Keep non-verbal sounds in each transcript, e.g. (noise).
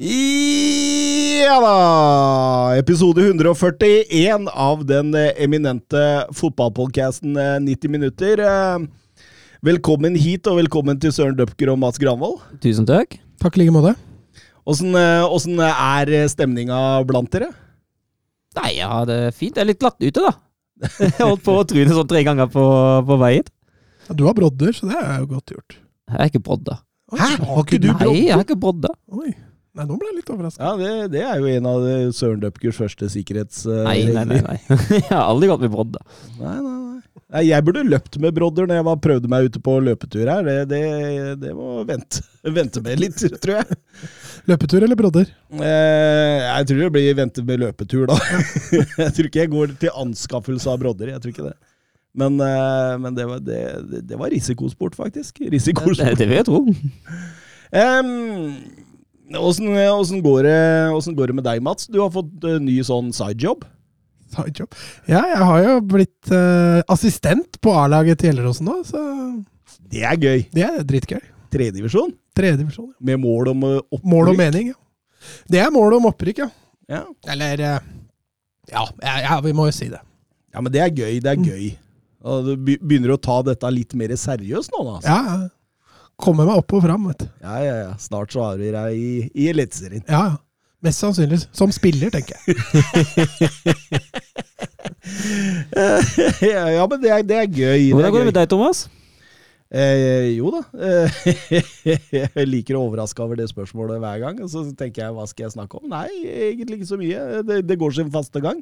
Ja da! Episode 141 av den eh, eminente fotballpodcasten eh, 90 minutter. Eh, Velkommen hit, og velkommen til Søren Døpker og Mats Granvold. Tusen takk. Takk i like måte. Åssen eh, er stemninga blant dere? Nei, ja, det er fint. Det er litt glatt ute, da. (laughs) Jeg holdt på å tryne sånn tre ganger på, på vei hit. Ja, Du har brodder, så det er jo godt gjort. Jeg er ikke brodda. Hæ? Har ikke du Nei, jeg er ikke brodda. Oi. Nei, nå ble jeg litt overraska. Ja, det, det er jo en av eh, Søren Dupkers første sikkerhetsregler. Nei, nei, nei. nei. (laughs) Jeg har aldri gått med brodda. Nei, nei, nei. Nei, Jeg burde løpt med brodder når jeg var, prøvde meg ute på løpetur her. Det, det, det må vente, (laughs) vente med litt, tror jeg. Løpetur eller brodder? Eh, jeg tror det blir vente med løpetur, da. (laughs) jeg tror ikke jeg går til anskaffelse av brodder. Jeg tror ikke det. Men, eh, men det, var, det, det- det var risikosport, faktisk. Risikosport. det vil jeg tro. Em, Åssen åssen går, går det med deg, Mats? Du har fått uh, ny sånn sidejob. Sidejob. Ja, jeg har jo blitt uh, assistent på A-laget til Gjelleråsen nå, så Det er gøy. det er dritgøy. Tredjedivisjon, Tredjedivisjon. Ja. med mål om uh, opprykk. Mål og mening, ja. Det er mål om opprykk, ja. Ja. Eller eh, ja, ja, vi må jo si det. ja, men det er gøy. Det er Mm. gøy. Og du begynner å ta dette litt mer seriøst nå, da. Altså. Ja, ja. Kommer meg opp og fram, vet du. Ja, ja, ja. Snart så har vi deg i, i Eliteserien. Ja, ja. Mest sannsynlig som spiller, tenker jeg. (laughs) ja, men det er, det er gøy. Hvordan går det med deg, Thomas? Eh, jo da. Eh, (laughs) jeg liker å overraske over det spørsmålet hver gang. Og så tenker jeg hva skal jeg snakke om? Nei, egentlig ikke så mye. Det, det går sin faste gang.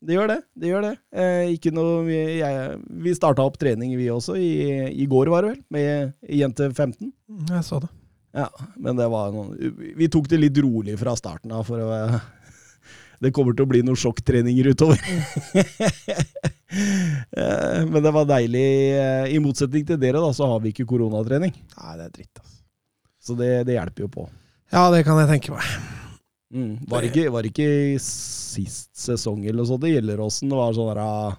Det gjør det. det gjør det. Eh, ikke noe vi- jeg, Vi starta opp trening, vi også, i, i går var det vel, med jente 15. Mm, Jeg så det. Ja, men det var noen Vi tok det litt rolig fra starten av, for å (laughs) Det kommer til å bli noen sjokktreninger utover. (laughs) Eh, men det var deilig. eh, I motsetning til dere, da, så har vi ikke koronatrening. Nei, det er dritt, altså. Så det, det hjelper jo på. Ja, det kan jeg tenke meg. Mm. Var, ikke, var ikke sist sesong eller noe sånt det Gjelleråsen var sånn der ah,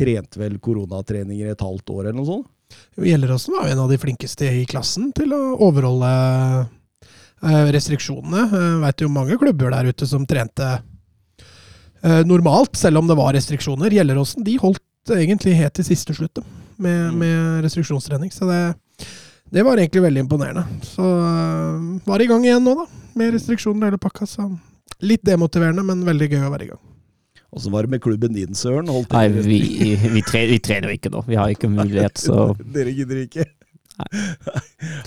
Trente vel koronatreninger et halvt år eller noe sånt? Jo, Gjelleråsen var jo en av de flinkeste i klassen til å overholde eh, restriksjonene. Jeg vet jo mange klubber der ute som trente eh, normalt, selv om det var restriksjoner. Gjelleråsen de holdt egentlig helt til siste slutt med, Mm. med restriksjonstrening. Så det, det var egentlig veldig imponerende. Så eh, var i gang igjen nå, da, med restriksjoner og hele pakka. Så litt demotiverende, men veldig gøy å være i gang. Åssen var det med klubben din, Søren? Holdt Nei, vi, vi, tre, vi trener jo ikke nå. Vi har ikke mulighet, så (laughs) Dere gidder ikke?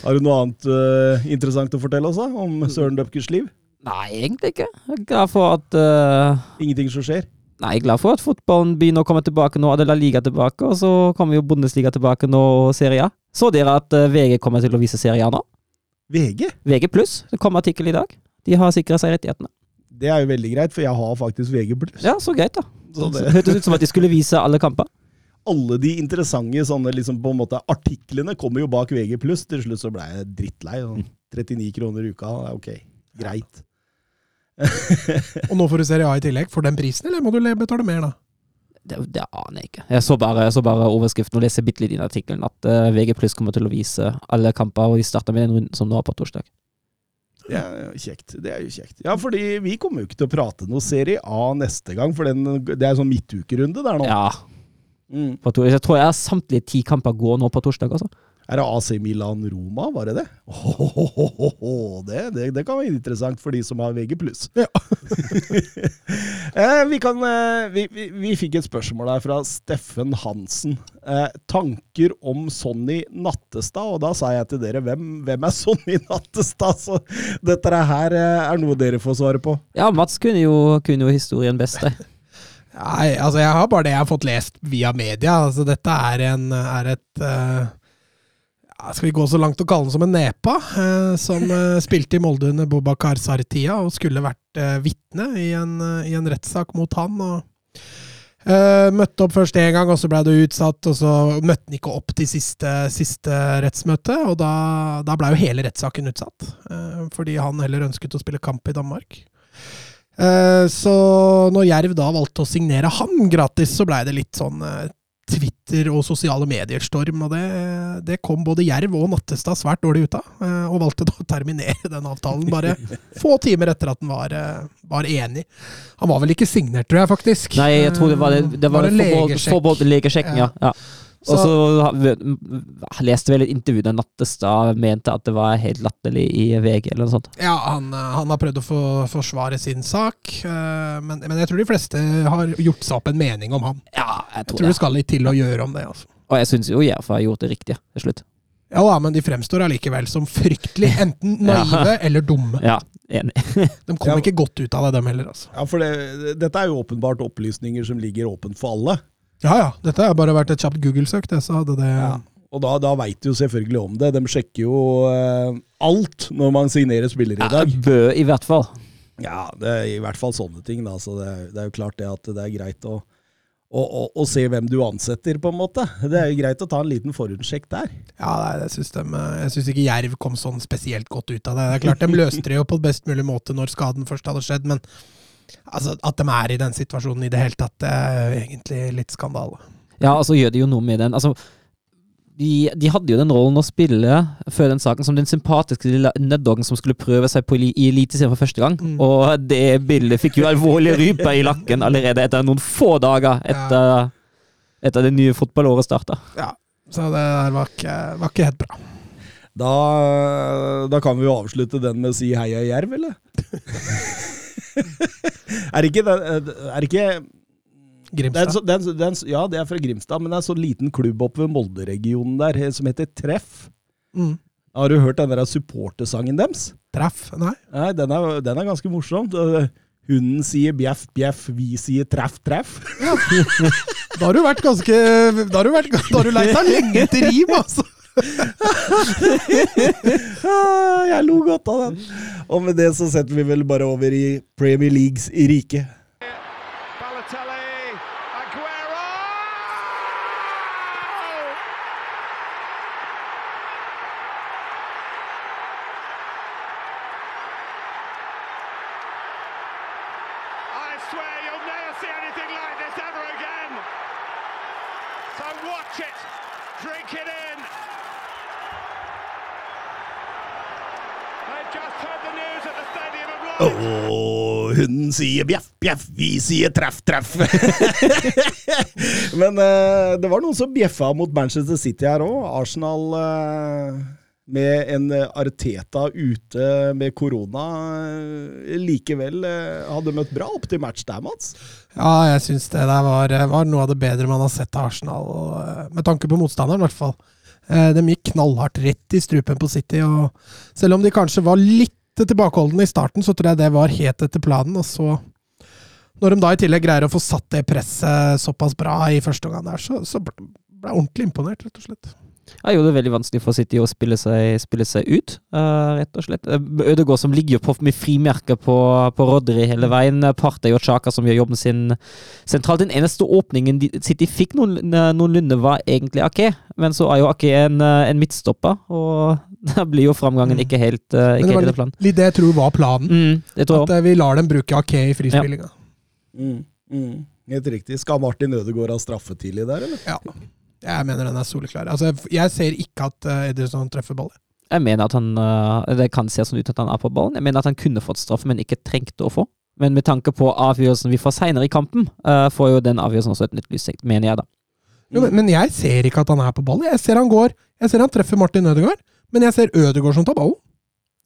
Har du noe annet uh, interessant å fortelle oss da, om Søren Døpkers liv? Nei, egentlig ikke. Jeg er glad for at uh... Ingenting som skjer? Nei, jeg er glad for at fotballen begynner å komme tilbake nå. Adela Liga tilbake, og så kommer jo Bundesliga tilbake nå, og Serie A. Så dere at eh, VG kommer til å vise Serie A nå? VG? VG pluss. Det kom artikkel i dag. De har sikra seg rettighetene. Det er jo veldig greit, for jeg har faktisk VG+. Ja, så greit, da. Så Det hørtes ut som at de skulle vise alle kamper. alle de interessante sånne liksom på en måte artiklene kommer jo bak VG+. Til slutt så ble jeg drittlei. sånn 39 kroner i uka, ok, greit. Og nå får du Serie A i tillegg for den prisen, eller må du betale mer da? Det, det aner jeg ikke. Jeg så bare, jeg så bare overskriften og leser bitte litt i den artikkelen at uh, VG pluss kommer til å vise alle kamper, og de starter med den runden som nå er på torsdag. Det er jo kjekt. Det er jo kjekt. Ja, fordi vi kommer jo ikke til å prate noe Serie A neste gang, for den, det er sånn midtukerunde der nå. Ja. Mm. På to, jeg tror jeg samtlige ti kamper går nå på torsdag, altså. Er det AC Milan-Roma, var det det? Oh, det, det? Det kan være interessant for de som har VG+. Ja. (laughs) eh, vi, kan, eh, vi, vi, vi fikk et spørsmål her fra Steffen Hansen. Eh, tanker om Sonny Nattestad, og da sa jeg til dere, hvem, hvem er Sonny Nattestad? Så dette her eh, er noe dere får svare på. Ja, Mats kunne jo, kunne jo historien best. det. Nei, altså jeg har bare det jeg har fått lest via media. Altså dette er, en, er et ja, Skal vi gå så langt å kalle den som en nepa, eh, som eh, (laughs) spilte i Molde under Bobakar Sartia og skulle vært eh, vitne i en, eh, i en rettssak mot han. og Uh, Møtte opp først én gang, og så ble det utsatt. og Så møtte han ikke opp til siste, siste rettsmøte, og da, da ble jo hele rettssaken utsatt. Uh, fordi han heller ønsket å spille kamp i Danmark. Uh, så når Jerv da valgte å signere han gratis, så blei det litt sånn Twitter og sosiale medier-storm, og det, det kom både Jerv og Nattestad svært dårlig ut av. eh, Og valgte da å terminere den avtalen bare (laughs) få timer etter at den var, eh, var enig. Han var vel ikke signert, tror jeg faktisk. Nei, jeg tror det var det, det var Var det det forbehold legesjekken, ja. ja. Og så leste vel et intervju der Nattestad mente at det var helt latterlig i VG, eller noe sånt. Ja, han, eh, han har prøvd å få, forsvare sin sak, eh, men, men jeg tror de fleste har gjort seg opp en mening om han. Ja, jeg tror, Jeg tror, det det. skal litt til å gjøre om det. altså. Og jeg syns jo Jerv har gjort det riktige til slutt. Ja, da, men de fremstår allikevel som fryktelig (laughs) enten Ja. naive eller dumme. Ja, enig. (laughs) De kom Ja. ikke godt ut av det, dem heller. altså. Ja, for det, dette er jo åpenbart opplysninger som ligger åpent for alle. Ja ja, dette har bare vært et kjapt Google-søk, det, så hadde det Ja. Og da, da veit du jo selvfølgelig om det. De sjekker jo eh, alt når man signerer spillere i Ja, dag. Bø, i hvert fall. Ja, det er i hvert fall sånne ting. Da. Så det, er- det er jo klart det at det er greit å, å, å, å se hvem du ansetter, på en måte. Det er jo greit å ta en liten forhåndssjekk der. Ja, nei, jeg syns, de, jeg syns ikke Jerv kom sånn spesielt godt ut av det. Det er klart, De løste det jo på best mulig måte når skaden først hadde skjedd, men altså, at de er i den situasjonen i det hele tatt, det er egentlig litt skandale. Ja, og så gjør de jo noe med den. Altså, de, de hadde jo den rollen å spille før den saken som den sympatiske lille neddoggen som skulle prøve seg på i Eliteserien for første gang. Mm. Og det bildet fikk jo alvorlige ryper i lakken allerede etter noen få dager etter, etter det nye fotballåret starta. Så det der var ikke, var ikke helt bra. Da, da kan vi jo avslutte den med å si heia Jerv, eller? (laughs) (laughs) er det ikke, det- er det ikke det er Grimstad. så, det er så- det er så- Ja, det er fra Grimstad, men det er en sånn liten klubb oppe ved Molde-regionen der eh, som heter Treff. Mm. Har du hørt den der supportersangen deres? Treff? Nei? Nei, den er, den er ganske morsom. Hunden sier bjeff, bjeff, vi sier treff, treff. Da har du vært ganske Da har du, vært, da har du leit deg lenge etter rim, altså! Ah, Jeg lo godt av den. Og med det så setter vi vel bare over i Premier Leagues i Balotelli, sier bjeff, bjeff, vi sier treff, treff. (laughs) Men uh, det var noen som bjeffa mot Manchester City her òg. Arsenal uh, med en Arteta ute med korona uh, likevel hadde møtt bra opp til match der, Mats. Ja, jeg syns det der var, var noe av det bedre man har sett av Arsenal, og, med tanke på motstanderen, i hvert fall. De gikk knallhardt rett i strupen på City, og selv om de kanskje var litt tilbakeholdne i starten, så tror jeg det var helt etter planen. Og så, når de da i tillegg greier å få satt det presset såpass bra i første omgang der, så, så ble jeg ordentlig imponert, rett og slett. Jeg gjorde det veldig vanskelig for City å spille seg, spille seg ut, uh, rett og slett. Eh, Ødegaard som ligger på med frimerker på, på Rodri hele veien. Eh, Partey og Chaka som gjør jobben sin sentralt. Den eneste åpningen de, City fikk noen, noenlunde, var egentlig Ake. Men så er jo Ake en, en midtstopper, og (laughs) da blir jo framgangen ikke helt, Men ikke det var helt planen. litt det jeg tror var planen. Mm, det tror jeg At vi lar dem bruke Ake i frispillinga. Mm, mm, helt riktig. Skal Martin Ødegaard ha straffe tidlig der, eller? Ja. Jeg mener den er soleklar. Altså, jeg ser ikke at uh, Ederson treffer ballen. Jeg mener at han eh, Det kan se sånn ut at han er på ballen. Jeg mener at han kunne fått straff, men ikke trengte å få. Men med tanke på avgjørelsen vi får seinere i kampen, eh, får jo den avgjørelsen også et nytt lys, mener jeg, da. Jo, men, men jeg ser ikke at han er på ballen. Jeg ser han går. Jeg ser han treffer Martin Ødegaard, men jeg ser Ødegaard som tar ballen.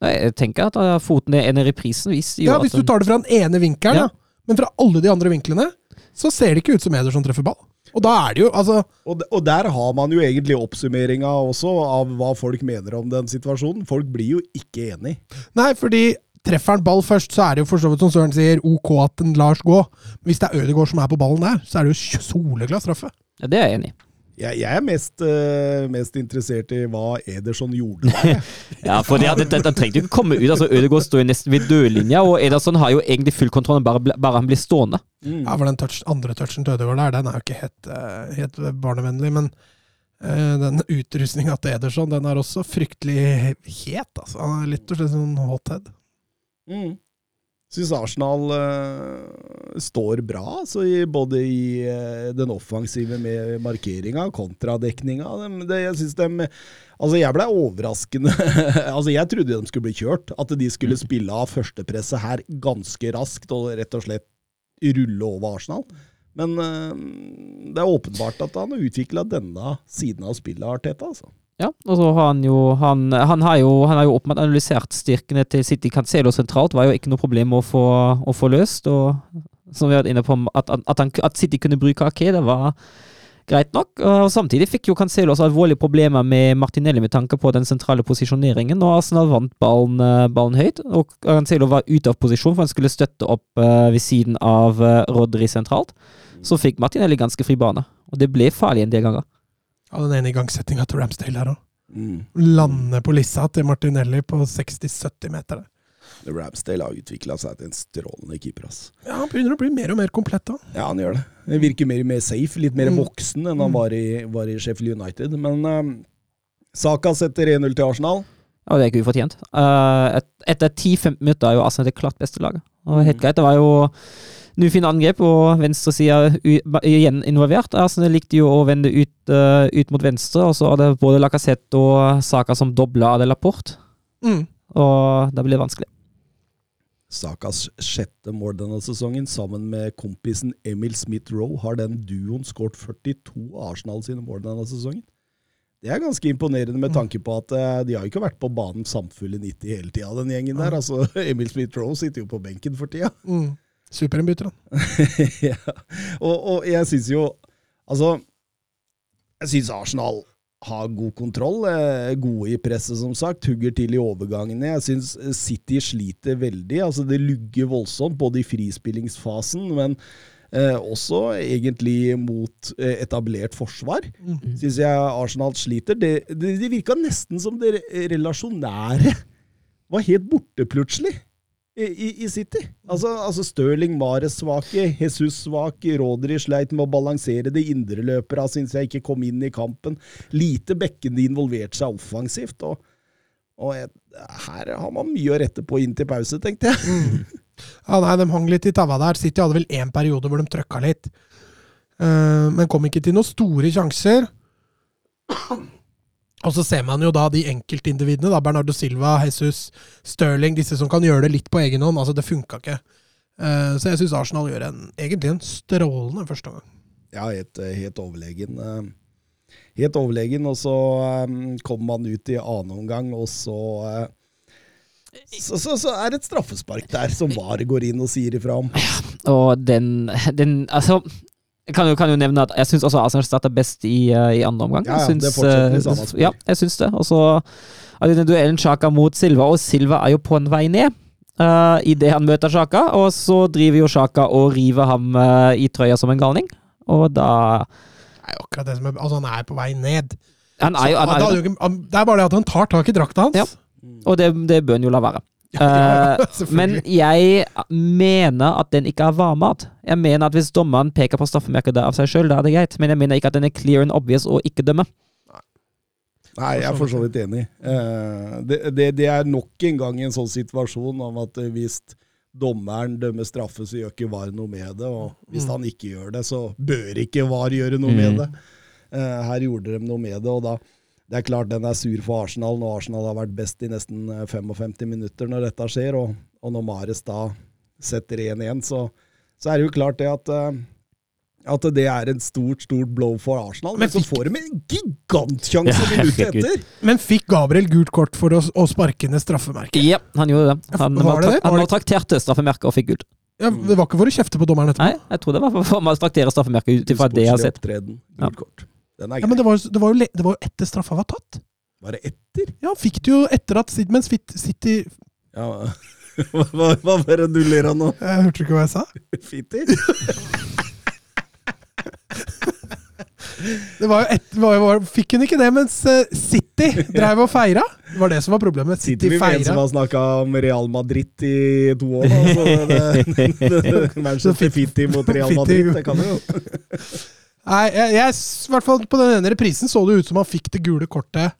Nei, Jeg tenker at foten er en i reprisen Hvis, Ja, Hvis du tar det fra den ene vinkelen, Ja. ja. men fra alle de andre vinklene, så ser det ikke ut som Ederson treffer ball. Og da er det jo altså Og, og der har man jo egentlig oppsummeringa også av hva folk mener om den situasjonen. Folk blir jo ikke enig. Nei, fordi treffer han ball først, så er det jo for så vidt som Søren sier, ok at en Lars gå. Men hvis det er Ødegaard som er på ballen der, så er det jo soleklar straffe. Ja, det er jeg enig i. Jeg, jeg er mest, uh, mest interessert i hva Ederson gjorde der. (laughs) Ja, for det, det, det, Den trengte jo ikke komme ut. altså Ødegaard står jo nesten ved dødlinja, og Ederson har jo egentlig full kontroll, bare, bare han blir stående. Ja, for den touch, andre touchen til Ødegaard der, den er jo ikke helt, eh, helt barnevennlig. Men uh, den utrustninga til Ederson, den er også fryktelig het, altså. Han er litt og slett sånn hothead. Mm. Syns Arsenal uh, står bra, altså, i, både i uh, den offensive med markeringa, kontradekninga. Dem- det, jeg syns dem, altså jeg ble overraskende (laughs) altså Jeg trodde de skulle bli kjørt. At de skulle spille av førstepresset her ganske raskt og rett og slett rulle over Arsenal. Men uh, det er åpenbart at han har utvikla denne siden av spillet, Arteta. Altså. Ja, og så har han jo Han, han har jo jo åpenbart analysert styrkene til City. Cancelo sentralt var jo ikke noe problem å få, å få løst. Og som vi har vært inne på, at, at, han, at City kunne bruke Ake, det var greit nok. Og samtidig fikk jo Cancelo også alvorlige problemer med Martinelli med tanke på den sentrale posisjoneringen. Og Arsenal vant ballen, eh, ballen høyt, og Cancelo var ute av posisjon, for han skulle støtte opp eh, ved siden av eh, Rodri sentralt. Så fikk Martinelli ganske fri bane, og det ble farlig en del ganger. Ja, den ene igangsettinga til Ramsdale her òg. Mm. Lande på lissa til Martinelli på 60-70 meter. Ramsdale har utvikla seg til en strålende keeper. ass. Ja, Han begynner å bli mer og mer komplett da. Ja, han gjør det. Han virker mer, og mer safe, litt mer Mm. voksen enn han Mm. var i, var i Sheffield United. Men um, Saka setter 1-0 til Arsenal. Ja, det er ikke ufortjent. Uh, et, etter 10-15 minutter er jo Arsenal det klart beste laget. Og helt Mm. greit, det var jo nå fine angrep, og venstresida igjen involvert. Arsenal likte jo å vende ut, uh, ut mot venstre, og så hadde både Lacassette og Saka som dobla Adel Laporte. Mm. Og det blir vanskelig. Sakas sjette mål denne sesongen, sammen med kompisen Emil Smith-Roe, har den duoen skåret 42 av Arsenal sine mål denne sesongen. Det er ganske imponerende med tanke på at eh, de har ikke vært på banen samfulle 90 hele tida, den gjengen der. Altså, (laughs) Emil Smith-Roe sitter jo på benken for tida. Mm. Superinnbytter, han. (laughs) ja. og, og jeg syns jo Altså, jeg syns Arsenal har god kontroll. eh, Gode i presset, som sagt. Hugger til i overgangene. Jeg syns City sliter veldig. Altså, det lugger voldsomt, både i frispillingsfasen, men eh, også egentlig mot eh, etablert forsvar. Mm. Syns jeg Arsenal sliter. Det, det, det virka nesten som det relasjonære var helt borte plutselig i, i, City. Altså, altså Stirling Mares svake, Jesus svak, Rodri sleit med å balansere det. Indreløpere syns jeg ikke kom inn i kampen. Lite bekkene involverte seg offensivt. og, og jeg, her har man mye å rette på inn til pause, tenkte jeg. Ja, nei, De hang litt i taua der. City hadde vel én periode hvor de trøkka litt. Uh, men kom ikke til noen store sjanser. Og så ser man jo da de enkeltindividene. da, Bernardo Silva, Jesus, Sterling, disse som kan gjøre det litt på egen hånd. altså Det funka ikke. Uh, så jeg syns Arsenal gjør en, egentlig en strålende første omgang. Ja, helt, helt overlegen. eh, Helt overlegen, og så um, kommer man ut i annen omgang, og så uh, så, så, så er det et straffespark der som VAR går inn og sier ifra om. Og den, den Altså, jeg kan jo, kan jo nevne at jeg syns også Arsenal starta best i, uh, i andre omgang. Ja, ja, synes, det fortsetter i eh, samme spor. Ja, jeg syns det. Og så er den duellen Sjaka mot Silva, og Silva er jo på en vei ned. Uh, Idet han møter Sjaka, og så driver jo Sjaka og river ham uh, i trøya som en galning. Og da Det er jo akkurat det som er, altså Han er på vei ned. Han er jo, Så han han- det er bare det at han tar tak i drakta hans. Ja. Og det, det bør han jo la være. Ja, Eh. (laughs) Men jeg mener at den ikke er varmat. Jeg mener at hvis dommeren peker på straffemerket av seg sjøl, da er det greit. Men jeg mener ikke at den er clear and obvious å ikke dømme. Nei, jeg er for så vidt enig. Uh, det, det, det er nok en gang en sånn situasjon om at eh, hvis dommeren dømmer straffe, så gjør ikke VAR noe med det. Og hvis Mm. han ikke gjør det, så bør ikke VAR gjøre noe Mm. med det. Uh, her gjorde de noe med det, og da det er klart den er sur for Arsenal når Arsenal har vært best i nesten eh, 55 minutter når dette skjer, og, og når Mares da setter 1-1, så, så er det jo klart det at eh, at det er en stort stort blow for Arsenal. Men, Men så fikk- får de en gigantsjanse Ja, minuttet etter! Men fikk Gabriel gult kort for å, å sparke ned straffemerket? Ja, han gjorde det. Han, Var det det? han Var det- straffemerket og fikk gult. Ja, det var ikke for å kjefte på dommeren etterpå? Nei, jeg tror det var for å traktere straffemerket ut ifra det jeg har sett. opptreden, gult kort. Den er Ja, men det var, det, var jo, det var jo etter straffa var tatt. Var det etter? Ja, han fikk det jo etter at mens City Ja. (laughs) Hva, hva, var det du ler av nå? (laughs) Jeg hørte ikke hva jeg sa. Fitti? (laughs) Det var jo et, var, var, fikk hun ikke det mens eh, City drev og feira? Det var det som var problemet. City, City en som feira. har snakka om Real Madrid i to år, da. Så det, det, Manchester City mot Real Madrid, det kan jo Nei, jeg, jeg, i hvert fall på den ene reprisen så det ut som han fikk det gule kortet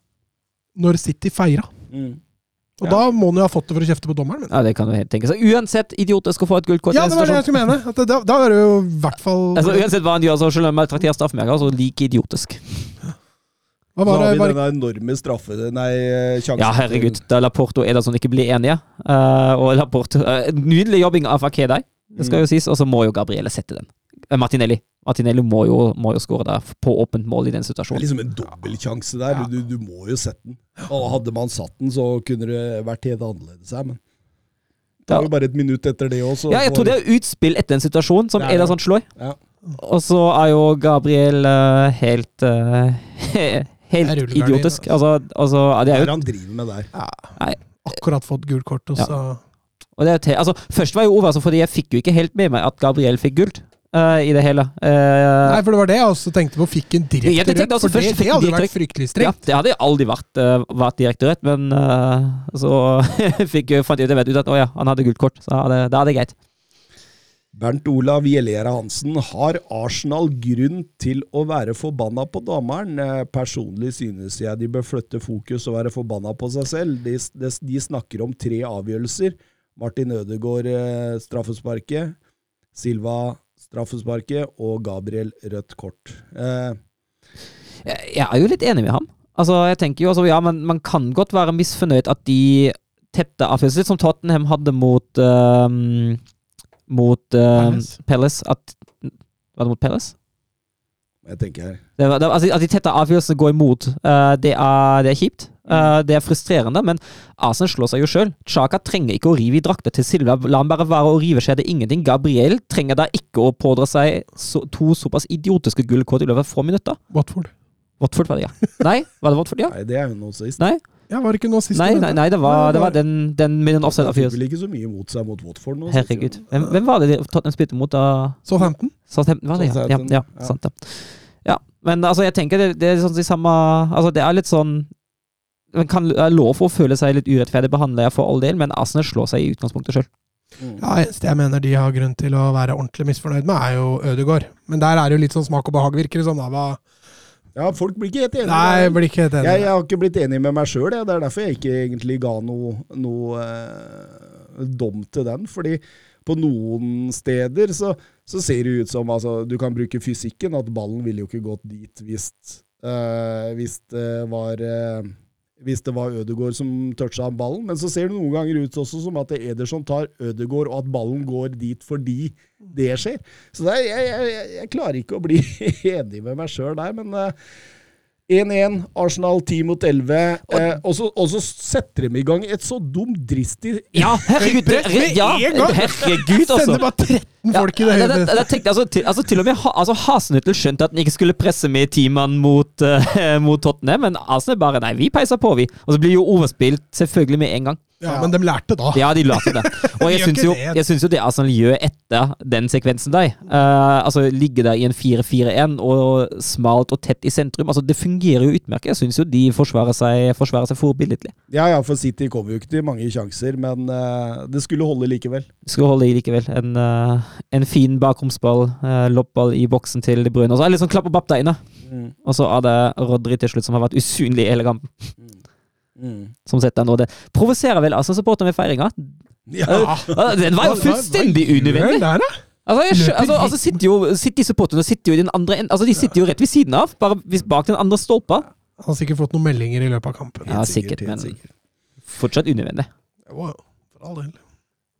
når City feira. mm. Og Ja. da må han jo ha fått det for å kjefte på dommeren. Men. Ja, det kan du helt tenke seg. Uansett idiotisk å få et gult kort. Ja, det var det jeg skulle mene. At det, da, da er det jo i hvert fall Altså, uansett hva han gjør, så selv om han trakterer straffemerker, så like idiotisk. Hva Så var har det? vi Var, denne enorme straffe... Nei, sjansen Ja, herregud. Da Laporte og Ederson ikke blir enige, Uh, og Laporte uh, Nydelig jobbing av Akedai, det skal jo sies, og så må jo Gabriele sette den. Eh, Martinelli. Martinelli må jo, må jo skåre der på åpent mål i den Det er situasjonen. liksom en dobbeltsjanse der. Du, du må jo sette den. Og hadde man satt den, så kunne det vært helt annerledes her, men det var er jo bare et minutt etter det òg, Ja, jeg tror det er utspill etter en situasjon som ja, er. Ederson slår. Ja. Og så er jo Gabriel uh, helt (laughs) uh, er Helt idiotisk. Altså, altså ja, det Hva er er jo det han driver med der? Ja. akkurat fått gult kort, og Ja. så Og det er te altså, først var jeg overrasket, fordi jeg fikk jo ikke helt med meg at Gabriel fikk gult eh, i det hele. Uh, Nei, for det var det jeg også tenkte på. Fikk en direkte rødt. For det, det hadde direkte- vært fryktelig strengt. ja, det hadde aldri vært, uh, vært direkte rødt, men så (laughs) fikk, jeg- fant jeg ut at å ja, han hadde gult kort, så da er det- da er det greit. Bernt Olav Jellera Hansen, har Arsenal grunn til å være forbanna på dommeren? Personlig synes jeg de bør flytte fokus og være forbanna på seg selv. De, de, de snakker om tre avgjørelser. Martin Ødegaard straffesparket, Silva straffesparket og Gabriel rødt kort. Eh, Jeg jeg er jo litt enig med ham. Altså, jeg tenker jo, altså, ja, men Man kan godt være misfornøyd at de tette avgjørelser, litt som Tottenham hadde mot um, Mot um, Palace. Palace. At, var det mot Palace? Jeg tenker her. Det, det, altså, at de tette avgjørelsene går imot, uh, det, er, det er kjipt. Uh, det er frustrerende, men Arsenal slår seg jo sjøl. Chaka trenger ikke å rive i drakta til Silva. La han bare være å rive, skjer det ingenting. Gabriel trenger da ikke å pådra seg så, to såpass idiotiske gullkort i løpet av få minutter. Watford. Watford var det, ja. Nei, var det Watford, ja? Nei, det er jo noe sist. Nei, Ja, var det ikke noe sist? nei, nei, nei det, var, det var den, den med den offside fikk offside-avgjørelsen. vel ikke så mye mot seg mot Watford nå. Herregud. Hvem, hvem var det de- Tottenham spilte mot da? Southampton? Southampton, var det? Ja, ja, ja, ja. sant det. Ja, men altså, jeg tenker det, det er sånn de samme Altså, det er litt sånn Man kan er lov å føle seg litt urettferdig behandla for all del, men Arsenal slår seg i utgangspunktet sjøl. Mm. Ja, eneste jeg mener de har grunn til å være ordentlig misfornøyd med, er jo Ødegaard. Men der er det jo litt sånn smak og behag, virker det som. da. Ja, folk blir ikke helt enige. Nei, jeg blir ikke helt enige. Jeg, jeg har ikke blitt enig med meg sjøl. Det er derfor jeg ikke egentlig ga noe, noe eh, dom til den. Fordi på noen steder så, så ser det ut som altså, Du kan bruke fysikken, at ballen ville jo ikke gått dit hvis, eh, det var eh, hvis det var Ødegaard som toucha ballen, men så ser det noen ganger ut også som at er Ederson tar Ødegaard, og at ballen går dit fordi det skjer. Så er, jeg, jeg, jeg klarer ikke å bli (laughs) enig med meg sjøl der, men eh, 1-1, Arsenal 10 mot 11. Eh, og, så, og så setter de i gang et så dumdristig Ja, (laughs) herregud! ja, herregud, (laughs) altså! Sender bare 13 folk i det Ja, det, det, det tenkte, altså, til, altså, til og med altså, Hasenhüttel skjønte at han ikke skulle presse med teamene mot, uh, (laughs) mot Tottenham, men Arsenal bare Nei, vi peiser på, vi. Og så blir jo overspilt selvfølgelig med en gang. Ja, men de lærte da. Ja, de lærte det. (laughs) Og jeg syns jo, det. jo det Arsenal gjør etter den sekvensen der, uh, altså ligge der i en 4-4-1 og smalt og tett i sentrum, altså det fungerer jo utmerket. Jeg syns jo de forsvarer seg, forsvarer seg forbilledlig. Ja, ja, for City kom jo ikke til mange sjanser, men uh, det skulle holde likevel. Skulle holde likevel. En, uh, en fin bakromsball, uh, lobball i boksen til De Bruyne. Og så er det litt sånn klapp og bapp der inne. Mm. Og så er det Rodri til slutt som har vært usynlig i hele kampen. Mm. Som sitter nå. og det provoserer vel altså supporterne ved feiringa. Ja. Eh, Den var jo fullstendig unødvendig! Der, da? Altså, jeg, altså, altså sitter jo sitter de supporterne sitter jo i den andre enden Altså, de sitter jo rett ved siden av, bare bak den andre stolpa. Han har sikkert fått noen meldinger i løpet av kampen. Ja, sikkert, men- sikkert. Fortsatt unødvendig. Wow, for all del.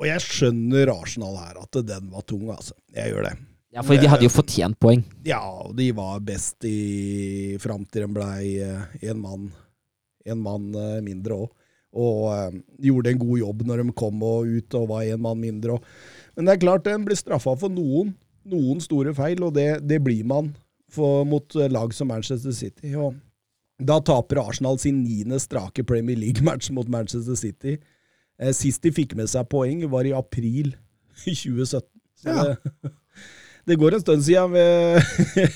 Og jeg skjønner Arsenal her, at den var tung, altså. Jeg gjør det. Ja, for de hadde jo fortjent poeng. Ja, og de var best i fram til de blei én mann, en mann eh, mindre òg. Og eh, gjorde en god jobb når de kom og ut og var en mann mindre. Og. Men det er klart, en blir straffa for noen. Noen store feil, og det, det blir man for, mot eh, lag som Manchester City. Og da taper Arsenal sin niende strake Premier League-match mot Manchester City. Sist de fikk med seg poeng, var i april 2017. Så Ja. det, (laughs) Det går en stund siden med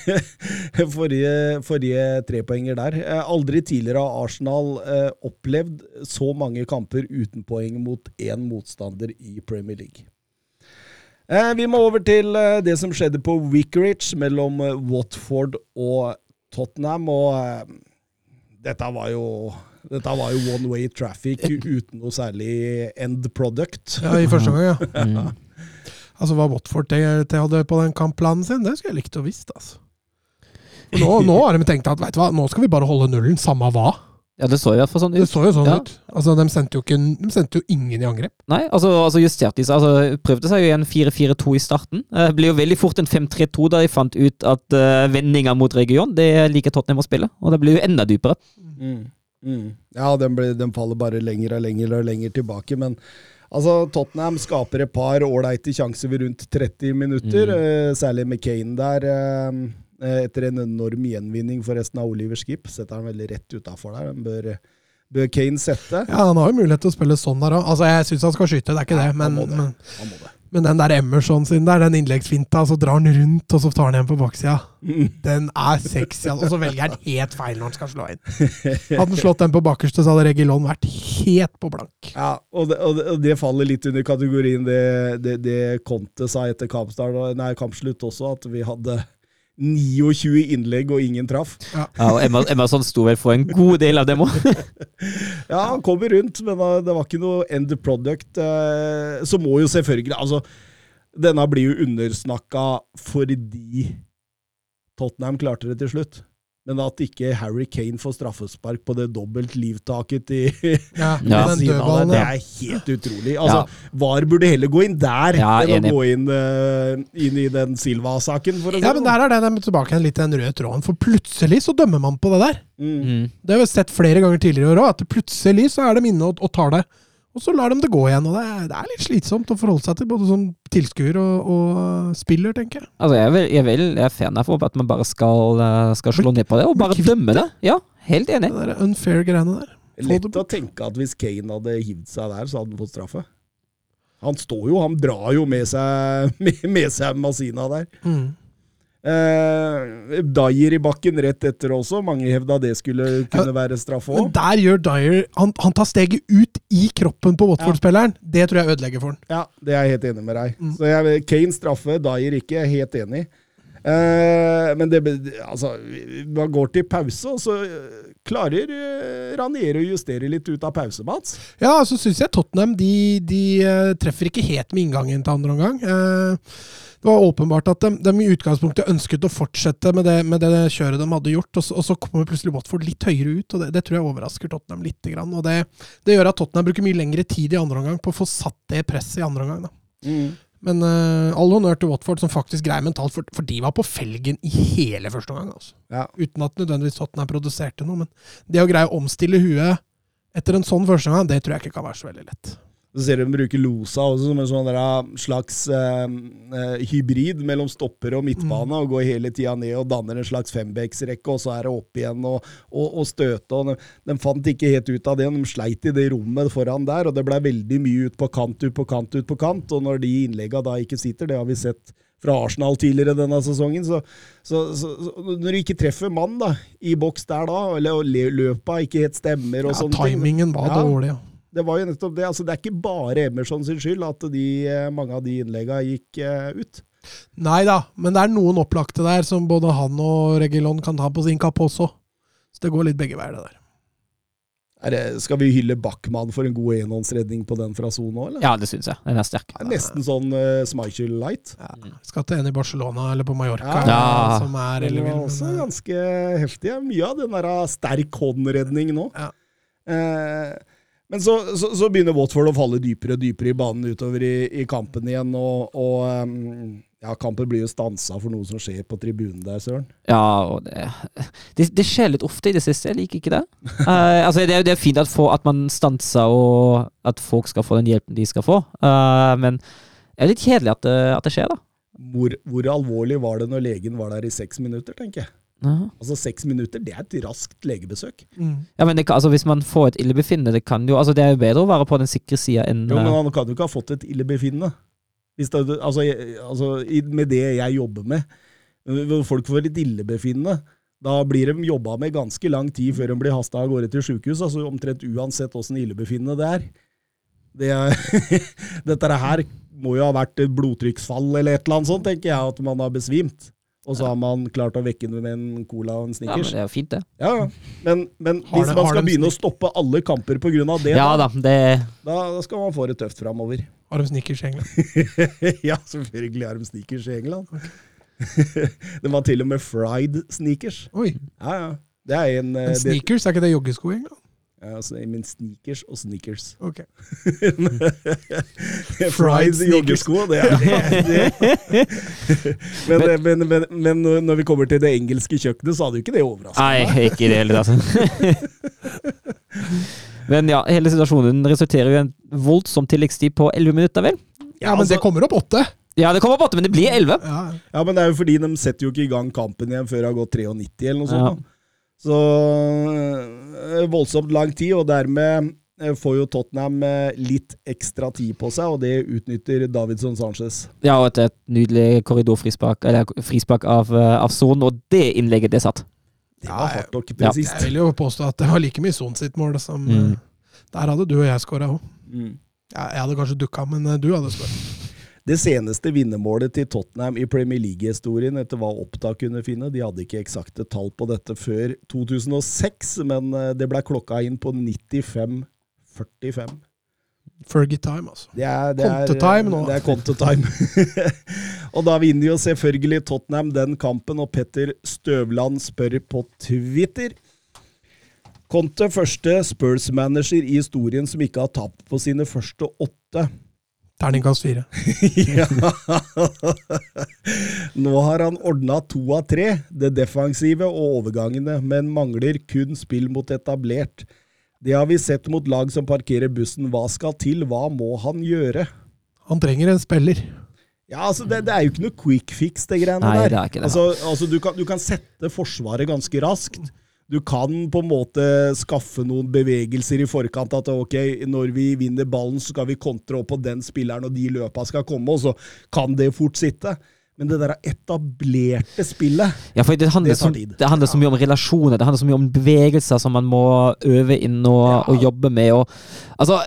(laughs) forrige, forrige trepoenger der. Aldri tidligere har Arsenal eh, opplevd så mange kamper uten poeng mot én motstander i Premier League. Eh, Vi må over til eh, det som skjedde på Wickeridge mellom Watford og Tottenham. og dette var jo dette var jo one way traffic (laughs) uten noe særlig end product. Ja, i første omgang, ja. Altså, Hva Watford det, det hadde på den kampplanen sin, det skulle jeg likt å visst. altså. Nå, nå har de tenkt at vet du hva, nå skal vi bare holde nullen, samme hva. Ja, det så i hvert fall sånn Det så jo sånn Ja. ut. Altså, De sendte jo, ikke, de sendte jo ingen i angrep. Nei, altså, altså justerte de seg. Altså, prøvde seg jo igjen 4-4-2 i starten. Eh, Det ble jo veldig fort en 5-3-2 da de fant ut at uh, vendinga mot region, det liker Tottenham å spille. Og det blir jo enda dypere. Mm. Mm. Ja, den, ble, den faller bare lenger og lenger og lenger tilbake. Men altså, Tottenham skaper et par ålreite sjanser ved rundt 30 minutter. Mm. eh, særlig McCain der. eh, eh, etter en enorm gjenvinning forresten av Oliver Skip. Setter han veldig rett utafor der. Den bør, bør Kane sette. Ja, Han har jo mulighet til å spille sånn der òg. Altså, jeg syns han skal skyte, det er ikke det. han Men, må det. men, Han må det. men den der Emerson sin der, den innleggsfinta, så drar han rundt, og så tar han igjen på baksida. Mm. Den er sexy, altså. og så velger han helt feil når han skal slå inn. (laughs) Hadde han slått den på bakerste, så hadde Regilon vært helt på blank. Ja, og det, og, det, og det faller litt under kategorien det, det, det Conte sa etter kampstart, nei, kampslutt også, at vi hadde 29 innlegg og ingen traff. Ja, og Emma- Emerson sto vel for en god del av dem òg. (laughs) Ja, han kommer rundt, men uh, det var ikke noe end product. uh, Så må jo selvfølgelig Altså, denne blir jo undersnakka fordi Tottenham klarte det til slutt. Men at ikke Harry Kane får straffespark på det dobbelt livtaket i Ja, Ja. Den dødballen, det, er helt utrolig. Altså, VAR burde heller gå inn der Ja, enn å gå inn, uh, inn i den Silva-saken, Ja, det men der er det de er tilbake igjen litt den røde tråden, for plutselig så dømmer man på det der. Mm. Mm. Det har vi sett flere ganger tidligere i år òg, at plutselig så er de inne og, og tar det. Og så lar de det gå igjen. og Det er, det er litt slitsomt å forholde seg til, både som tilskuer og, og spiller, tenker jeg. Altså, jeg vil, jeg, vil, jeg er fan av at man bare skal, eh, skal slå ned på det, og bare dømme det. Ja, helt enig. Det der unfair greiene der. Lett å tenke at hvis Kane hadde hivd seg der, så hadde han fått straffe. Han står jo, han drar jo med seg, med, (laughs) med seg Masina der. Mm. Eh, Dyer i bakken rett etter også. Mange hevda det skulle kunne være straff òg. der gjør Dyer han, han tar steget ut i kroppen på Watford-spilleren. Det tror jeg ødelegger for han. Ja, det er jeg helt enig med deg. Mm. Så jeg, Kane straffe, Dyer ikke. Jeg er helt enig. Eh, men det, altså, man går til pause, og så eh, klarer Ranieri Ranier å justere litt ut av pause, Mats. Ja, så syns jeg Tottenham de, de treffer ikke helt med inngangen til andre omgang. Eh, det var åpenbart at de, de i utgangspunktet ønsket å fortsette med det, med det kjøret de hadde gjort, og så, og så kommer plutselig Watford litt høyere ut. og Det, det tror jeg overrasker Tottenham litt. Grann, og det, det gjør at Tottenham bruker mye lengre tid i andre omgang på å få satt det presset i andre omgang. Da. Men uh, all honnør til Watford, som faktisk greier mentalt, for, for de var på felgen i hele første omgang. Altså. Ja. Uten at nødvendigvis Tottenham produserte noe. Men det å greie å omstille huet etter en sånn første omgang, det tror jeg ikke kan være så veldig lett. Så ser du de bruker Losa også som en sånn der, slags eh, hybrid mellom stopper og midtbane, og går hele tida ned og danner en slags fembeksrekke, og så er det opp igjen og, og, og støte. og de, de fant ikke helt ut av det, de sleit i det rommet foran der, og det ble veldig mye ut på kant, ut på kant, ut på kant. Og når de innlegga da ikke sitter, det har vi sett fra Arsenal tidligere denne sesongen, så, så, så, så når du ikke treffer mann da, i boks der da, eller og løpa ikke helt stemmer og Ja, sånne timingen var Ja. dårlig. Ja. Det var jo nettopp det. altså Det er ikke bare Emerson sin skyld at de, eh, mange av de innleggene gikk eh, ut. Nei da, men det er noen opplagte der som både han og Regilon kan ta på sin kapp også. Så det går litt begge veier, det der. Er det, skal vi hylle Backman for en god enhåndsredning på den fra sone òg, eller? Ja, det syns jeg. Den er sterk. Det er nesten sånn uh, Schmeichel light. Ja. Skal til en i Barcelona eller på Mallorca, Ja. Ja. som er Det var også ganske heftig. Mye av den der uh, sterk håndredning nå. Ja. Eh, men så, så, så begynner Watford å falle dypere og dypere i banen utover i, i kampen igjen, og, og ja, kampen blir jo stansa for noe som skjer på tribunen der, Søren. Ja, og det, det Det skjer litt ofte i det siste. Jeg liker ikke det. uh, (laughs) altså, det, det er fint at, få, at man stanser, og at folk skal få den hjelpen de skal få, Uh, men det er litt kjedelig at det, at det skjer, da. Hvor, hvor alvorlig var det når legen var der i seks minutter, tenker jeg. Ja. Altså Seks minutter, det er et raskt legebesøk. mm. Ja, men det kan, altså, Hvis man får et illebefinnende, det kan jo altså, Det er jo bedre å være på den sikre sida enn Jo, men eh, Han kan jo ikke ha fått et illebefinnende. Hvis det, altså, jeg, altså, med det jeg jobber med, folk får et illebefinnende, da blir de jobba med ganske lang tid før de blir hasta av gårde til sjukehus, altså omtrent uansett åssen illebefinnende det er. Det er (laughs) Dette her må jo ha vært et blodtrykksfall eller et eller annet sånt, tenker jeg, at man har besvimt. Og så har man klart å vekke den med en cola og en Ja, men det er jo fint, det. Ja, ja. Men, men hvis det- man skal begynne å stoppe alle kamper pga. det, Ja da, da, det da, da skal man få det tøft framover. (laughs) Har de snickers i England? ja, selvfølgelig har de sneakers i England. (laughs) det var til og med fried sneakers. Oi. Ja, ja. Det er en eh, det, sneakers, er ikke det joggesko i England? Ja, altså, Men sneakers og sneakers. Ok. (laughs) fried joggesko, (laughs) det er det. men, men, men, men når vi kommer til det engelske kjøkkenet, så hadde jo ikke det overraska Nei, ikke i det hele tatt. (laughs) Men ja, hele situasjonen resulterer i en voldsom tilleggstid på 11 minutter, vel? Ja, men altså- det kommer opp åtte. Ja, det kommer på åtte, men det blir 11. Ja. Ja, men det er jo fordi de setter jo ikke i gang kampen igjen før det har gått 93 eller noe sånt. Ja. Så øh, voldsomt lang tid, og dermed øh, får jo Tottenham øh, litt ekstra tid på seg, og det utnytter Davidson Sanchez. Ja, og et, et nydelig korridorfrispark eller frispark av, eh, av Son, og det innlegget det satt. Det var jeg- hardt presist. Ja. Jeg vil jo påstå at det var like mye Son sitt mål som Mm. eh, Der hadde du og jeg skåra òg. Mm. Jeg hadde kanskje dukka, men eh, du hadde skåra. Det seneste vinnermålet til Tottenham i Premier League-historien, etter hva Opptak kunne finne, de hadde ikke eksakte tall på dette før 2006, men øh, det ble klokka inn på 95-45. Fergie time, altså. Det er, det er, Kontetime nå. Det er kontetime. (laughs) og da vinner jo selvfølgelig Tottenham den kampen, og Petter Støvland spør på Twitter Conte, første Spurs-manager i historien som ikke har tapt på sine første åtte. Terningkast fire. (laughs) ja. Nå har han ordna to av tre, det defensive og overgangene, men mangler kun spill mot etablert. Det har vi sett mot lag som parkerer bussen. Hva skal til? Hva må han gjøre? Han trenger en spiller. Ja, altså det, det er jo ikke noe quick fix, det greiene Nei, der. det er ikke det. Altså, altså du, kan, du kan sette Forsvaret ganske raskt. Du kan på en måte skaffe noen bevegelser i forkant. At ok, når vi vinner ballen, så skal vi kontre opp på den spilleren, og de løpa skal komme, og så kan det fort sitte. Men det der etablerte spillet Ja, det handler, Det tar så, tid. det handler så mye om relasjoner, det handler så mye om bevegelser som man må øve inn og, Ja. og jobbe med. Og, altså,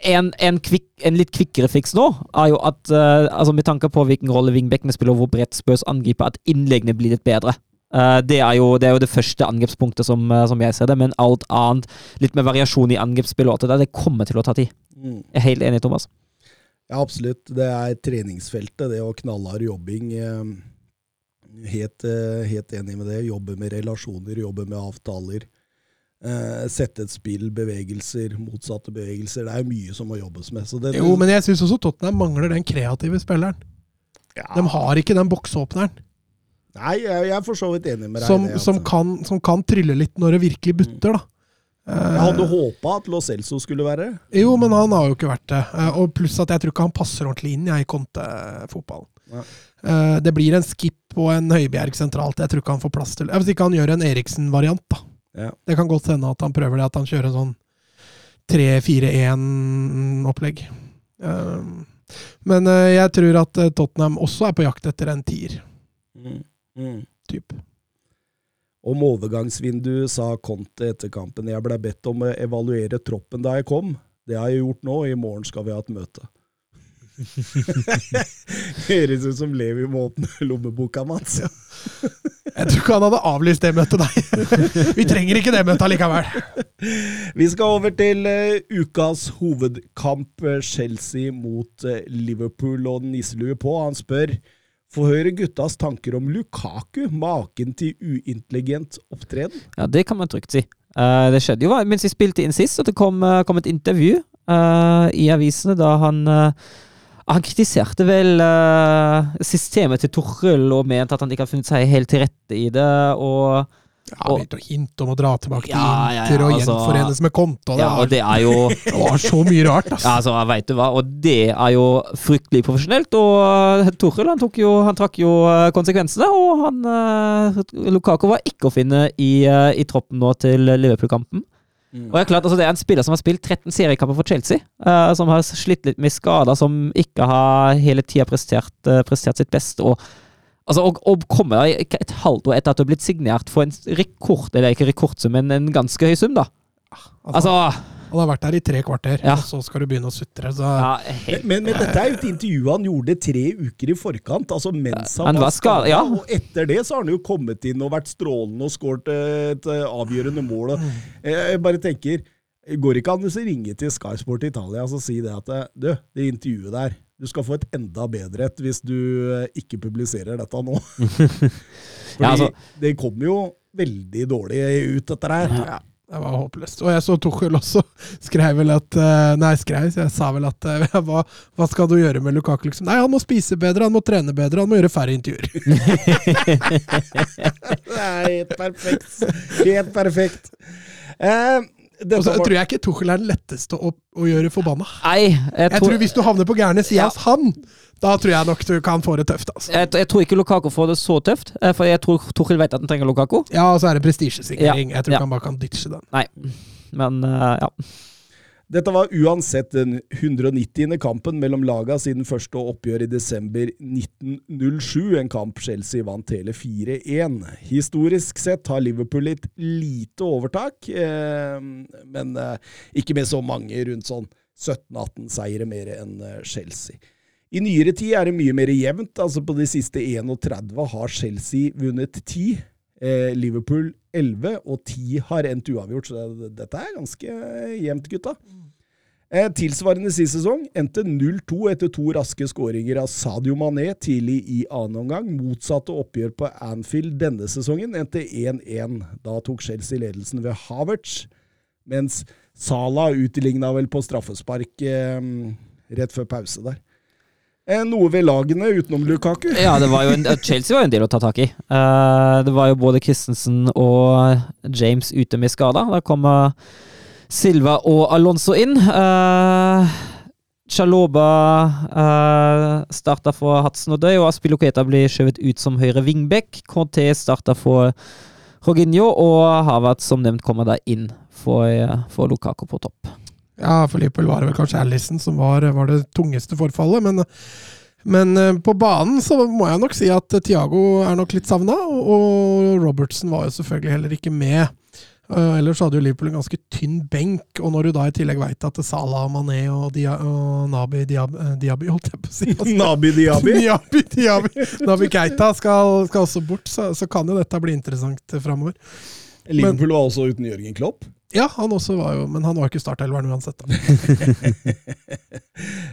en, en, kvik, en litt kvikkere fiks nå er jo at uh, altså med tanke på hvilken rolle vingbekkene spiller, og hvor bredt Spøs angriper, at innleggene blir litt bedre. Eh, det, er jo, det er jo det første angrepspunktet som, eh, som jeg ser det, men alt annet, litt med variasjon i angrepsspillet, det kommer til å ta tid. mm. Jeg er helt enig, Thomas. Ja, absolutt. Det er treningsfeltet, det og knallhard jobbing. eh, Helt, helt enig med det. Jobbe med relasjoner, jobbe med avtaler. eh, Sette et spill, bevegelser, motsatte bevegelser. Det er mye som må jobbes med. Så det, Jo, men jeg syns også Tottenham mangler den kreative spilleren. ja. De har ikke den boksåpneren Nei, jeg, er for så vidt enig med deg. som, det, som, altså. kan, som kan trylle litt når det virkelig butter, da. Jeg hadde håpa at Lo Celso skulle være det. jo, men han har jo ikke vært det. Eh, Og pluss at jeg tror ikke han passer ordentlig inn jeg, i Conte-fotballen. Nei. Eh, Det blir en skip og en Høibjerg sentralt. Jeg tror ikke han får plass til Hvis ikke han gjør en Eriksen-variant, da. Ja. Det kan godt hende at han prøver det, at han kjører en sånn 3-4-1-opplegg. Men eh, jeg tror at Tottenham også er på jakt etter en tier. Mm. Mm. Typ. Om overgangsvinduet sa Conte etter kampen jeg ble bedt om å evaluere troppen da jeg kom. Det har jeg gjort nå, i morgen skal vi ha et møte. (laughs) Høres ut som Levi må åpne lommeboka, Mats. Jeg tror ikke han hadde avlyst det møtet, nei. Vi trenger ikke det møtet allikevel. Vi skal over til eh, ukas hovedkamp, eh, Chelsea mot eh, Liverpool og nisselue på. Han spør Få høre guttas tanker om Lukaku, maken til uintelligent opptreden. Ja, det kan man trygt si. Uh, det skjedde jo mens vi spilte inn sist, at det kom, uh, kom et intervju uh, i avisene da han han kritiserte vel systemet til Torrell og mente at han ikke har funnet seg helt til rette i det. og Ja, Begynte å hinte om å dra tilbake til Ja, ja, ja, Inter og altså- gjenforenes med Konto. Det, Ja, og var, det er jo (laughs) det var så mye rart, Ja, altså. altså, veit du hva, og det er jo fryktelig profesjonelt. Og uh, Torhild han, tok jo, han trakk jo eh, konsekvensene, og han uh, Lukaku var ikke å finne i, eh, i troppen nå til Liverpool-kampen. Og det er klart, altså det er en spiller som har spilt 13 seriekamper for Chelsea, eh, som har slitt litt med skader, som ikke har hele tida prestert, eh, prestert sitt beste. og Altså, Å, å komme et halvt år etter at du har blitt signert for en rekord, eller ikke rekordsum, men en ganske høy sum, da. Altså, Altså, han har vært der i tre kvarter, Ja. og så skal du begynne å sutre. Så ja, Men, helt, men, men dette er jo et intervju han gjorde tre uker i forkant, altså mens han, Han var skada, ja. Og etter det så har han jo kommet inn og vært strålende og skåret et avgjørende mål. Og, eh, jeg bare tenker, går ikke an å ringe til Sky Sport Italia og så si det at eh, du, det intervjuet der, du skal få et enda bedre et hvis du eh, ikke publiserer dette nå. (laughs) Fordi Ja, altså- det kommer jo veldig dårlig ut, dette her. ja, det var håpløst. Og jeg så Tuchel også skrev vel at eh, Nei, skrev, jeg sa vel at eh, (laughs) hva, hva skal du gjøre med Lukaku? Liksom? Nei, han må spise bedre, han må trene bedre, han må gjøre færre intervjuer. (laughs) Det er helt perfekt. Helt perfekt. Eh, Og så tror jeg ikke Tuchel er den letteste å, å gjøre forbanna. Nei, jeg Jeg tror, tror Hvis du havner på gærne sida Ja. han, da tror jeg nok du kan få det tøft. altså. jeg, jeg tror ikke Lukaku får det så tøft, eh, for jeg tror Tuchel vet at han trenger Lukaku. Ja, og så er det prestisjesikring. Ja, Jeg tror ja. han bare kan ditche den. Nei, men uh, ja. Dette var uansett den 190. kampen mellom laga siden første oppgjør i desember 1907, en kamp Chelsea vant hele 4-1. Historisk sett har Liverpool litt lite overtak, eh, men eh, ikke med så mange, rundt sånn 17-18 seire mer enn eh, Chelsea. I nyere tid er det mye mer jevnt. altså På de siste 31 har Chelsea vunnet 10. Eh, Liverpool 11, og 10 har endt uavgjort. Så det, dette er ganske jevnt, gutta. Eh, tilsvarende sist sesong endte 0-2 etter to raske skåringer av Sadio Mané tidlig i annen omgang. Motsatte oppgjør på Anfield denne sesongen endte 1-1. Da tok Chelsea ledelsen ved Havertz, mens Salah utligna vel på straffespark eh, rett før pause der. Eh, noe ved lagene utenom Lukaku? Ja, var en, Chelsea var jo en del å ta tak i. Uh, det var jo både Christensen og James ute med skada. Da kommer Silva og Alonso inn. Uh, Chaloba uh, starta for Hatsen og Døy, og Aspiloketa blir skjøvet ut som høyre vingbekk. Conté starta for Roginho, og Havertz som nevnt kommer da inn for, eh, for Lukaku på topp. Ja, for Liverpool var det vel kanskje Allison som var, var det tungeste forfallet, men, men eh, på banen så må jeg nok si at Thiago er nok litt savna, og, Robertson var jo selvfølgelig heller ikke med. Uh, ellers hadde jo Liverpool en ganske tynn benk, og når du da i tillegg veit at Salah, Mané og, Dia og Nabi Diaby, Diaby holdt jeg på å si altså. (laughs) Nabi Diaby? (laughs) Diaby, Diaby. Nabi Keita skal, skal også bort, så, så kan jo dette bli interessant framover. Liverpool var også uten Jørgen Klopp. Ja, han også var jo, men han var ikke startelveren uansett. Da. (laughs)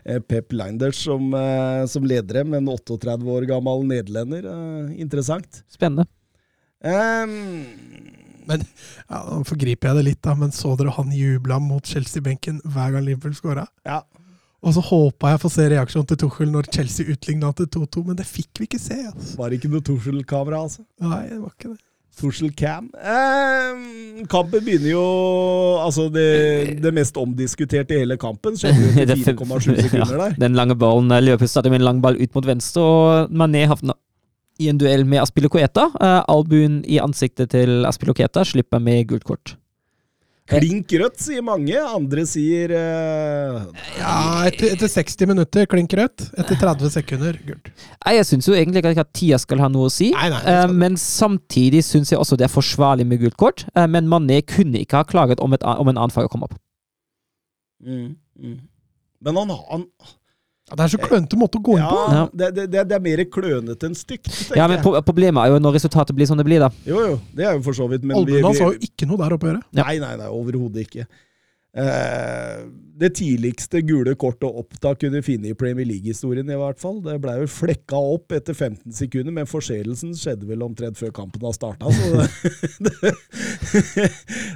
Eh, Pep Leinders som, eh, som leder dem, en 38 år gammel nederlender. Eh, interessant. Spennende. Um, Men ja, Nå forgriper jeg det litt, da, men så dere han jubla mot Chelsea-benken hver gang Liverpool skåra? ja. Og så håpa jeg å få se reaksjonen til Tuchel når Chelsea utligna til 2-2, men det fikk vi ikke se. Altså. Var det ikke noe Tuchel-kamera, altså? Nei, det var ikke det. Torshäll Cam. Um, kampen begynner jo Altså, det, det mest omdiskuterte i hele kampen skjedde jo etter (laughs) er 4,7 sekunder der. (laughs) Den lange ballen løper Liverpool starter med en lang ball ut mot venstre, og Mané havner i en duell med Aspilokoeta. Uh, albuen i ansiktet til Aspilokoeta slipper med gult kort. Klink rødt, sier mange. Andre sier uh... Ja, etter, etter 60 minutter klink rødt. Etter 30 sekunder gult. Nei, Jeg syns jo egentlig ikke at tida skal ha noe å si, Nei, nei, eh, men samtidig syns jeg også det er forsvarlig med gult kort. Eh, men Mané kunne ikke ha klaget om, et, om en annen farge kom opp. mm, mm. Men han, han Ja, det er så klønete måte å gå inn på. Ja, det, det, det er mer klønete enn stygt, Ja, men pro Problemet er jo når resultatet blir som det blir, da. Jo, jo, det er jo for så vidt, men vi, Albuen hans har jo ikke noe der oppe å gjøre. Ja. Nei, nei, nei, overhodet ikke. Eh, det tidligste gule kortet opptak kunne finne i Premier League-historien, i hvert fall. Det blei jo flekka opp etter 15 sekunder, men forseelsen skjedde vel omtrent før kampen har starta, så det, (laughs) det,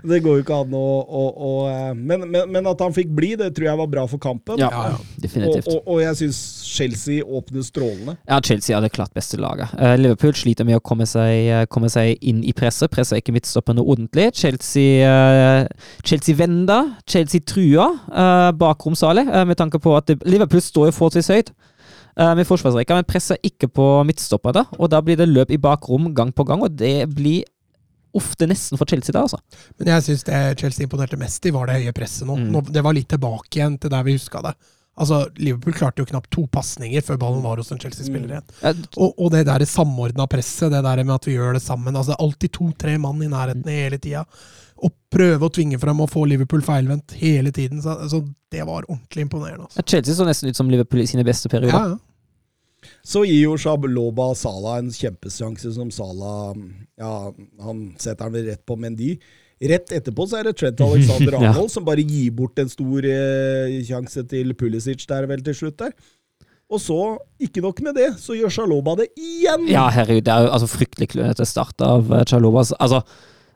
det går jo ikke an å, å, å eh, men, men, men at han fikk bli, det tror jeg var bra for kampen. Ja, Ja, definitivt. Og, og, og jeg syns Chelsea åpner strålende. Ja, Chelsea er det klart beste laget. Uh, Liverpool sliter med å komme seg, eh, komme seg inn i presset. Presser ikke midtstopperne ordentlig. Chelsea, uh, Chelsea vender. Chelsea truer uh, bakromsalig, uh, med tanke på at det, Liverpool står jo forholdsvis høyt med forsvarsrekka, men presser ikke på midtstopperne. Og da blir det løp i bakrom gang på gang, og det blir ofte nesten for Chelsea der, altså. Men jeg syns det Chelsea imponerte mest i, var det høye presset nå. Mm. nå. Det var litt tilbake igjen til der vi huska det. Altså, Liverpool klarte jo knapt to pasninger før ballen var hos en Chelsea-spiller igjen. Mm. Og, og det der samordna presset, det der med at vi gjør det sammen. altså det er Alltid to-tre mann i nærheten hele tida. Og prøve å tvinge frem og få Liverpool feilvendt hele tiden. Så, altså, det var ordentlig imponerende. Altså. Chelsea så nesten ut som Liverpool i sine beste perioder. Ja, ja. Så gir jo Shabloba Salah en kjempesjanse som Salah Ja, han setter den vel rett på Mendy. Rett etterpå så er det Trent Alexander (laughs) Ja. Som bare gir bort en stor eh, sjanse til Pulisic der vel til slutt der. Og så, ikke nok med det, så gjør Sjaloba det igjen! Ja, herregud, det er jo altså, fryktelig klønete start av uh, Altså,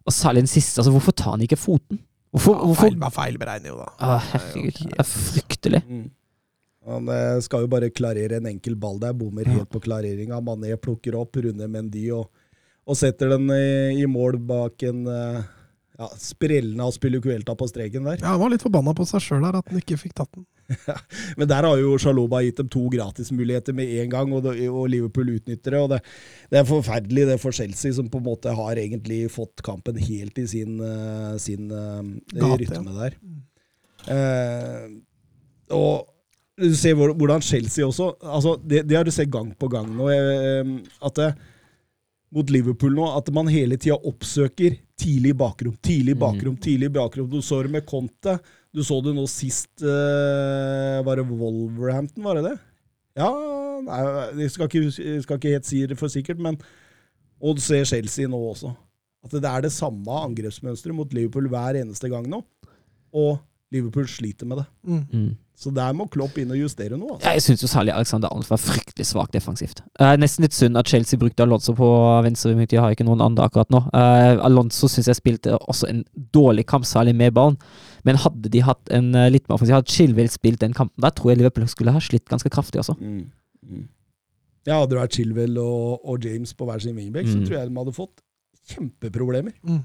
og særlig den siste. Altså, hvorfor tar han ikke foten? Hvorfor? Ja, hvorfor? feil, var feilberegning, jo, da. Ah, herregud, det er fryktelig. Mm. Han eh, skal jo bare klarere en enkel ball der, bommer helt på klareringa. Mané plukker opp, runder Mendy og, og setter den i, i mål bak en eh, ja, sprellende Aspilicuelta på streken der. Ja, Han var litt forbanna på seg sjøl at han ikke fikk tatt den. (laughs) Men der har jo Sjaloba gitt dem to gratismuligheter med en gang, og, det, og Liverpool utnytter det. og det, det er forferdelig det for Chelsea, som på en måte har egentlig fått kampen helt i sin, eh, sin eh, Gate, rytme der. Eh, og du ser hvor- hvordan Chelsea også altså det, det har du sett gang på gang nå. eh, at det, mot Liverpool nå, at man hele tida oppsøker tidlig bakrom, tidlig bakrom, tidlig bakrom. Du så det med Conte. Du så det nå sist uh, Var det Wolverhampton, var det det? Ja nei, Jeg skal ikke, jeg skal ikke helt si det for sikkert, men Og du ser Chelsea nå også. At det er det samme angrepsmønsteret mot Liverpool hver eneste gang nå. Og Liverpool sliter med det. Mm. Så der må Klopp inn og justere noe. Altså. Ja, jeg syns jo særlig Alexander Arnold var fryktelig svak defensivt. Eh, nesten litt synd at Chelsea brukte Alonso på venstre midt. Jeg har ikke noen andre akkurat nå. Eh, Alonso syns jeg spilte også en dårlig kamp, særlig med ballen. Men hadde de hatt en uh, litt mer offensiv Hadde Chilwell spilt den kampen der, tror jeg Liverpool skulle ha slitt ganske kraftig, også. Mm. Mm. Ja, hadde det vært Chilwell og, og James på hver sin wingback, så Mm. tror jeg de hadde fått kjempeproblemer. Mm.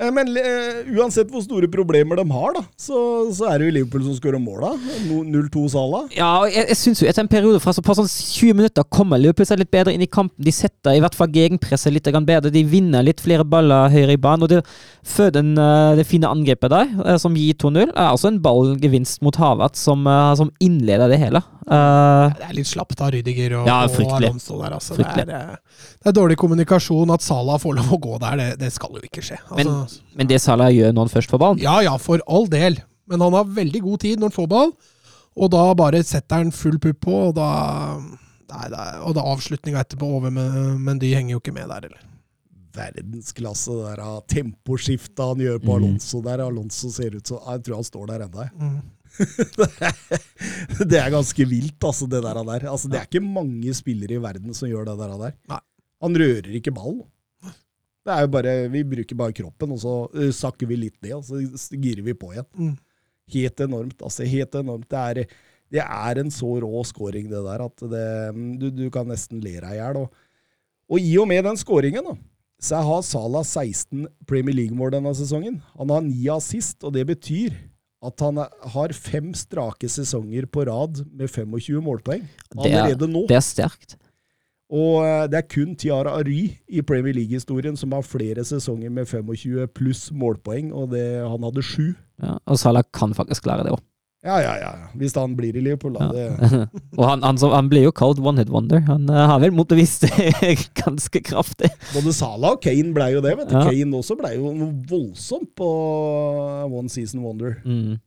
Eh, Men eh, uansett hvor store problemer de har, da, så, så er det jo Liverpool som skårer måla. No- 0-2 Sala. Ja, og jeg, jeg synes jo etter en periode fra så på sånn 20 minutter kommer Liverpool seg litt bedre inn i kampen. De setter i hvert fall gegenpresset litt bedre. De vinner litt flere baller høyere i banen. Og det, føder den, eh, det fine angrepet der, som gir 2-0, er også en ballgevinst mot Havertz som, som innleder det hele. Uh, Det er litt slapt av Rydiger og, Ja, og. Alonso der. Altså. Det, er, det er dårlig kommunikasjon. At Sala får lov å gå der, det, det skal jo ikke skje. Altså, men det Salah gjør når han først får ballen Ja ja, for all del. Men han har veldig god tid når han får ball, og da bare setter han full pupp på, og da Nei, er, og da avslutninga etterpå over med Mendy henger jo ikke med der, eller. Verdensklasse, det der ah, temposkiftet han gjør på Mm. Alonso der. Alonso ser ut som Jeg tror han står der ennå. jeg. Mm. (laughs) det er ganske vilt, altså, det der. der. Altså, det er ikke mange spillere i verden som gjør det der. der. Nei. Han rører ikke ballen. Det er jo bare, Vi bruker bare kroppen, og så uh, sakker vi litt ned, og så girer vi på igjen. Mm. Helt enormt. altså Helt enormt. Det er, det er en så rå scoring, det der, at det, du, du kan nesten le deg i hjel. Og, og i og med den scoringen, da, så har Salah 16 Premier League-mål denne sesongen. Han har ni assist, og det betyr at han har fem strake sesonger på rad med 25 målpoeng Det er- allerede nå. Det er sterkt. Og eh, det er kun Tiara Ary i Premier League-historien som har flere sesonger med 25 pluss målpoeng, og det, han hadde sju. Ja, og Salah kan faktisk klare det òg. Ja, ja, ja. Hvis han blir i Liverpool, da. Det, (laughs) og han, han, han blir jo kalt one hit wonder. Han uh, har vel motbevist det (laughs) ganske kraftig. både Salah og Kane ble jo det. vet du. Ja. Kane også ble jo voldsomt på One Season Wonder. Mm.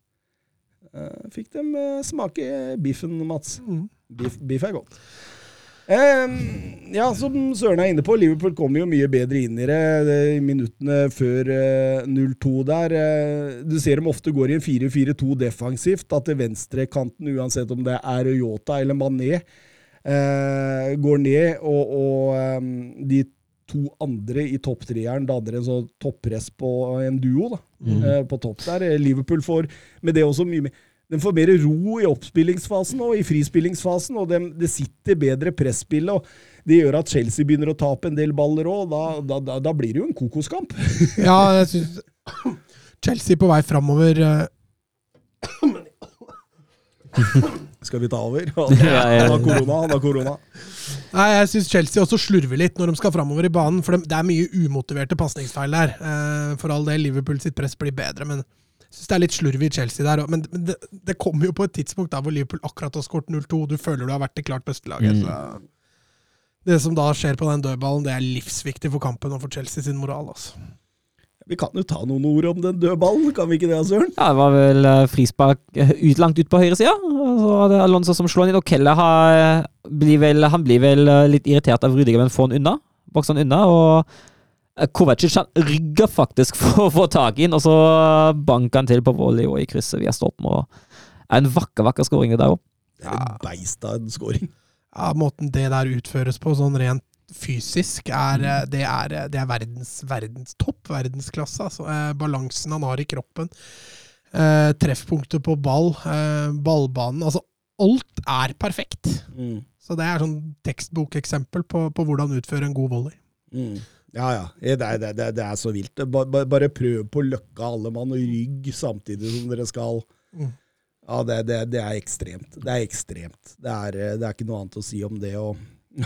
Uh, Fikk dem uh, smake biffen, Mats. Mm. Biff, biff er godt. Eh, ja, som Søren er inne på, Liverpool kommer jo mye bedre inn i det, i minuttene før eh, 0-2 der. Eh, du ser dem ofte går i en 4-4-2 defensivt, at venstrekanten, uansett om det er Yota eller Mané, eh, går ned, og, og eh, de to andre i topptreeren danner en sånn toppress på en duo da, Mm. eh, på topp der. Eh, Liverpool får med det også mye mer den får mer ro i oppspillingsfasen og i frispillingsfasen, og det det sitter bedre presspill. og Det gjør at Chelsea begynner å tape en del baller òg. Da, da, da, da blir det jo en kokoskamp. (laughs) Ja, jeg syns Chelsea på vei framover eh, Skal vi ta over? (laughs) Han har korona. han har korona. Nei, jeg syns Chelsea også slurver litt når de skal framover i banen. For det er mye umotiverte pasningsfeil der. Eh, For all del, Liverpool sitt press blir bedre, men syns det er litt slurv i Chelsea der. òg, Men det, det kommer jo på et tidspunkt der hvor Liverpool akkurat har skåret 0-2. Du føler du har vært det klart beste laget. Mm. Det som da skjer på den dødballen, det er livsviktig for kampen og for Chelsea sin moral. altså. Vi kan jo ta noen ord om den dødballen, kan vi ikke det, Søren? Ja, det var vel eh, frispark eh, ut, langt ut på høyresida. Så var det Alonso som slår inn, og Kelle har, blir vel, han blir vel eh, litt irritert av Rudiger, men får han unna. Bokser han unna, og eh, Kovacic han rygger faktisk (laughs) for å få tak i den, og så banker han til på volley og i krysset via stolpen. En vakker, vakker skåring det der òg. Det et beist av en scoring. Ja, Måten det der utføres på, sånn rent fysisk, er, eh, det er, eh, det er verdens, verdens topp, verdensklasse. Altså. Eh, balansen han har i kroppen, eh, treffpunktet på ball, eh, ballbanen Altså, alt er perfekt. Mm. Så det er sånn tekstbokeksempel på, på hvordan utføre en god volley. Mm. Ja, ja. Det er, det, er, det er så vilt. Ba- ba- Bare prøv på løkka alle mann og rygg samtidig som dere skal. Mm. Ja, det, det, det er ekstremt. Det er ekstremt. Det er, det er ikke noe annet å si om det. Og,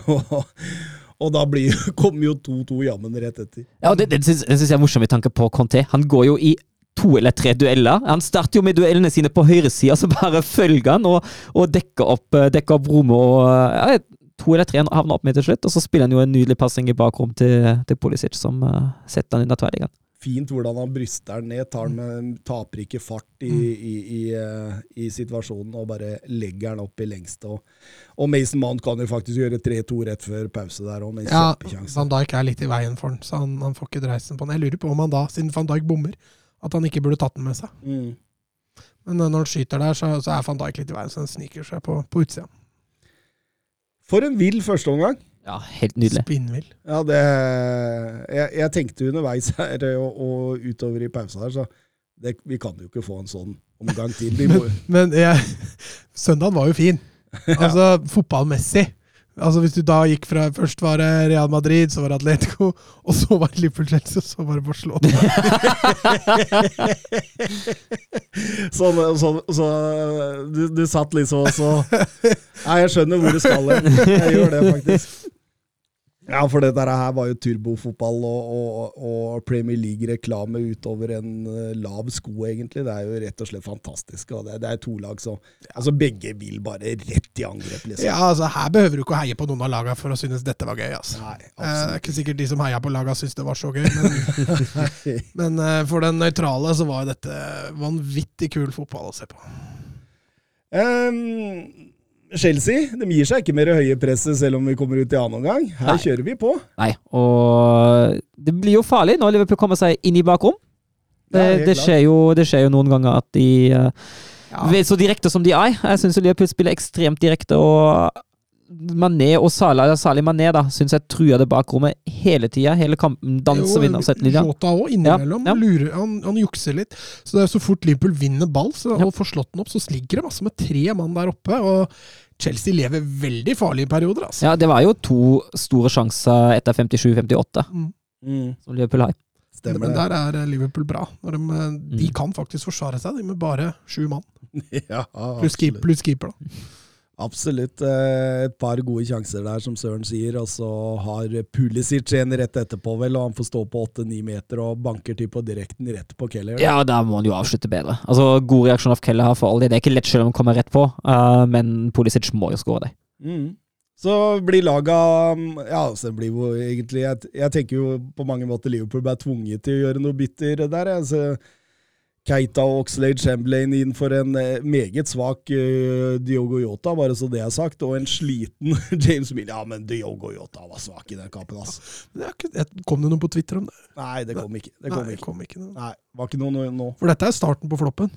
og, (laughs) og da blir, (laughs) kommer jo 2-2 jammen rett etter. Ja, og det, det, syns, jeg er morsomt med tanke på Conté. Han går jo i to eller tre dueller. Han starter jo med duellene sine på høyresida, så bare følger han og, og dekker opp, eh, dekker opp rommet. og ja, To eller tre havner opp med til slutt, og så spiller han jo en nydelig passing i bakrom til, til Pulisic, som uh, setter han under tverrliggeren. Fint hvordan han bryster den ned, tar den med, taper ikke fart i, i, i, eh, i situasjonen og bare legger den opp i lengste. Og, og Mason Mount kan jo faktisk gjøre 3-2 rett før pause der òg, med en Ja, kjempesjanse. Van Dijk er litt i veien for den, så han, han får ikke dreisen på den. Jeg lurer på om han da, siden Van Dijk bommer, at han ikke burde tatt den med seg. Mm. Men eh, når han skyter der, så, så er Van Dijk litt i veien, så han sniker seg på, på utsida. For en vill førsteomgang! Ja, helt nydelig. Spinnvill. Ja, det jeg, jeg tenkte underveis her og, og utover i pausa her, så det, vi kan jo ikke få en sånn omgang til. men, Men jeg, søndagen var jo fin. (laughs) Altså fotballmessig. Altså Hvis du da gikk fra Først var det Real Madrid, så var det Atletico, (laughs) og så var det Liverpool Chelsea, og så var det Barcelona. (laughs) sånn, sånn, så du, du satt liksom og så Nei, jeg skjønner hvor du skal hen. Jeg gjør det, faktisk. Ja, for dette her var jo turbofotball og, og, og Premier League-reklame utover en eh, lav sko, egentlig. Det er jo rett og slett fantastisk. Og det, det er to lag som Altså, begge vil bare rett i angrep, liksom. Ja, altså Her behøver du ikke å heie på noen av lagene for å synes dette var gøy. altså. Nei, Eh, absolutt. ikke sikkert de som heia på lagene syntes det var så gøy, men, (laughs) men eh, for den nøytrale så var dette vanvittig kul fotball å se på. Ehm, Chelsea de gir seg ikke mer høye presset selv om vi kommer ut i annen omgang. Her Nei. kjører vi på. Nei, og det blir jo farlig når Liverpool kommer seg inn i bakrom. Det, Ja, det, skjer jo, det skjer jo noen ganger at de eh, Ja. Så direkte som de er. Jeg syns Liverpool spiller ekstremt direkte, og Mané og Salah, særlig Mané, da, syns jeg truer det bakrommet hele tida. Hele kampen danser vinner settlinja. Jota òg, innimellom. Ja, ja. Lurer, han, han jukser litt. Så det er så fort Liverpool vinner ball så, Ja. og får slått den opp, så ligger det masse med tre mann der oppe. Og Chelsea lever veldig farlige perioder, altså. Ja, det var jo to store sjanser etter 57-58 Mm, som Liverpool har. stemmer Men der er Liverpool bra. De, eh, de Mm. kan faktisk forsvare seg, de med bare sju mann. (laughs) Ja, Pluss keep, plus keeper, da. Absolutt. eh, Et par gode sjanser der, som Søren sier. Og så har Pulisic en rett etterpå, vel, og han får stå på 8-9 meter og banker til på direkten rett på Keller. Ja, da må han jo avslutte bedre. Altså, God reaksjon av Keller har for all del. Det er ikke lett selv om han kommer rett på, uh, men Pulisic må jo skåre det. Mm. Så blir laga Ja, så det blir jo egentlig jeg, jeg tenker jo på mange måter Liverpool ble tvunget til å gjøre noe bitter der. Altså, Keita og Oxlade Chamberlain inn for en eh, meget svak uh, Diogo Yota, bare så det er sagt, og en sliten (laughs) James Mill. Ja, men Diogo Yota var svak i den kampen, altså. Ja, det ikke, kom det noe på Twitter om det? Nei, det kom ikke. Det kom Nei, ikke. kom ikke. Nei, var ikke noe nå. For dette er starten på floppen.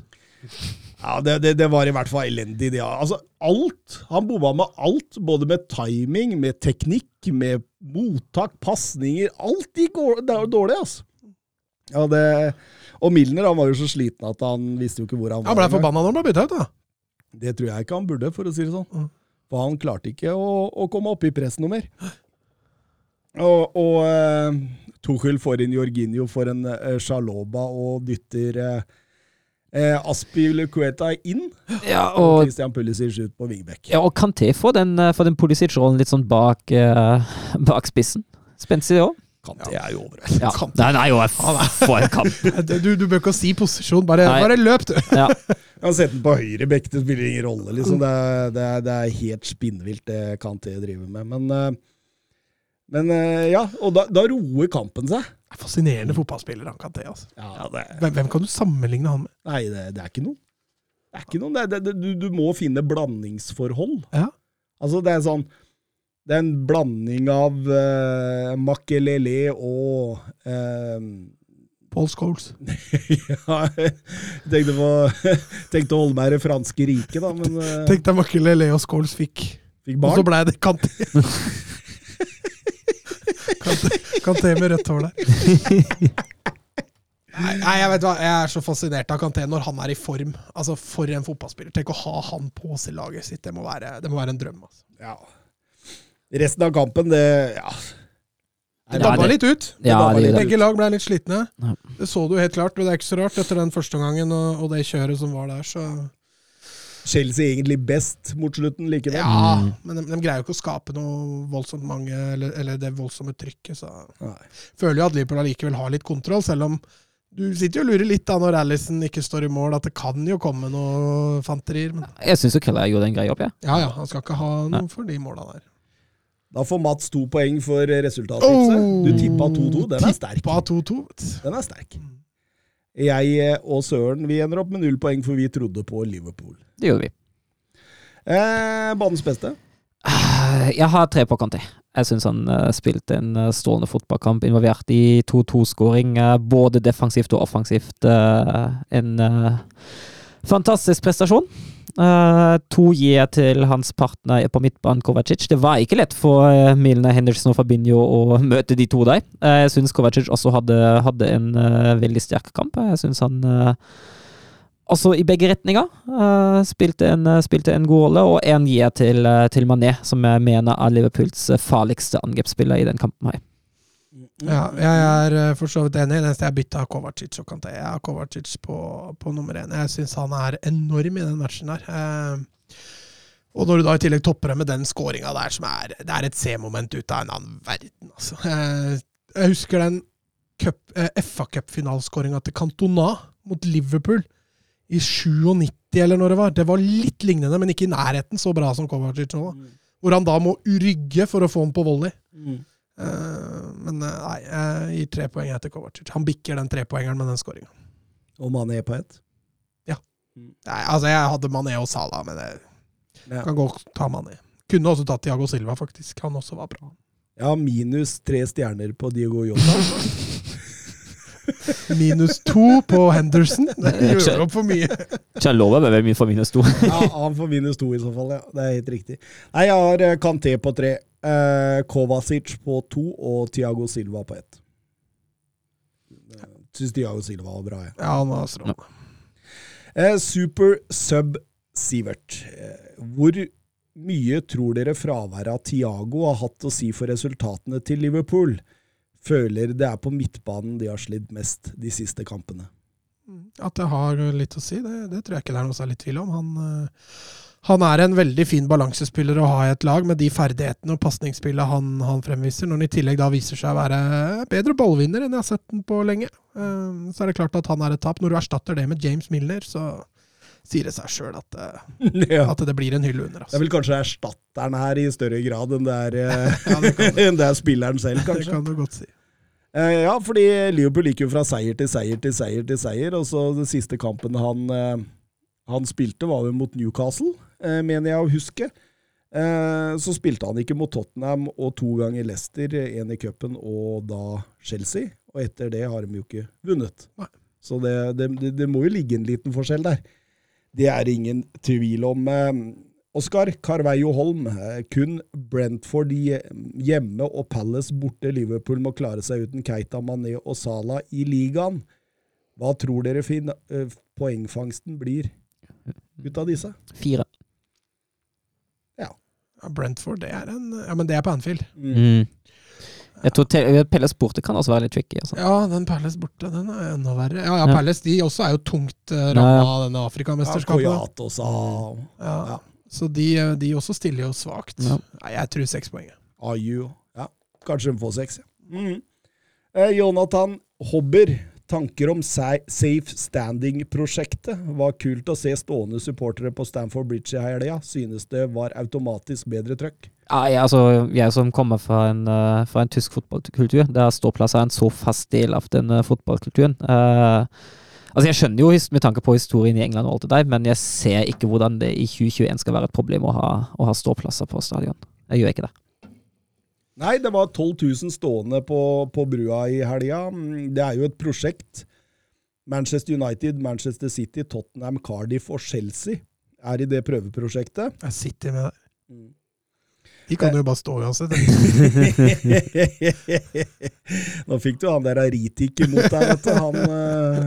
Ja, det, det, det var i hvert fall elendig. Det, ja. altså, alt. Han bomma med alt. Både med timing, med teknikk, med mottak, pasninger. Alt gikk dårlig, altså. Ja, det, og Milner han var jo så sliten at han visste jo ikke hvor han var. Han ble forbanna når han ble bytta ut, da. Det tror jeg ikke han burde, for å si det sånn. Mm. For han klarte ikke å, å komme opp i press noe mer. Og, og eh, Tuchel får inn Jorginho for en eh, Sjaloba og dytter eh, Eh, Aspilicueta er inn, Ja, og og, Christian Pulisic ut på vingbekk. ja, og Kanté får den, eh, den Pulisic-rollen litt sånn bak, eh, bak spissen. Spenstig òg. Kanté er jo overalt. (laughs) Ja. Nei, nei, jo, for en kamp. (laughs) Du, du bør ikke si posisjon, bare, bare løp, du. (laughs) Ja. Jeg har sett den på høyre bekk, det spiller ingen rolle. Liksom. Det, er, det, er, det er helt spinnvilt, det Kanté driver med. Men, eh, men eh, ja, og da, da roer kampen seg. Fascinerende fotballspiller, han Kanté. Altså. Ja, det, Hvem, hvem kan du sammenligne han med? nei, det, det er ikke noen. Det er ikke noen. Det, det, du, du må finne blandingsforhold. Ja. Altså, det er sånn Det er en blanding av uh, Makelele og uh, Paul Scholes. (laughs) ja, jeg tenkte, på, tenkte å holde meg i det franske riket, da, men uh, Tenk deg Makelele og Scholes fikk fikk Og så barn. blei det. (laughs) Kanté, Kanté med rødt hår der. Nei, nei, jeg vet hva, jeg er så fascinert av Kanté når han er i form. Altså, For en fotballspiller. Tenk å ha han på seg laget sitt. Det må være, det må være en drøm. Altså. Ja. Resten av kampen, det Ja. Det Ja, dabba det- litt ut. Ja, dabba det, litt. Begge lag ble litt slitne. Ja. Det så du helt klart, og det er ikke så rart etter den første gangen og, og det kjøret som var der. så... Chelsea egentlig best mot slutten likevel. Ja, Mm. men de, de greier jo ikke å skape noe voldsomt mange, eller, eller det voldsomme trykket. så... Nei. føler jo at Liverpool allikevel har litt kontroll, selv om du sitter jo og lurer litt da når Alison ikke står i mål, at det kan jo komme noe fanterier. Men jeg syns Keller gjorde en grei jobb, jeg. ja ja, han skal ikke ha noe for de måla der. Da får Mats to poeng for resultattipset. Du tippa 2-2. Den er sterk. 2-2. Den er sterk. Jeg eh, og Søren vi ender opp med null poeng, for vi trodde på Liverpool. Det gjorde vi. Eh, banens beste. Eh, Jeg har tre på Conti. Jeg syns han eh, spilte en eh, strålende fotballkamp, involvert i 2-2-skåring, eh, både defensivt og offensivt. En fantastisk prestasjon. Eh, to jeg til hans partner på midtbanen, Kovacic. Det var ikke lett for uh, Milne Henderson og Fabinho å (laughs) møte de to der. Eh, jeg syns Kovacic også hadde, hadde en eh, veldig sterk kamp. Jeg syns han eh, også i begge retninger eh, spilte, en, eh, spilte en god rolle, og en J til, eh, til Mané, som jeg mener er Liverpools eh, farligste angrepsspiller i den kampen. her. Ja, jeg er eh, for så vidt enig. Det eneste jeg bytta Kovacic og Kanté. Jeg har Kovacic på, på nummer én. Jeg syns han er enorm i den matchen der. Eh, og når du da i tillegg topper det med den scoringa der, som er Det er et C-moment ut av en annen verden, altså. Eh, jeg husker den cup, eh, FA Cup-finaleskåringa til Cantona mot Liverpool i 97, eller når det var. Det var litt lignende, men ikke i nærheten så bra som Kovacic nå. da. Hvor han da må rygge for å få den på volley. Mm. Eh, men eh, nei, jeg gir tre poeng etter Kovacic. Han bikker den trepoengeren med den skåringa. Og Mané på ett. Ja. Nei, altså, jeg hadde Mané og Salah, men jeg Ja. kan godt ta Mané. Kunne også tatt Diago Silva, faktisk. Han også var bra. Ja, minus tre stjerner på Diego Jota. (laughs) Minus to på Henderson. Det gjør opp for mye. Ikke han lover meg mye for minus to. Ja, han får minus to i så fall, ja. Det er helt riktig. Nei, jeg har eh, Kanté på tre, Kovacic på to og Tiago Silva på ett. Syns Tiago Silva var bra, jeg. Ja, han var strålende. Eh, super sub Sivert. Eh, hvor mye tror dere fraværet av Tiago har hatt å si for resultatene til Liverpool? Føler det er på midtbanen de har slitt mest de siste kampene. At det har litt å si, det, det tror jeg ikke det er noe særlig tvil om. Han, eh, han er en veldig fin balansespiller å ha i et lag, med de ferdighetene og pasningsspillet han, han fremviser. Når han i tillegg da viser seg å være bedre ballvinner enn jeg har sett den på lenge, eh, så er det klart at han er et tap. Når du erstatter det med James Milner, så sier det seg sjøl at, eh, (laughs) ja. at det blir en hylle under. Det er Altså. vel kanskje erstatteren her i større grad enn det er, eh, (laughs) Ja, det (laughs) enn det er spilleren selv, kanskje. det kan du godt si. Eh, ja, fordi Liverpool gikk jo fra seier til seier til seier til seier, og så den siste kampen han, han spilte, var det, mot Newcastle, eh, mener jeg å huske. Eh, så spilte han ikke mot Tottenham og to ganger Leicester, én i cupen og da Chelsea. Og etter det har de jo ikke vunnet. Nei. Så det, det, det, må jo ligge en liten forskjell der. Det er ingen tvil om. Eh, Oskar Carveio Holm, kun Brentford hjemme og Palace borte. Liverpool må klare seg uten Keita, Mané og Salah i ligaen. Hva tror dere fin poengfangsten blir ut av disse? Fire. Ja, Brentford, det er en Ja, men det er på Anfield. Mm. Jeg tror Pelles borte kan også være litt tricky. Altså. Ja, den Pelles borte, den er enda verre. Ja, ja, Ja. Palace de også er jo tungt uh, Ja, ramma ja. av denne Ja, Afrikamesterskapet. Ja, sa Ja. Ja. Så de, eh, de også stiller jo svakt. Ja. Nei, jeg tror seks poeng. AU. Ja, kanskje de får seks. ja. Mhm. Eh, Jonathan Hobber. Tanker om Safe Standing-prosjektet. Var kult å se stående supportere på Stamford Bridge i helga. Synes det var automatisk bedre trøkk. Ja, jeg, altså, jeg som kommer fra en, eh, fra en tysk fotballkultur, der ståplasser er en så fast del av den eh, fotballkulturen. Uh, altså Jeg skjønner jo med tanke på historien i England og alt det der, men jeg ser ikke hvordan det i 2021 skal være et problem å ha, å ha ståplasser på stadion. Jeg gjør ikke det. Nei, det var 12 000 stående på, på brua i helga. Mm, Det er jo et prosjekt. Manchester United, Manchester City, Tottenham, Cardiff og Chelsea er i det prøveprosjektet. Jeg sitter med der. Mm. De kan jo bare stå uansett. (laughs) nå fikk du han der Ritik imot deg, vet du. Han, eh,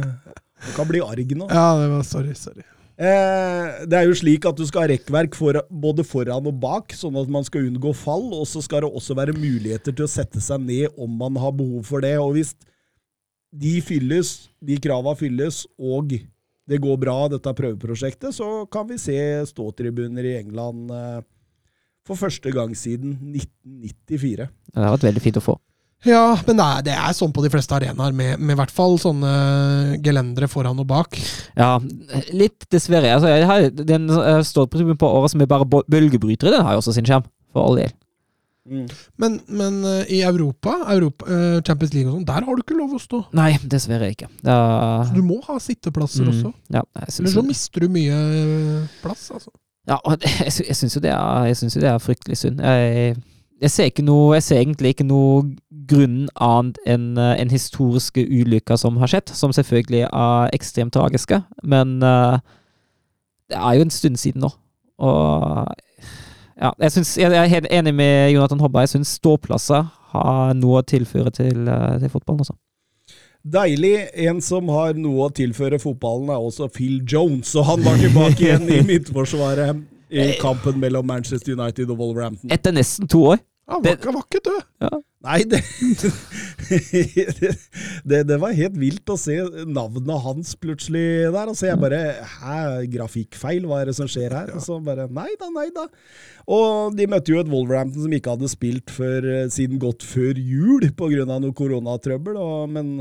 han kan bli arg nå. Ja, det var sorry, sorry. Eh, det er jo slik at du skal ha rekkverk for, både foran og bak, sånn at man skal unngå fall. Og så skal det også være muligheter til å sette seg ned om man har behov for det. Og hvis de fylles, de krava fylles, og det går bra, dette prøveprosjektet, så kan vi se ståtribuner i England eh, for første gang siden 1994. Det har vært veldig fint å få. Ja, men det er, det er sånn på de fleste arenaer, med, med hvert fall sånne gelendere foran og bak. Ja, litt dessverre. Altså, jeg har, den uh, ståtribunen på året som er bare bølgebrytere, den har jo også sin skjerm. For all del. Men, men eh, i Europa, Europa eh, Champions League og sånn, der har du ikke lov å stå. Nei, dessverre ikke. Da... Så Du må ha sitteplasser Mm, også. Ja, jeg Eller så mister du mye eh, plass, altså. Ja, og (laughs) jeg, jeg syns jo, det er- jeg synes jo det er fryktelig synd. Jeg, jeg, ser ikke noe, jeg ser egentlig ikke noe grunn annet enn eh, en historiske ulykker som har skjedd, som selvfølgelig er ekstremt tragiske, men uh, det er jo en stund siden nå. Og ja, jeg, synes, jeg er helt enig med Jonathan Hobba. Jeg syns ståplasser har noe å tilføre til, eh, til fotballen. Også. Deilig. En som har noe å tilføre fotballen, er også Phil Jones. Og han var tilbake igjen i (laughs) midtforsvaret i kampen mellom Manchester United og Wolverhampton. Etter nesten to år. Han var, Det- ikke- var ikke død. Nei, det, (laughs) det Det var helt vilt å se navnet hans plutselig der. Og så jeg bare Hæ, grafikkfeil? Hva er det som skjer her? Og så bare Nei da, nei da. Og de møtte jo et Wolverhampton som ikke hadde spilt før, siden godt før jul pga. noe koronatrøbbel, og, men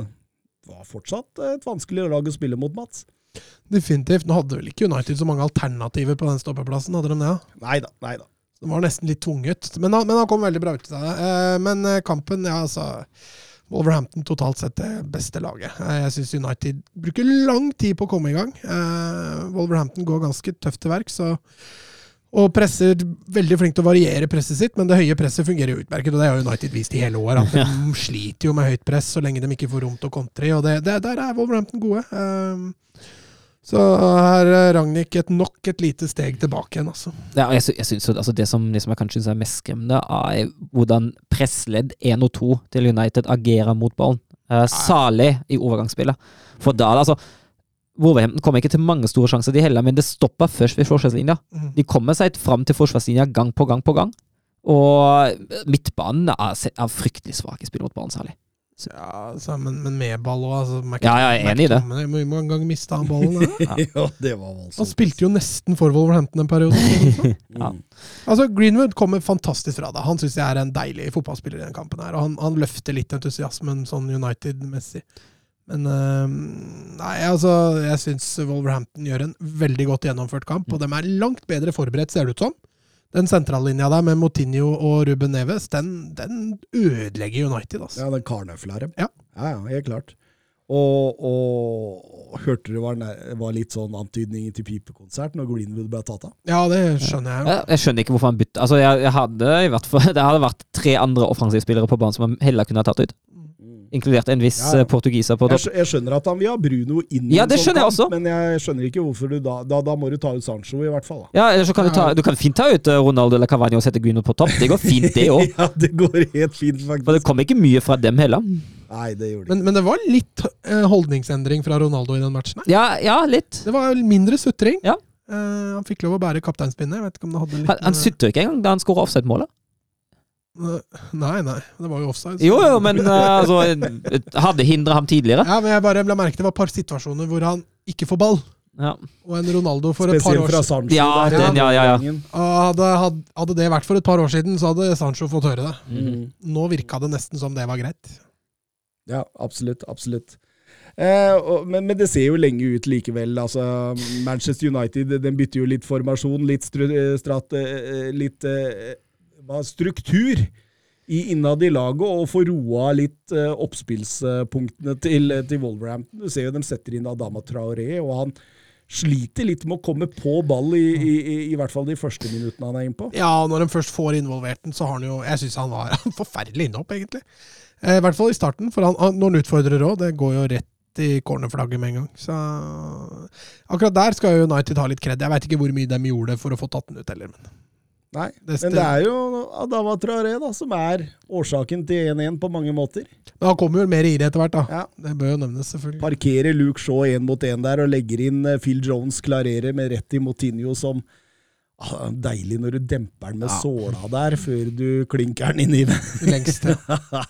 det var fortsatt et vanskelig lag å spille mot, Mats. Definitivt. Nå hadde vel ikke United så mange alternativer på den stoppeplassen, hadde de det? ja? Nei da, nei da. Det var nesten litt tvunget. Men han, men han kom veldig bra ut av det. Eh, Men eh, kampen, ja, altså Wolverhampton totalt sett det beste laget. Eh, Jeg syns United bruker lang tid på å komme i gang. Wolverhampton går ganske tøft til verks. Og, presser veldig flink til å variere presset sitt, men det høye presset fungerer jo utmerket. Og det har United vist i hele år. At de sliter jo med høyt press så lenge de ikke får rom til å kontre. Og det, det, der er Wolverhampton gode. Eh, Så her er Ragnhild et nok et lite steg tilbake igjen, altså. Ja, jeg, jeg synes altså det, som, det som jeg kanskje synes er mest skremmende, er hvordan pressledd 1 og 2 til United agerer mot ballen. Uh, Salig i overgangsspillet. For da, altså Wolverhampton kommer ikke til mange store sjanser, de heller, men det stopper først ved forsvarslinja. Mhm. De kommer seg fram til forsvarslinja gang på gang på gang. Og midtbanen er, er fryktelig svak i spill mot ballen, særlig. Ja, altså, men, men med ball òg. Altså, Ja, jeg er enig i det. Hvor mange ganger mista han ballen? da? (laughs) Ja, det var Han spilte jo nesten for Wolverhampton en periode. (laughs) Ja. Mm. altså, Greenwood kommer fantastisk fra det. Han syns jeg er en deilig fotballspiller i den kampen. her, og Han, han løfter litt entusiasmen sånn United-messig. Men øh, Nei, altså, jeg syns Wolverhampton gjør en veldig godt gjennomført kamp, og de er langt bedre forberedt, ser det ut som. Den sentrallinja der med Motinho og Ruben Neves, den, den ødelegger United, altså. Ja, den karnøfla dem. Ja. ja, ja, helt klart. Og, og hørte det var, var litt sånn antydning til pipekonsert når Greenwood ble tatt av? Ja, det skjønner jeg jo. Jeg, jeg skjønner ikke hvorfor han bytta. Altså, jeg, jeg hadde i hvert fall Det hadde vært tre andre offensivspillere på banen som han heller kunne ha tatt ut. Inkludert en viss Ja, ja. eh, portugiser på topp. Jeg, jeg skjønner at han vil ha Bruno inn i Ja, en det sånn skjønner jeg kamp, også. men jeg skjønner ikke hvorfor du da Da, da må du ta ut Sancho, i hvert fall. Da. Ja, eller så kan du ta Du kan fint ta ut eh, Ronaldo eller Cavani og sette Bruno på topp. Det går fint, det (laughs) òg. Ja, det går helt fint, faktisk. For det kom ikke mye fra dem heller. Nei, det gjorde det Men, men det var litt eh, holdningsendring fra Ronaldo i den matchen. her. Ja, ja litt. Det var mindre sutring. Ja. Uh, han fikk lov å bære kapteinspinnet. Ikke Han, han sutter ikke engang da han skårer offside-målet. Nei, nei. Det var jo offside. Jo, jo, men eh, altså Hadde hindra ham tidligere. Ja, men jeg bare la merke det var et par situasjoner hvor han ikke får ball. Ja. Og en Ronaldo for et par år fra siden. Sancho. Ja, den, ja, ja, ja. Ah, Hadde, hadde, hadde det vært for et par år siden, så hadde Sancho fått høre det. Mm. Nå virka det nesten som det var greit. Ja, absolutt. Absolutt. Eh, og, men, men det ser jo lenge ut likevel. Altså, Manchester United den bytter jo litt formasjon, litt, eh, strat, eh, litt eh, hva, struktur i innad i laget, og får roa litt uh, oppspillspunktene til, til Wolverhampton. Du ser jo de setter inn Adama Traoré, og han sliter litt med å komme på ball, i, i, i, i hvert fall de første minuttene han er innpå. Ja, når de først får involvert den, så har han jo Jeg syns han var (laughs) forferdelig innhopp, egentlig. Eh, I hvert fall i starten, for han, når han utfordrer òg, det går jo rett i cornerflagget med en gang. Så akkurat der skal United ha litt kred. Jeg veit ikke hvor mye de gjorde for å få tatt den ut heller, men Nei, Det men det er jo Adama Traoré da, som er årsaken til 1-1 på mange måter. Men han kommer jo mer i det etter hvert, da. Ja. Det bør jo nevnes, selvfølgelig. Parkerer Luke Shaw én mot én der og legger inn eh, Phil Jones, klarerer med rett i Motinho som ah, Deilig når du demper den med Ja. såla der, før du klinker den inn i den. Lengste.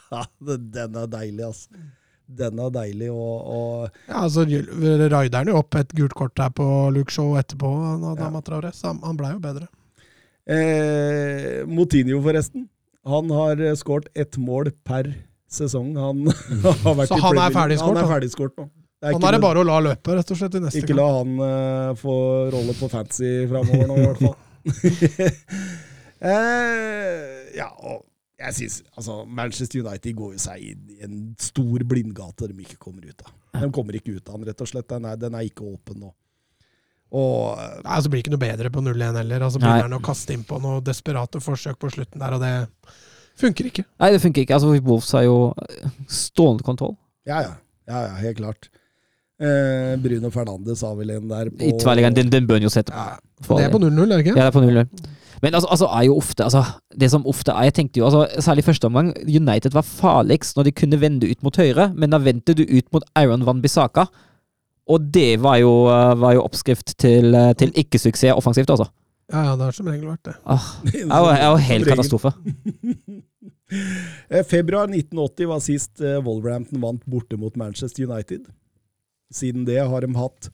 (laughs) den er deilig, altså. Den er deilig, og, og Ja, altså Raider han jo opp et gult kort her på Luke Shaw etterpå, han Adama Traoré, så han, han blei jo bedre. Eh, Motinho, forresten. Han har eh, skåret ett mål per sesong. Han (laughs) har vært Så han er Premier ferdig skåret, Han er nå. Det Han er det bare å la løpe, rett og slett, i neste Ikke gang. la han uh, få rolle på fancy framover nå, i hvert fall. (laughs) eh, ja, og jeg synes, altså, Manchester United går jo seg inn i en stor blindgate de ikke kommer ut av. De kommer ikke ut av den, rett og slett. Den er, den er ikke åpen nå. Og eh, Nei, så blir det ikke noe bedre på 0-1 heller. Altså. Begynner han å kaste inn på noe desperate forsøk på slutten der, og det funker ikke. Nei, det funker ikke. Altså, Wolves har jo stående kontroll. ja, ja, ja, ja helt klart. Eh, Bruno Fernandes har vel en der I tverrligaen. Den, den bør han jo sette på. Ja, det er på 0-0, er det ikke? Ja, det er på 0-0. Men altså, altså er jo ofte altså, Det som ofte er Jeg tenkte jo, altså, særlig første omgang, United var farligst når de kunne vende ut mot høyre, men da vendte du ut mot Iron Van Bissaka. Og det var jo, eh, var jo oppskrift til, eh, til ikke-suksess offensivt, altså. Ja, ja, det har som regel vært det. Ah, (laughs) det er jo- er helt katastrofe. (laughs) Eh, Februar 1980 var sist Wolverhampton vant borte mot Manchester United. Siden det har de hatt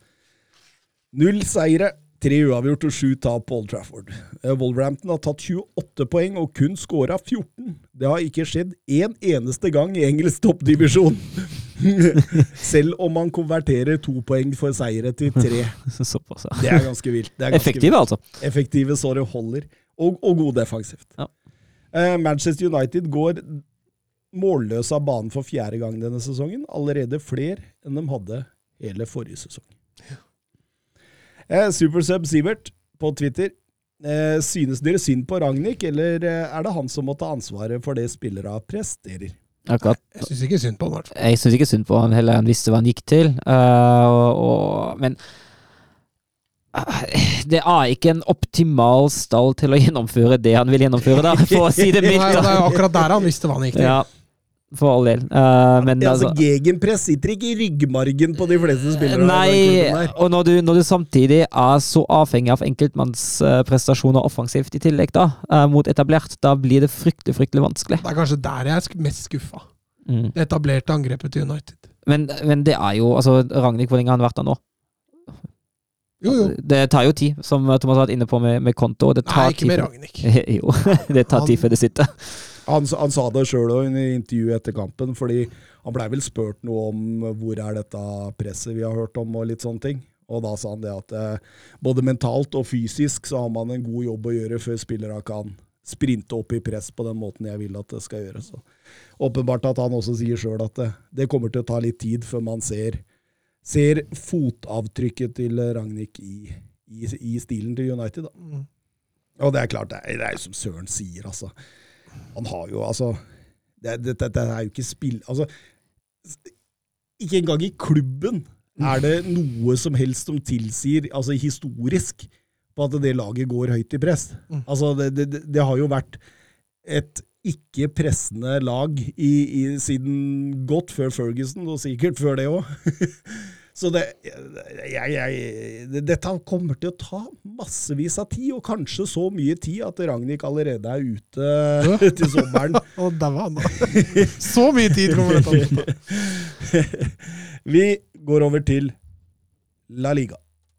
null seire, tre uavgjort og sju tap på Old Trafford. Eh, Wolverhampton har tatt 28 poeng og kun skåra 14. Det har ikke skjedd én eneste gang i engelsk toppdivisjon. (laughs) Selv om man konverterer to poeng for seire til tre. (laughs) Såpass, ja. Det er ganske vilt. Det er ganske Effektive, altså. effektive så det holder, og, og god defensivt. Ja. Uh, Manchester United går målløse av banen for fjerde gang denne sesongen. Allerede flere enn de hadde hele forrige sesong. Eh, Supersub Sivert på Twitter. Eh, synes dere synd på Ragnhild, eller eh, er det han som må ta ansvaret for det spillere presterer? Akkurat. Jeg syns ikke synd på han, i. Jeg syns ikke synd på han heller, han visste hva han gikk til. Uh, og, og, men det er ikke en optimal stall til å gjennomføre det han vil gjennomføre, da, for å si det mildt. det er akkurat der han visste hva han gikk til. Ja, for all del. Uh, men Ja, altså, altså Gegenpress sitter ikke i ryggmargen på de fleste spillere. av Nei, og når du, når du samtidig er så avhengig av enkeltmannsprestasjoner offensivt i tillegg, da, uh, mot etablert, da blir det fryktelig, fryktelig vanskelig. Det er kanskje der jeg er mest skuffa. Mm. Det etablerte angrepet til United. Men, men det er jo altså Ragnhild, hvor lenge har han vært der nå? Jo, jo. Det tar jo tid, som Thomas har vært inne på med, med konto. Det tar Nei, ikke med tid med Ragnhild. (laughs) jo, det tar tid før det sitter. Han, han sa det sjøl i intervjuet etter kampen, fordi han blei vel spurt noe om hvor er dette presset vi har hørt om, og litt sånne ting. Og da sa han det at eh, både mentalt og fysisk så har man en god jobb å gjøre før spillere kan sprinte opp i press på den måten jeg vil at det skal gjøres. Åpenbart at han også sier sjøl at det, det kommer til å ta litt tid før man ser, ser fotavtrykket til Ragnhild i, i, i stilen til United. Da. Mm. Og det er klart, det er, det er som Søren sier, altså. Han har jo altså Dette det, det, det er jo ikke spill... Altså, ikke engang i klubben er det noe som helst som tilsier, altså historisk, på at det laget går høyt i press. Mm. Altså, det, det, det- det har jo vært et ikke pressende lag i, i, siden godt før Ferguson, og sikkert før det òg. (laughs) Så det, jeg, jeg, dette kommer til å ta massevis av tid, og kanskje så mye tid at Ragnhild allerede er ute (laughs) til sommeren. (laughs) Og han, da. (laughs) Så mye tid kommer dette til å ta. Vi går over til La Liga.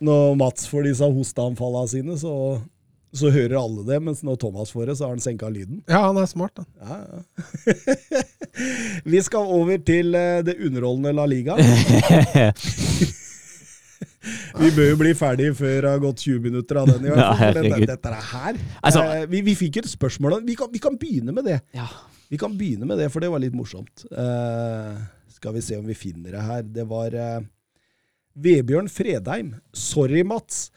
Når Mats får disse hosteanfallene sine, så, så hører alle det, mens når Thomas får det, så har han senka lyden. Ja, han er smart, da. Ja, ja. (laughs) Vi skal over til eh, det underholdende La Liga. (laughs) Vi bør jo bli ferdig før det har gått 20 minutter av den. i hvert Ja, fall, dette, dette er her. Altså- Eh, vi, vi fikk et spørsmål. Vi kan, vi kan begynne med det. Ja. Vi kan begynne med det, for det var litt morsomt. Uh, skal vi se om vi finner det her. Det var eh, Vebjørn Fredheim. Sorry, Mats.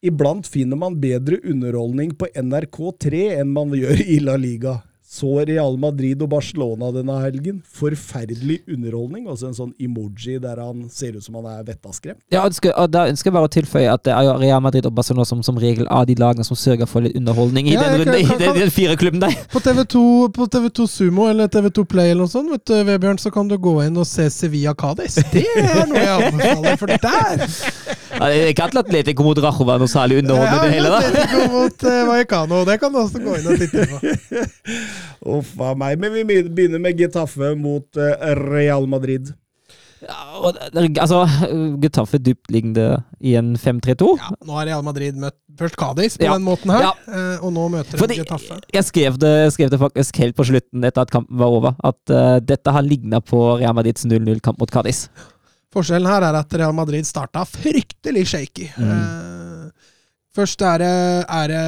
Iblant finner man bedre underholdning på NRK3 enn man gjør i La Liga. Så Real Madrid og Barcelona denne helgen. Forferdelig underholdning. Også en sånn emoji der han ser ut som han er vettaskremt. Ja, og da ønsker jeg bare å tilføye at det er Real Madrid og Barcelona som som regel av de lagene som sørger for litt underholdning i Ja, den, runde, kan- kan, i kan- den, den fire klubben der. På TV2, på TV2 Sumo eller TV2 Play eller noe sånt, vet du, Vebjørn, så kan du gå inn og se Sevilla Cádiz. Det er noe jeg anbefaler, for der Ja, det er ikke at Atletico mot Rajo var noe særlig underholdende, det hele. da. Atletico mot uh, Vallecano. Det kan du også gå inn og titte på. (laughs) Uff a meg. Men vi begynner med Getafe mot eh, Real Madrid. Ja, og altså, Getafe dyptliggende i en 5-3-2. Ja, nå har Real Madrid møtt først Cádiz på Ja. den måten her, Ja. eh, og nå møter de Getafe. jeg skrev det, jeg skrev det faktisk helt på slutten etter at kampen var over, at uh, dette har ligna på Real Madrids 0-0-kamp mot Cádiz. Forskjellen her er at Real Madrid starta fryktelig shaky. Mm. Eh, først er det, er det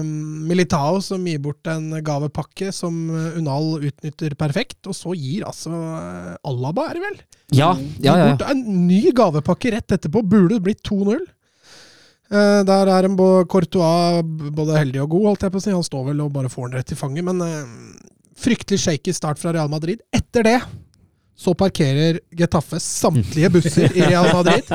um, Militao som gir bort en gavepakke som Unal utnytter perfekt, og så gir altså eh, Alaba, er det vel? Ja, ja, ja. Bort en ny gavepakke rett etterpå. Burde det blitt 2-0. Eh, der er en Courtois både heldig og god, holdt jeg på å si. Han står vel og bare får den rett i fanget, men fryktelig shaky start fra Real Madrid. Etter det så parkerer Getafe samtlige busser i Real Madrid,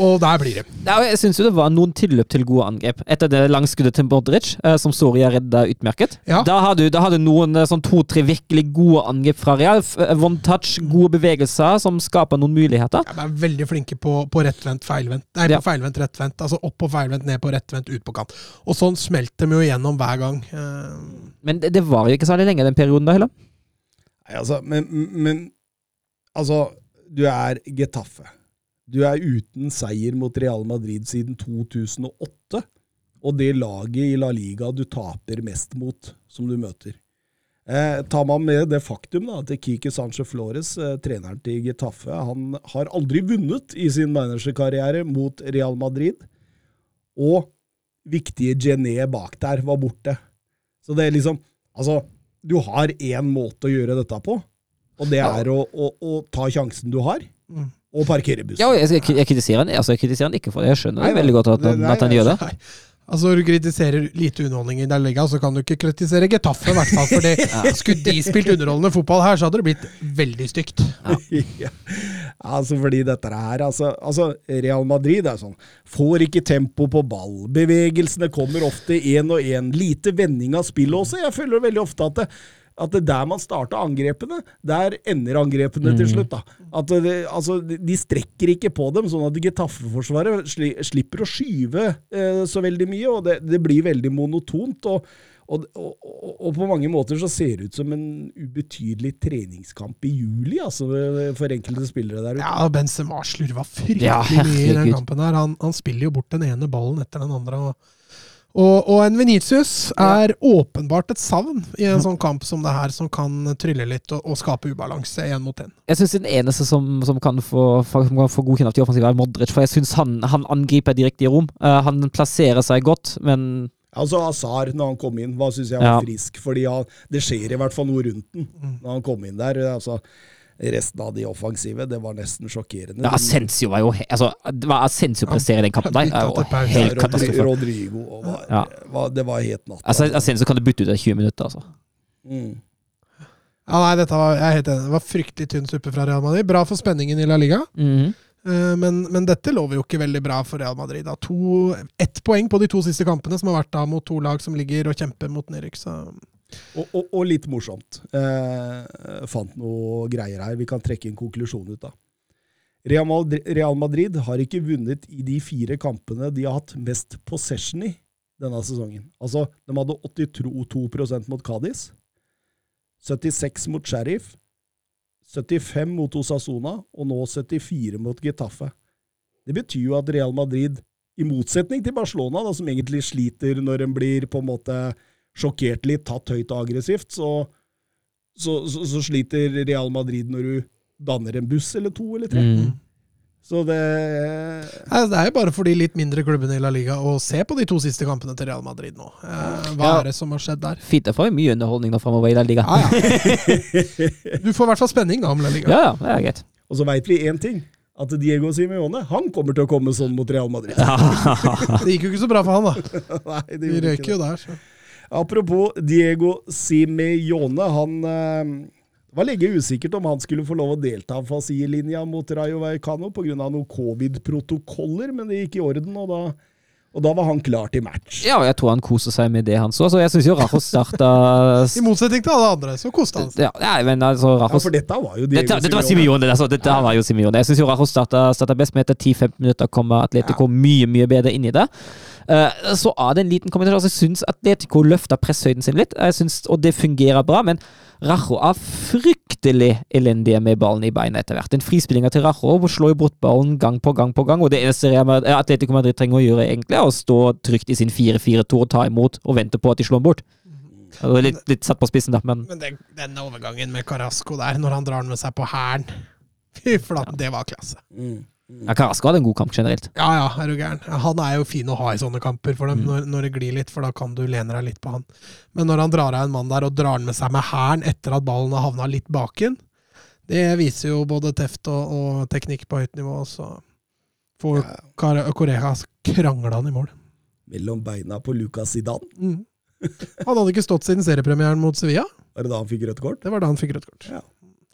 og der blir det. Ja, og jeg syns det var noen tilløp til gode angrep. Etter det langskuddet til Modric, eh, som Soria redda utmerket. Ja. Da har du, noen eh, sånn to-tre virkelig gode angrep fra Real. Eh, One touch, gode bevegelser som skaper noen muligheter. Ja, De er veldig flinke på, på rettvendt, feilvendt. Nei, Ja. på feilvendt, rettvendt. Altså opp på feilvendt, ned på rettvendt, ut på kant. Og sånn smelter de jo igjennom hver gang. Men det, det var jo ikke særlig lenge den perioden da heller. Nei, altså, men, men altså, du er Getafe. Du er uten seier mot Real Madrid siden 2008. Og det laget i La Liga du taper mest mot, som du møter. Eh, tar man med det faktum da, at Kike Sanche Flores, eh, treneren til Getafe, han har aldri vunnet i sin managerkarriere mot Real Madrid. Og viktige Gené bak der var borte. Så det er liksom Altså, du har én måte å gjøre dette på, og det er å, å, å ta sjansen du har, Mm. og parkere bussen. Ja, og jeg, jeg, kritiserer han altså jeg kritiserer han ikke for det. Jeg skjønner Nei, veldig godt at han, Nei, at han nei, gjør det. Nei. Altså, Du kritiserer lite underholdning i La Liga, så kan du ikke kritisere Getafe. i hvert fall, fordi (laughs) Skulle de spilt underholdende fotball her, så hadde det blitt veldig stygt. ja. (laughs) Altså fordi dette her altså, altså Real Madrid er sånn Får ikke tempo på ball. Bevegelsene kommer ofte én og én. Lite vending av spillet også. Jeg føler veldig ofte at det, at det der man starta angrepene, der ender angrepene til slutt. da. At det, altså, de strekker ikke på dem, sånn at Getafe-forsvaret sli, slipper å skyve eh, så veldig mye, og det, det blir veldig monotont. og og, og, og, og på mange måter så ser det ut som en ubetydelig treningskamp i juli, altså, for enkelte spillere der ute. Ja, Benzema slurva fryktelig Ja, mye i den kampen. her. Han, han spiller jo bort den ene ballen etter den andre. og og, og en Venitius er åpenbart et savn i en sånn kamp som det her, som kan trylle litt og, og skape ubalanse én mot én. Jeg syns den eneste som, som kan få, som kan få godkjent til offensiv, er Modric. For jeg syns han, han angriper direkte i rom. Uh, han plasserer seg godt, men Altså Azar, når han kom inn, hva syns jeg var Ja. frisk? Fordi det skjer i hvert fall noe rundt den når han kom inn der. Altså, Resten av de offensive, det var nesten sjokkerende. Ja, Asensio var jo he- altså, det var Asensio presterer i den kampen der, er jo helt katastrofe. Rodrigo og var, Ja. var, Det var helt natt. Altså, Asensio kan du bytte ut etter 20 minutter, altså. Mm. Ja, nei, dette var, jeg er helt enig. Det var fryktelig tynn suppe fra Real Madrid. Bra for spenningen i La Liga, Mm. eh, men, men dette lover jo ikke veldig bra for Real Madrid. Da. To, ett poeng på de to siste kampene, som har vært da mot to lag som ligger og kjemper mot nedrykk. Så Og, og, og litt morsomt. Eh, fant noe greier her. Vi kan trekke en konklusjon ut, da. Real Madrid, har ikke vunnet i de fire kampene de har hatt mest possession i denne sesongen. Altså, de hadde 82% mot Cádiz, 76 mot Sheriff, 75 mot Osasona og nå 74 mot Getafe. Det betyr jo at Real Madrid, i motsetning til Barcelona, da, som egentlig sliter når en blir på en måte sjokkert litt, tatt høyt og aggressivt, så, så, så, så sliter Real Madrid når du danner en buss eller to eller tre. Mm. Så det Nei, Det er jo bare for de litt mindre klubbene i La Liga å se på de to siste kampene til Real Madrid nå. Eh, hva Ja. er det som har skjedd der? Fint, det får jo mye underholdning nå framover i La Liga. Ah, ja. (laughs) Du får i hvert fall spenning da om La Liga. Ja, ja, det er greit. Og så veit vi én ting. At Diego Simione han kommer til å komme sånn mot Real Madrid. (laughs) Det gikk jo ikke så bra for han, da. (laughs) Nei, det Vi røyker jo der. Så. Apropos Diego Simione. Han eh, var lenge usikkert om han skulle få lov å delta for sidelinja mot Rayo Vallecano pga. noen covid-protokoller, men det gikk i orden, og da, og da var han klar til match. Ja, og jeg tror han koser seg med det han så. Så jeg syns jo Rajo starta (laughs) I motsetning til alle andre, så koste han seg. ja, ja, men altså Ja, for dette var jo Diego dette, dette var Simione. Altså, dette var jo Simione. Jeg syns Rajo starta, starta best med etter 10-15 minutter kommer Atletico mye mye bedre inn i det. Eh, så er det en liten kommentar. Altså, jeg syns Atletico løfter presshøyden sin litt, jeg synes, og det fungerer bra. Men Rajo er fryktelig elendige med ballen i beina etter hvert. Den frispillinga til Rajo slår jo bort ballen gang på gang på gang, og det eneste eh, Atletico Madrid trenger å gjøre, egentlig, er å stå trygt i sin 4-4-2 og ta imot og vente på at de slår den bort. Altså, litt, litt satt på spissen, da, men Men den, den overgangen med Carasco der, når han drar den med seg på hælen Fy flate, det var klasse. Mm. Ja, Carasco hadde en god kamp generelt. Ja ja, er du gæren. Han er jo fin å ha i sånne kamper for dem, Mm. når, når det glir litt, for da kan du lene deg litt på han. Men når han drar av en mann der og drar han med seg med hæren etter at ballen har havna litt baken, det viser jo både teft og, og teknikk på høyt nivå. Så får Ja, Kar- krangla han i mål. mellom beina på Lucas Zidane. Mm. Han hadde ikke stått siden seriepremieren mot Sevilla. Var det da han fikk rødt kort? Det var da han fikk rødt kort. Ja.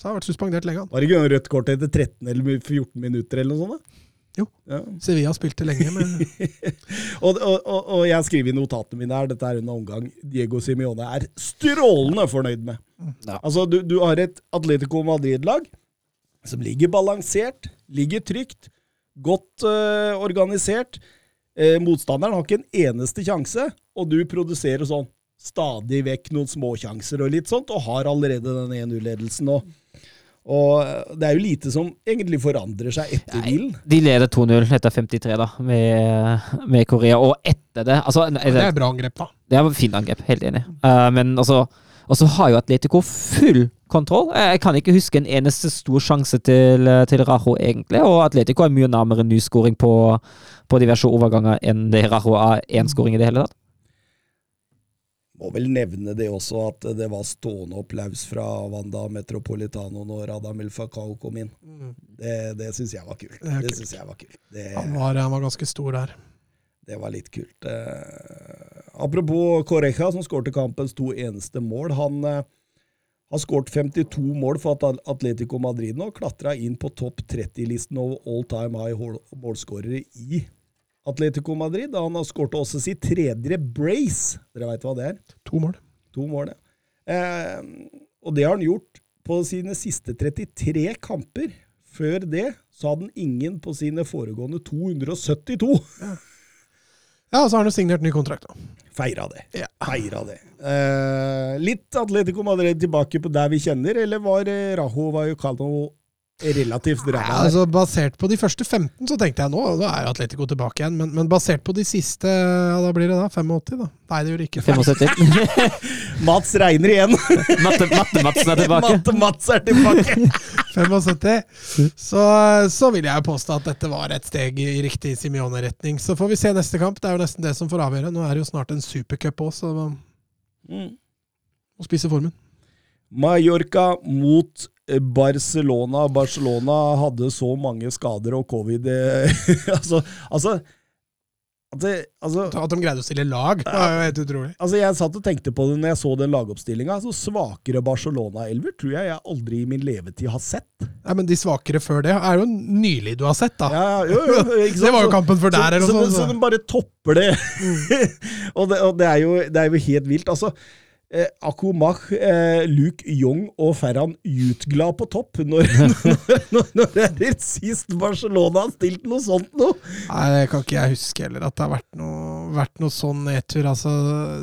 Så han har vært suspendert lenge, han. Var det ikke rødt kort etter 13 eller 14 minutter eller noe sånt? da? Jo. Ja. Sevilla spilte lenge men (laughs) og, og, og, og jeg skriver i notatene mine her, dette er under omgang Diego Simione er strålende fornøyd med. Ja. Altså, du, du har et Atletico Madrid-lag som ligger balansert, ligger trygt, godt uh, organisert. Eh, motstanderen har ikke en eneste sjanse, og du produserer sånn stadig vekk noen småsjanser og litt sånt, og har allerede den 1-0-ledelsen nå. Og eh, det er jo lite som egentlig forandrer seg etter Nei. hvilen. De leder 2-0 etter 53, da, med, med Korea. Og etter det altså, Det det, er bra angrep, da. det er et fint angrep, helt enig. Uh, men altså Og så har jo Atletico full kontroll. Jeg, jeg kan ikke huske en eneste stor sjanse til, til Rajo, egentlig. Og Atletico er mye nærmere nyskåring på, på diverse overganger enn det Rajo er én skåring i det hele tatt. Må vel nevne det også, at det var stående applaus fra Wanda Metropolitano når Radamel Fakao kom inn. Det, det syns jeg var kult. Det Det synes jeg var kult. Det, Han var, han var ganske stor der. det var litt kult. Eh, apropos Correja, som skårte kampens to eneste mål. Han eh, har skåret 52 mål for Atletico Madrid nå, klatra inn på topp 30-listen over all time high målskårere i Atletico Madrid. Han har skåret også sitt tredje brace. Dere veit hva det er? To mål. To mål, ja. Eh, og det har han gjort på sine siste 33 kamper. Før det så hadde han ingen på sine foregående 272. Ja, så har han jo signert ny kontrakt, da. Feira det. Ja. Feira det. Eh, litt Atletico Madrid tilbake på der vi kjenner, eller var Raho Rajo Vallecano relativt Ja, altså, basert på de første 15, så tenkte jeg nå, da er jo Atletico tilbake igjen. Men, men basert på de siste, ja, da blir det da 85, da. Nei, det gjør det ikke. 75. (laughs) Mats regner igjen! Matte, Matte-Madsen er tilbake. Matte Mats er tilbake! (laughs) 75. Så, så vil jeg påstå at dette var et steg i riktig Simione-retning. Så får vi se neste kamp. Det er jo nesten det som får avgjøre. Nå er det jo snart en supercup òg, så Mm. må spise formen. Mallorca mot eh, Barcelona. Barcelona hadde så mange skader og covid eh, (laughs) altså, altså, at det, altså, At de greide å stille lag, det var jo helt utrolig. altså Jeg satt og tenkte på det når jeg så den lagoppstillinga. Altså, svakere Barcelona-elver tror jeg jeg aldri i min levetid har sett. Nei, men de svakere før det er jo nylig du har sett, da. Ja, jo, jo? (laughs) Det var jo kampen før der, eller så, så, så, sånt. så, de bare topper det. (laughs) og det, og det, er jo, det er jo helt vilt. Altså, eh, Akumach, eh, Luke Young og Ferran Jutgla på topp. Når, (laughs) når, når, når er det sist Barcelona har stilt noe sånt noe? Nei, det kan ikke jeg huske heller, at det har vært noe, vært noe sånn nedtur. Altså,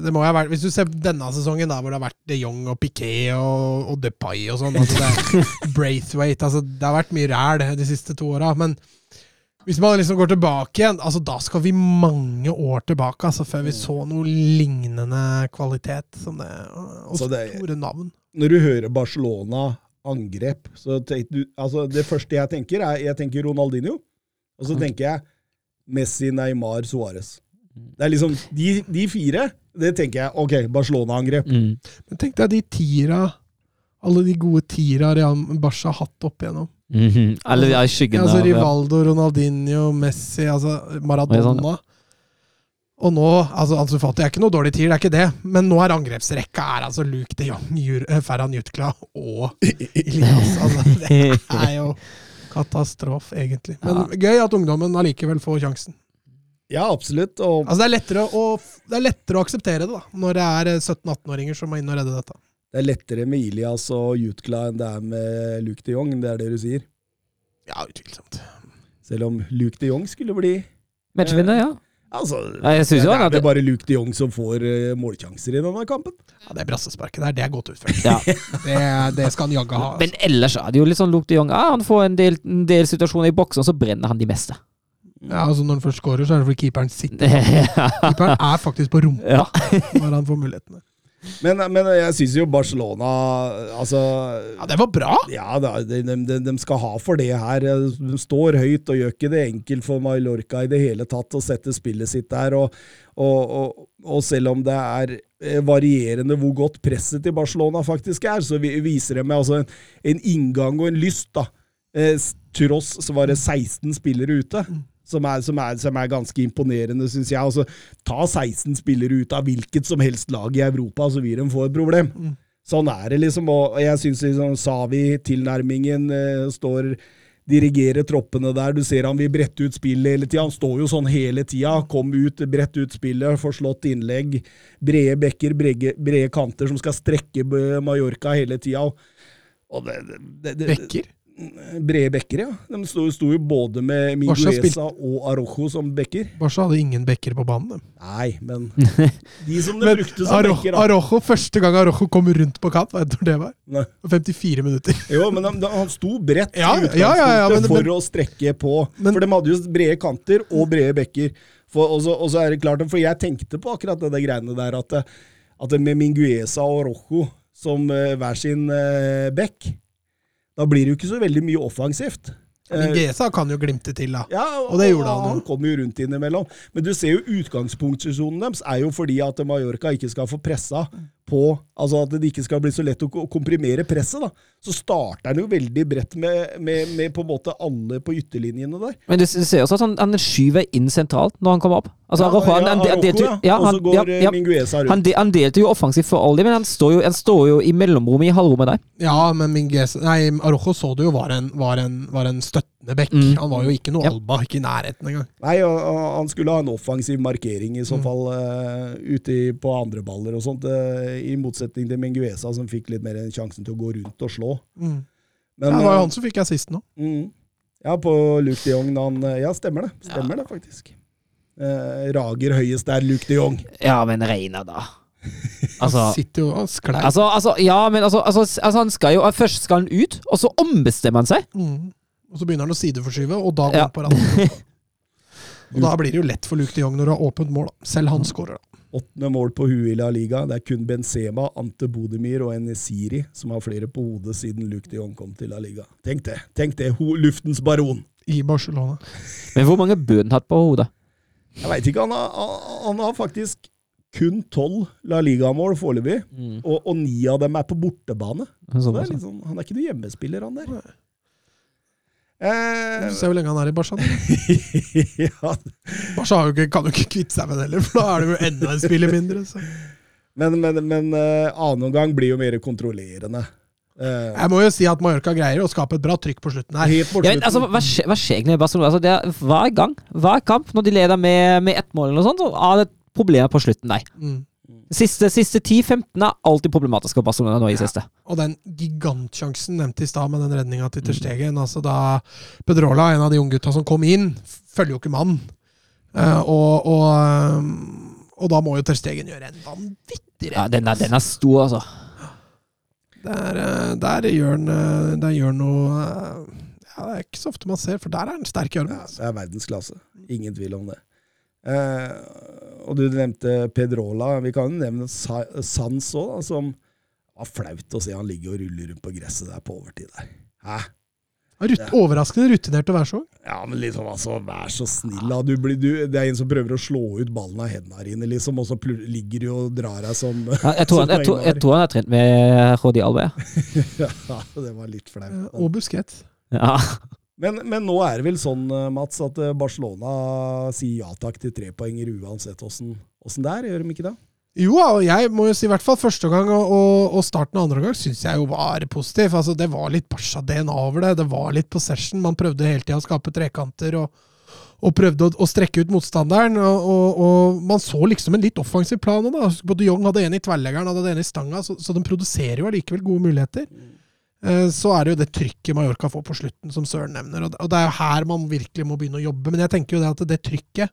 det må jo ha vært, hvis du ser denne sesongen, da, hvor det har vært de Jong og Piquet og, og Depay og sånn altså, (laughs) Braithwaite altså, Det har vært mye ræl de siste to åra. Men hvis man liksom går tilbake igjen, altså, da skal vi mange år tilbake altså, før vi så noe lignende kvalitet som det. Og Altså, det- store navn. Når du hører Barcelona angrep, så tenker du altså Det første jeg tenker, er jeg tenker Ronaldinho. Og så tenker jeg Messi, Neymar, Suárez. Det er liksom de, de fire. Det tenker jeg. Ok, Barcelona-angrep. Mm. Men tenk deg de tiera, alle de gode tiera Real Barca har hatt opp igjennom. Mm -hmm. Eller de er i skyggen Ja, altså. Rivaldo, Ronaldinho, Messi, altså Maradona. sånn. Og nå, altså Ansu Fati er ikke noe dårlig tier, det er ikke det, men nå er angrepsrekka er altså Luke de Jong, Jur- eh, Jutkla og Elias. Altså, (laughs) det er jo katastrofe, egentlig. Men gøy at ungdommen allikevel får sjansen. Ja, absolutt. Og Altså Det er å, det er lettere å akseptere det da, når det er eh, 17-18-åringer som må inn og redde dette. Det er lettere med Ilias og Jutkla enn det er med Luke de Jong, det er det du sier. Ja, utvilsomt. Selv om Luke de Jong skulle bli Matchvinner, ja. Altså, Nei, det jo er det- bare Luke de Jong som får eh, målsjanser i denne kampen. Ja, Det brassesparket der, det er godt utført. Ja. (laughs) Det, det skal han jaggu ha. Men ellers er det jo litt sånn Luke de Jong. ah, han får en del, en del situasjoner i boksen, og så brenner han de meste. Ja, altså Når han først scorer, så er det fordi keeperen sitter. (laughs) Keeperen er faktisk på rumpa Ja. når han får mulighetene. Men, men jeg syns jo Barcelona Altså Ja, det var bra! Ja, de, de, de skal ha for det her. De står høyt og gjør ikke det enkelt for Mallorca i det hele tatt å sette spillet sitt der. Og, og, og, og selv om det er eh, varierende hvor godt presset til Barcelona faktisk er, så viser de meg altså en, en inngang og en lyst, da. Eh, tross så var det 16 spillere ute. Som er, som, er, som er ganske imponerende, syns jeg. Altså, ta 16 spillere ut av hvilket som helst lag i Europa, så vil de få et problem. Sånn er det, liksom. Og jeg syns liksom, Savi-tilnærmingen eh, står Dirigerer troppene der. Du ser han vil brette ut spillet hele tida. Han står jo sånn hele tida. Kom ut, brett ut spillet, forslått innlegg. Brede bekker, brede, brede kanter som skal strekke Mallorca hele tida. Og det, det, det, Bekker. Brede bekker, ja. De sto, sto jo både med spilte- og Arojo som bekker. Barca hadde ingen bekker på banen. dem. Nei, men (laughs) de som de Men brukte som Arojo, bekker, da. Arojo, første gang Arojo kom rundt på kant, vet du hvor det var? Nei. 54 minutter. (laughs) Jo, men han, han sto bredt Ja, i ja, ja, ja, men- for men- å strekke på. Men- for de hadde jo brede kanter og brede bekker. For, og, så, og så er det klart, for jeg tenkte på akkurat det greiene der, at, at med Minguesa og Rojo som eh, hver sin uh, bekk, da blir det jo ikke så veldig mye offensivt. Men Eh, Gesa kan jo glimte til, da. ja, Og det gjorde han. Han kom jo rundt innimellom. Men du ser jo utgangspunktsituasjonen deres er jo fordi at Mallorca ikke skal få pressa på Altså at det ikke skal bli så lett å komprimere presset. da. Så starter han jo veldig bredt med, med, med på en måte alle på ytterlinjene der. Men du ser også at han, han skyver inn sentralt når han kommer opp. Altså, Ja, Rojo, han, ja, han, han, delte ja. ja, Og så går ja, eh, ja. Mingueza rundt. Han, de, han delte jo offensivt for alle men han står jo, han står jo i mellomrommet i halvrommet der. Ja, men Minguesa, nei, Arojo så du jo var en, var en, var en støttende bekk. Mm. Han var jo ikke noe Ja. Alba, ikke i nærheten engang. Nei, og, og han skulle ha en offensiv markering i så Mm. fall uh, ute på andre baller og sånt. uh, I motsetning til Menguesa, som fikk litt mer sjansen til å gå rundt og slå. Mm. Men, ja, det var eh, jo han som fikk assisten nå. Mm. Ja, på Luke de Jong. Han, ja, stemmer det. Stemmer det, faktisk. Uh, rager høyest der, Luke de Jong. Ja, men Reina, da. Altså, Han sitter jo og sklei. altså, altså Ja, men altså, altså, altså Han skal jo Først skal han ut, og så ombestemmer han seg. Mm. Og så begynner han å sideforskyve, og da går Ja. han på raden. (laughs) og da blir det jo lett for Luke de Jong når du har åpent mål. Selv han skårer, da. Åttende mål på huet i La Liga. Det er kun Benzema, Ante Bodemir og Enesiri som har flere på hodet siden Luke de Jong kom til La Liga. Tenk det! Tenk det! Ho luftens baron! I Barcelona. Men hvor mange bønn hatt på hodet? Jeg veit ikke. Han har, han- han har faktisk kun tolv La Liga-mål foreløpig, Mm. og, og ni av dem er på bortebane. Så Sånn, det er liksom, han er ikke noen hjemmespiller, han der. Eh, Se hvor lenge han er i Barca. (laughs) ja, Barca kan jo ikke kvitte seg med det heller, for da er det jo enda en spiller mindre. Så. men men, men uh, annen omgang blir jo mer kontrollerende. Uh, Jeg må jo si at Mallorca greier å skape et bra trykk på slutten her. helt på Ja, men, altså, hva, skjer, hva skjer egentlig med Barcelona? Altså, det er, hver gang, hver kamp, når de leder med, med ett mål, eller noe sånt, så er det problemer på slutten der. Mm. Siste, siste 10-15 er alltid problematisk for Barcelona nå i siste. Og den gigantsjansen nevnte i stad med den redninga til Ter Stegen. Altså da Pedrola, en av de unggutta som kom inn, følger jo ikke mann. Uh, og, og, um, og da må jo Ter Stegen gjøre en vanvittig Ja, redning. den, er, den er stor, altså. Der, eh, der gjør han eh, Der gjør han noe Ja, det er ikke så ofte man ser, for der er han sterk i armen. Ja, det er verdensklasse. Ingen tvil om det. Eh, og du nevnte Pedrola. Vi kan jo nevne Sa Sans òg, som var flaut å se han ligger og ruller rundt på gresset der på overtid. der. Hæ? Rut, overraskende rutinert å være så. Ja, men liksom, altså, vær så snill, da. Du blir, du, det er en som prøver å slå ut ballen av hendene dine, liksom, og så ligger du og drar deg som Ja, jeg, tror (laughs) han, jeg, tror, jeg tror han har trent med Rodi Alve. (laughs) Ja, det var litt flaut. Eh, Og Busquets. Ja. Men, men nå er det vel sånn, eh, Mats, at eh, Barcelona sier ja takk til trepoenger uansett åssen det er, gjør de ikke det? Jo, og jeg må jo si i hvert fall første gang og, og, starten av andre gang syns jeg jo var positiv. Altså, det var litt Barca-DNA over det. Det var litt possession. Man prøvde hele tida å skape trekanter og, og prøvde å, å strekke ut motstanderen. Og, og, man så liksom en litt offensiv plan da. Både Young hadde en i tverrleggeren, hadde en i stanga, så, så de produserer jo allikevel gode muligheter. Eh, Så er det jo det trykket Mallorca får på slutten, som Søren nevner. Og det- er jo her man virkelig må begynne å jobbe. Men jeg tenker jo det at det trykket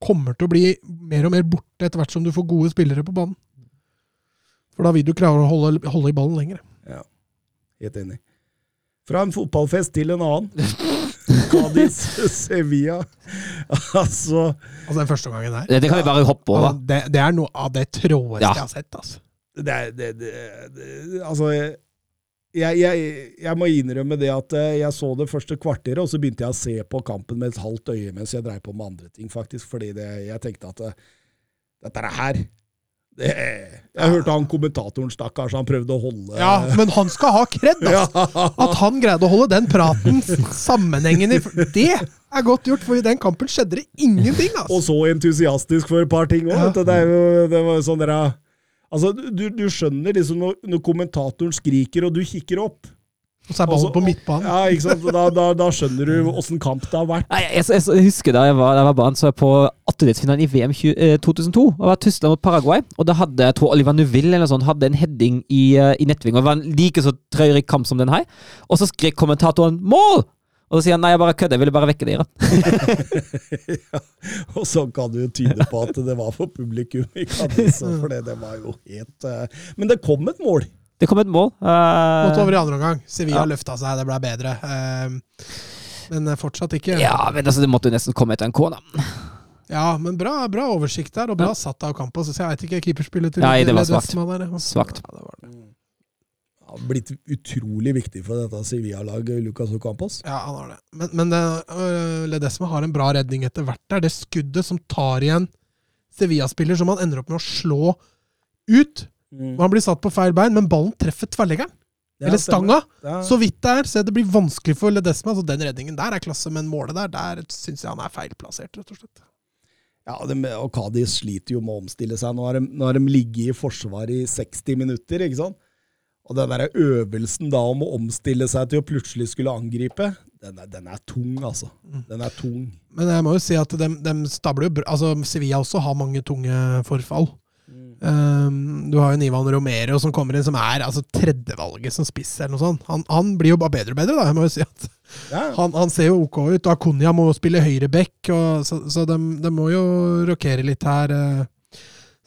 kommer til å bli mer og mer borte etter hvert som du får gode spillere på banen. For da vil du klare å holde, holde i ballen lenger. Ja, Helt enig. Fra en fotballfest til en annen. (laughs) Cádiz, Sevilla. Altså Altså Den første gangen der. Det, det kan vi bare hoppe over. Altså, det, det er noe av det tråeste Ja. jeg har sett. altså. det, er- det, det, det Altså jeg, jeg, jeg må innrømme det at eh, jeg så det første kvarteret, og så begynte jeg å se på kampen med et halvt øye mens jeg dreiv på med andre ting, faktisk. Fordi det, jeg tenkte at eh, dette er her det, Jeg hørte han kommentatoren, stakkars, han prøvde å holde Ja, Men han skal ha kred! Altså. (laughs) At han greide å holde den praten sammenhengende. Det er godt gjort, for i den kampen skjedde det ingenting. altså. Og så entusiastisk for et par ting òg. Ja. Det, det var jo sånn der, Altså, du, du skjønner liksom når, når kommentatoren skriker, og du kikker opp Og så er ballen på midtbanen. Ja, ikke sant? Da, da, da skjønner du åssen kamp det har vært. Nei, jeg, jeg, jeg husker da jeg var, da jeg var barn, så jeg på attedelsfinalen i VM 20, eh, 2002. Og var Tyskland mot Paraguay. Og da hadde jeg tror Oliver Neuville eller sånt, hadde en heading i, uh, i nettving. Og det var en like så traurig kamp som den her. Og så skrek kommentatoren 'mål!' Og så sier han nei, jeg bare kødder, jeg ville bare vekke dere. (laughs) ja. Og så kan det jo tyde på at det var for publikum i Cadiz, for det, det var jo helt uh... Men det kom et mål. Det kom et mål. Uh... Måtte over i andre omgang. Sevilla Ja. løfta seg, det ble bedre. Uh, Men fortsatt ikke. ja, men altså, det måtte jo nesten komme etter en K, da. Ja, men bra, bra oversikt der, og bra satt av Campos. Så jeg vet ikke, keeperspillet til Nei, det var svakt. der. Svakt. Ja, det var det. Ja, blitt utrolig viktig for dette Sevilla-laget, Lucas Ocampos. Ja, han har det. Men, men det, øh, Ledesma har en bra redning etter hvert der. Det skuddet som tar igjen Sevilla-spiller, som han ender opp med å slå ut. Og han blir satt på feil bein, men ballen treffer tverrleggeren. Ja, Eller stanga. Ja. Så vidt det er. Så det blir vanskelig for Ledesma. Så den redningen der er klasse, men målet der, der syns jeg han er feilplassert, rett og slett. Ja, de, og Kadi sliter jo med å omstille seg. Nå har de, nå har de ligget i forsvar i 60 minutter, ikke sant? Og den der øvelsen da om å omstille seg til å plutselig skulle angripe, den er, den er tung, altså. Den er tung. Men jeg må jo si at de, de stabler jo bra. Altså, Sevilla også har mange tunge forfall. Um, du har jo Nivan Romero som kommer inn, som er altså tredjevalget som spiss, eller noe sånt. Han, han blir jo bare bedre og bedre, da. Jeg må jo si at Ja. han, han ser jo ok ut. Akunya må spille høyreback, og- så, så de, de må jo rokere litt her. eh.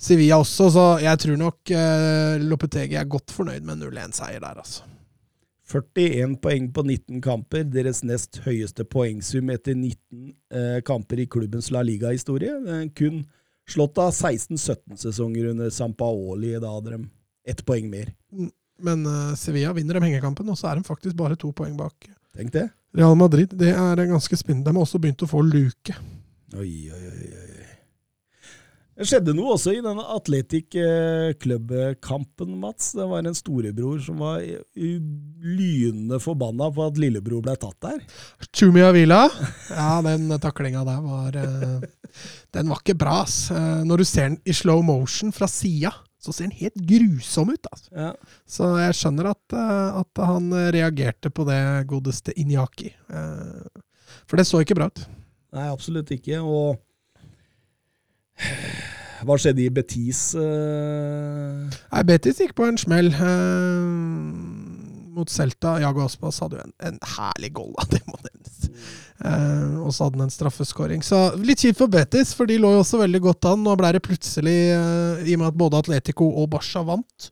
Sevilla også, så jeg tror nok uh, Lopetegi er godt fornøyd med 0-1-seier der, altså. 41 poeng på 19 kamper, deres nest høyeste poengsum etter 19 eh, kamper i klubbens La Liga-historie. Eh, kun slått av 16-17-sesonger under Sampaoli. Da hadde de ett poeng mer. Men Sevilla vinner de hengekampen, og så er de faktisk bare to poeng bak. Tenk det. Real Madrid det er ganske spennende. De har også begynt å få luke. Oi, oi, oi, oi. Det skjedde noe også i den Atletic eh, Club-kampen, Mats. Det var en storebror som var lynende forbanna på at lillebror ble tatt der. Chumi Avila. Ja, den taklinga der var eh, Den var ikke bra, ass. Eh, Når du ser den i slow motion fra sida, så ser den helt grusom ut. Altså. Ja. Så jeg skjønner at, eh, at han reagerte på det godeste Inyaki. For det så ikke bra ut. Nei, absolutt ikke. Og hva skjedde i Betis? eh? Nei, Betis gikk på en smell. eh, mot Celta. Jago Aspas hadde jo en, en herlig goal, (laughs) det må nevnes. Uh, og så hadde han en straffeskåring. Så litt kjipt for Betis, for de lå jo også veldig godt an. Nå ble det plutselig, uh, i og med at både Atletico og Barca vant,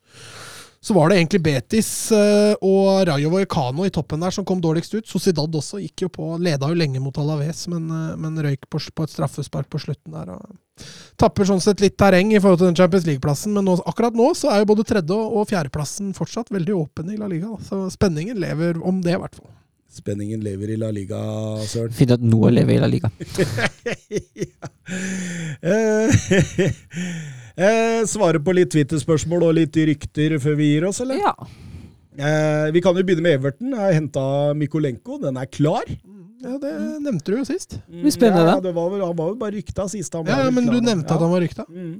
så var det egentlig Betis uh, og Rayo Vallecano i toppen der som kom dårligst ut. Sociedad også gikk jo på, leda jo lenge mot Alaves, men, men røyk på, på et straffespark på slutten der. og Tapper sånn sett litt terreng i forhold til den Champions League-plassen, men nå, akkurat nå så er jo både tredje- og fjerdeplassen fortsatt veldig åpen i La Liga. Så spenningen lever om det, i hvert fall. Spenningen lever i La Liga, Søren. Fint at noe lever i La Liga. (laughs) Eh, eh, Svare på litt Twitter-spørsmål og litt rykter før vi gir oss, eller? Ja. Eh, vi kan jo begynne med Everton. Jeg har henta Mikolenko. Den er klar. Ja, Det nevnte du jo sist. Det blir spennende. Ja, det var vel, han var jo bare rykta sist. Han var Ja, vel Men du nevnte ja. at han var rykta. Mm.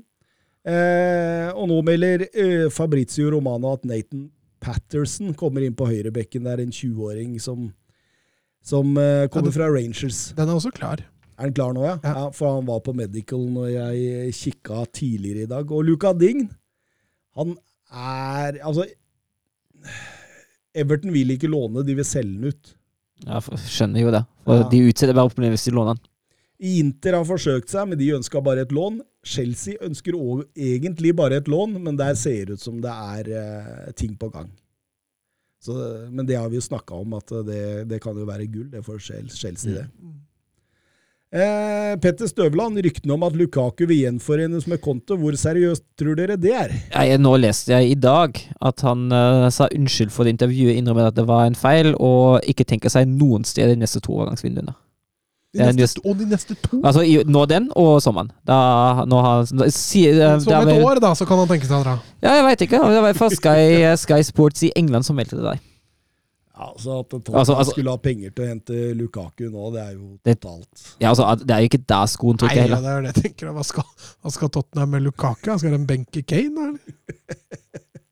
Eh, og nå melder eh, Fabrizio Romano at Nathan Patterson kommer inn på høyrebekken. Det er en 20-åring som, som eh, kommer det- fra Rangers. Den er også klar. Er den klar nå, ja? Ja. ja? For han var på medical når jeg kikka tidligere i dag. Og Luca Dign, han er Altså Everton vil ikke låne, de vil selge den ut. Ja, for- skjønner jo det. Og Ja. De utsetter bare opplevelsen ned hvis de låner den. Inter har forsøkt seg, men de ønska bare et lån. Chelsea ønsker også, egentlig bare et lån, men der ser det ut som det er eh, ting på gang. Så, men det har vi jo snakka om, at det, det kan jo være gull det for Chelsea, det. Eh, Petter Støvland, ryktene om at Lukaku vil gjenforenes med Konto, hvor seriøst tror dere det er? Jeg, nå leste jeg i dag at han uh, sa unnskyld for det intervjuet, innrømmet at det var en feil, og ikke tenker seg noen sted de neste to overgangsvinduene. De neste, just- og de neste to. Altså i, nå den og sommeren. Da, nå har, da, si, uh, Som Så et vel- år, da, så kan han tenke seg å dra. Ja, jeg veit ikke. Det var fra Sky, Sky Sports i England som meldte det der. Ja, altså At Tottenham Altså- altså- skulle ha penger til å hente Lukaku nå, det er jo totalt. Ja, altså, det er jo ikke der skoen Nei, heller. ja, det er det jeg tenker. Hva skal, hva skal Tottenham med Lukaku? Skal de benke Kane? da, Eller?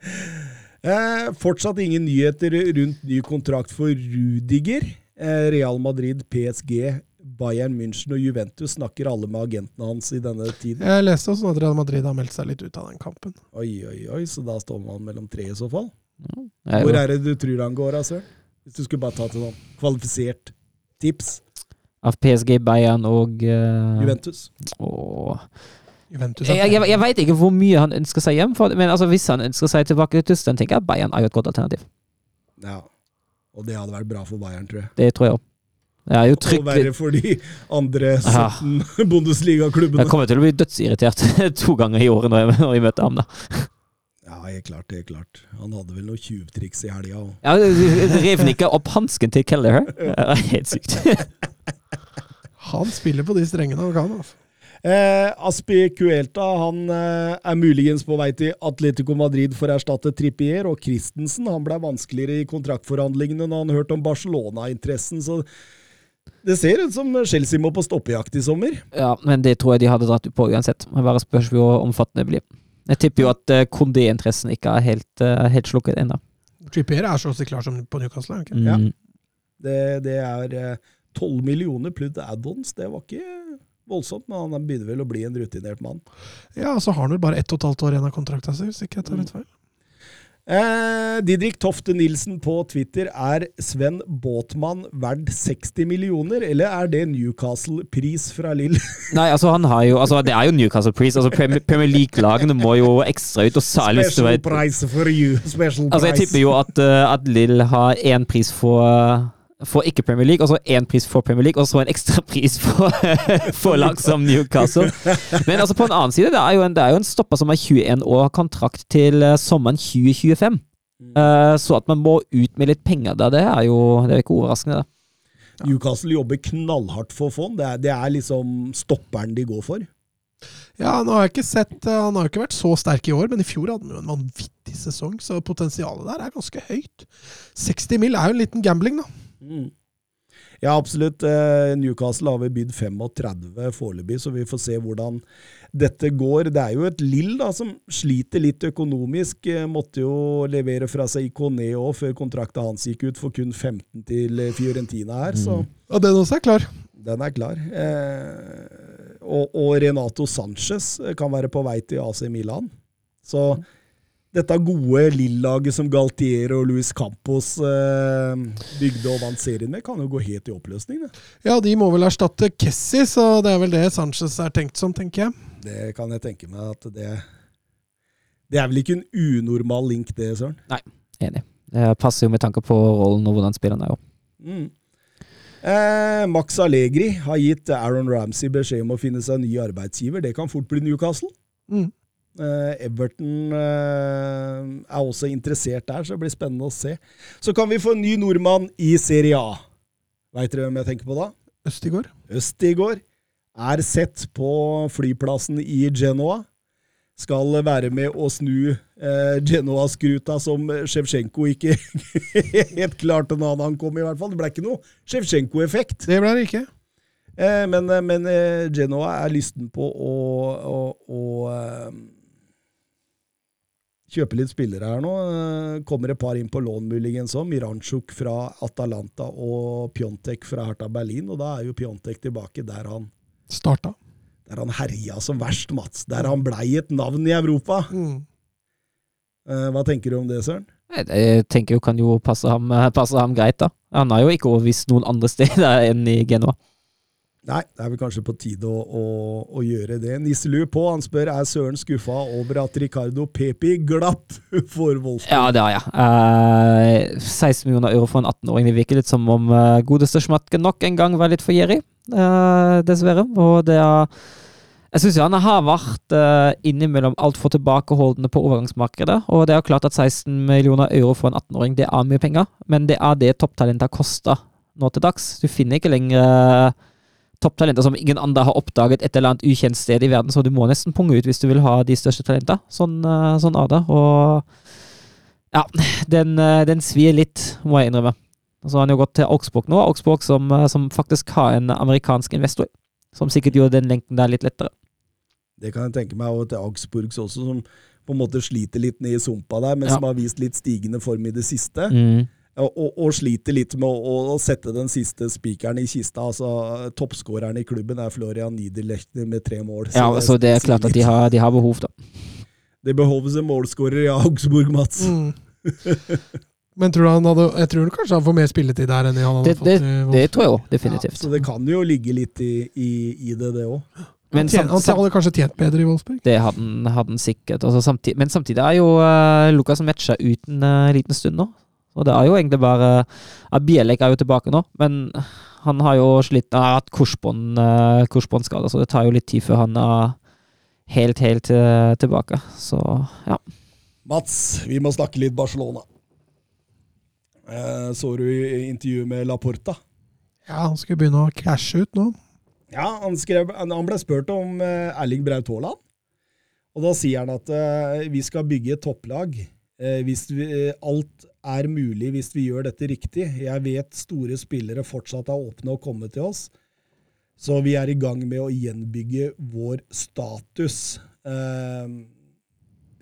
(laughs) Eh, fortsatt ingen nyheter rundt ny kontrakt for Rudiger. Eh, Real Madrid, PSG, Bayern München og Juventus snakker alle med agentene hans i denne tiden. Jeg leste også at Real Madrid har meldt seg litt ut av den kampen. Oi, oi, oi, så da står man mellom tre i så fall. Hvor er det du tror han går, da, Søren? Hvis du skulle bare tatt et sånn kvalifisert tips. Av PSG, Bayern og uh, Juventus. åh. Juventus Jeg, jeg, jeg veit ikke hvor mye han ønsker seg hjem, for, men altså, hvis han ønsker seg tilbake til Tyskland, tenker jeg Bayern er jo et godt alternativ. Ja. Og det hadde vært bra for Bayern, tror jeg. Det tror jeg òg. Er jo Og verre for de andre Ja. 17 (laughs) Bundesliga-klubbene. Jeg kommer til å bli dødsirritert (laughs) to ganger i året når jeg, når jeg møter ham, da. Ja, helt klart, helt klart. Han hadde vel noen tjuvtriks i helga òg. Ja, Rev han ikke opp hansken til Kelleher? Det er helt sykt. (laughs) Han spiller på de strengene han kan. Altså. Eh, Aspi Cuelta han eh, er muligens på vei til Atletico Madrid for å erstatte Trippier, og Christensen han ble vanskeligere i kontraktforhandlingene når han hørte om Barcelona-interessen. så Det ser ut som Chelsea må på stoppejakt i sommer. Ja, men det tror jeg de hadde dratt på uansett. Det bare spørs hvor omfattende det blir. Jeg tipper jo at uh, Kondé-interessen ikke er helt, uh, helt slukket ennå. Trippier er så klar som på Newcastle. Okay? Mm. Ja. Det, det er tolv 12 millioner pludd add-ons. Det var ikke voldsomt, men han begynner vel å bli en rutinert mann. Ja, så har han vel bare ett og et halvt år igjen av kontrakta si, hvis ikke jeg tar litt feil. Eh, Didrik Tofte Nilsen på Twitter. Er Sven Båtmann verd 60 millioner, eller er det Newcastle-pris fra Lill? (laughs) Nei, altså han har jo altså Det er jo Newcastle-pris. Altså Premier, League-lagene må jo ekstra ut, og særlig Special price for you. Special Altså Jeg tipper jo at, uh, at Lill har én pris for for ikke Premier League, og så én pris for Premier League, og så en ekstra pris for, (laughs) for lag som Newcastle. Men altså på en annen side, det er jo en, det er jo en stopper som er 21 år, har kontrakt til uh, sommeren 2025. Uh, så at man må ut med litt penger der, det er jo det er ikke overraskende. det. Newcastle jobber knallhardt for å få han. Det er, det er liksom stopperen de går for. Ja, nå har jeg ikke sett eh, Han har jo ikke vært så sterk i år, men i fjor hadde han jo en vanvittig sesong, så potensialet der er ganske høyt. 60 mil er jo en liten gambling, da. Mm. Ja, absolutt. Eh, Newcastle har vi bydd 35 foreløpig, så vi får se hvordan dette går. Det er jo et Lill da, som sliter litt økonomisk. Eh, Måtte jo levere fra seg Ikoné òg, før kontrakta hans gikk ut for kun 15 til eh, Fiorentina her. Så Og den også er klar. den er klar. Eh, og, og Renato Sanchez kan være på vei til AC Milan. Så dette gode Lill-laget som Galtier og Luis Campos eh, bygde og vant serien med, kan jo gå helt i oppløsning. Det. Ja, de må vel erstatte Kessi, så det er vel det Sanchez er tenkt som, tenker jeg. det kan jeg tenke meg at det Det er vel ikke en unormal link, det, Søren? Nei, Enig. Det passer jo med tanke på rollen og hvordan spilleren er. jo. Mm. Eh, Max Allegri har gitt Aaron Ramsey beskjed om å finne seg en ny arbeidsgiver. Det kan fort bli Newcastle. Mm. Eh, Everton eh, er også interessert der, så det blir spennende å se. Så kan vi få en ny nordmann i Serie A. Veit dere hvem jeg tenker på da? Østigård. Østigård er sett på flyplassen i Genoa. Skal være med å snu eh, Genoa-skruta som Sjevtsjenko ikke (laughs) helt klarte da han kom, i hvert fall. Det ble ikke noe Sjevtsjenko-effekt. Det ble det ikke. Eh, men men eh, Genoa er lysten på å, å, å eh, kjøpe litt spillere her nå. Eh, Kommer et par inn på lån muligens òg. Miranchuk fra Atalanta og Pjontek fra Hertha Berlin. Og da er jo Pjontek tilbake der han, Starta. der han herja som verst, Mats. Der han blei et navn i Europa. Mm. Eh, Hva tenker du om det, Søren? Jeg, jeg tenker jo kan jo passe ham, passe ham greit, da. Han har jo ikke overbevist noen andre (laughs) steder enn i Genoa. Nei, det er vel kanskje på tide å, å, å gjøre det. Nisselue på, han spør er Søren skuffa over at Ricardo Pepi glapp (laughs) for Wolfsburg. Ja, det har jeg. Eh, 16 millioner euro for en 18-åring. Det virker litt som om uh, godeste Schmatke nok en gang var litt for gjerrig, uh, dessverre. Og det er Jeg syns han har vært uh, innimellom altfor tilbakeholdne på overgangsmarkedet. Og det er klart at 16 millioner euro for en 18-åring, det er mye penger. Men det er det topptalenter koster nå til dags. Du finner ikke lenger topptalenter som ingen andre har oppdaget et eller annet ukjent sted i verden, så du må nesten punge ut hvis du vil ha de største talentene. Sånn, eh, sånn er det. Og ja, den, eh, den svir litt, må jeg innrømme. Så har han jo gått til Augsburg nå, Augsburg som, eh, som faktisk har en amerikansk investor, som sikkert gjorde den lenken der litt lettere. Det kan jeg tenke meg, og til Augsburgs også, som på en måte sliter litt ned i sumpa der, men Ja. som har vist litt stigende form i det siste. Mm. Og, og, sliter litt med å, å, sette den siste spikeren i kista. altså Toppskåreren i klubben er Florian Niederlechner med tre mål. Ja, så det er klart at de har, de har behov, da. Det behoves en målskårer i Augsburg, Mats. Mm. Men tror du han hadde Jeg tror kanskje han får mer spilletid der enn han hadde Det, fått det, det tror jeg òg, Ja, definitivt. så det kan jo ligge litt i, i, i det, det òg. Men han, han hadde kanskje tjent bedre i Wolfsburg? Det hadde han, hadde han sikkert. Samtidig, men samtidig er jo uh, Lukas matcha ut en uh, liten stund nå. Og det er jo egentlig bare uh, Bielek er jo tilbake nå, men han har jo slitt Han har hatt uh, korsbåndskade, så det tar jo litt tid før han er helt, helt uh, tilbake. Så ja. Mats, vi må snakke litt Barcelona. Eh, så du i intervjuet med Laporta? Ja, han skulle begynne å cashe ut nå. Ja, han, skrev, han ble spurt om eh, Erling Braut Haaland. Og da sier han at eh, vi skal bygge et topplag. Eh, hvis vi, eh, alt er mulig hvis vi gjør dette riktig. Jeg vet store spillere fortsatt er åpne og komme til oss. Så vi er i gang med å gjenbygge vår status. Eh,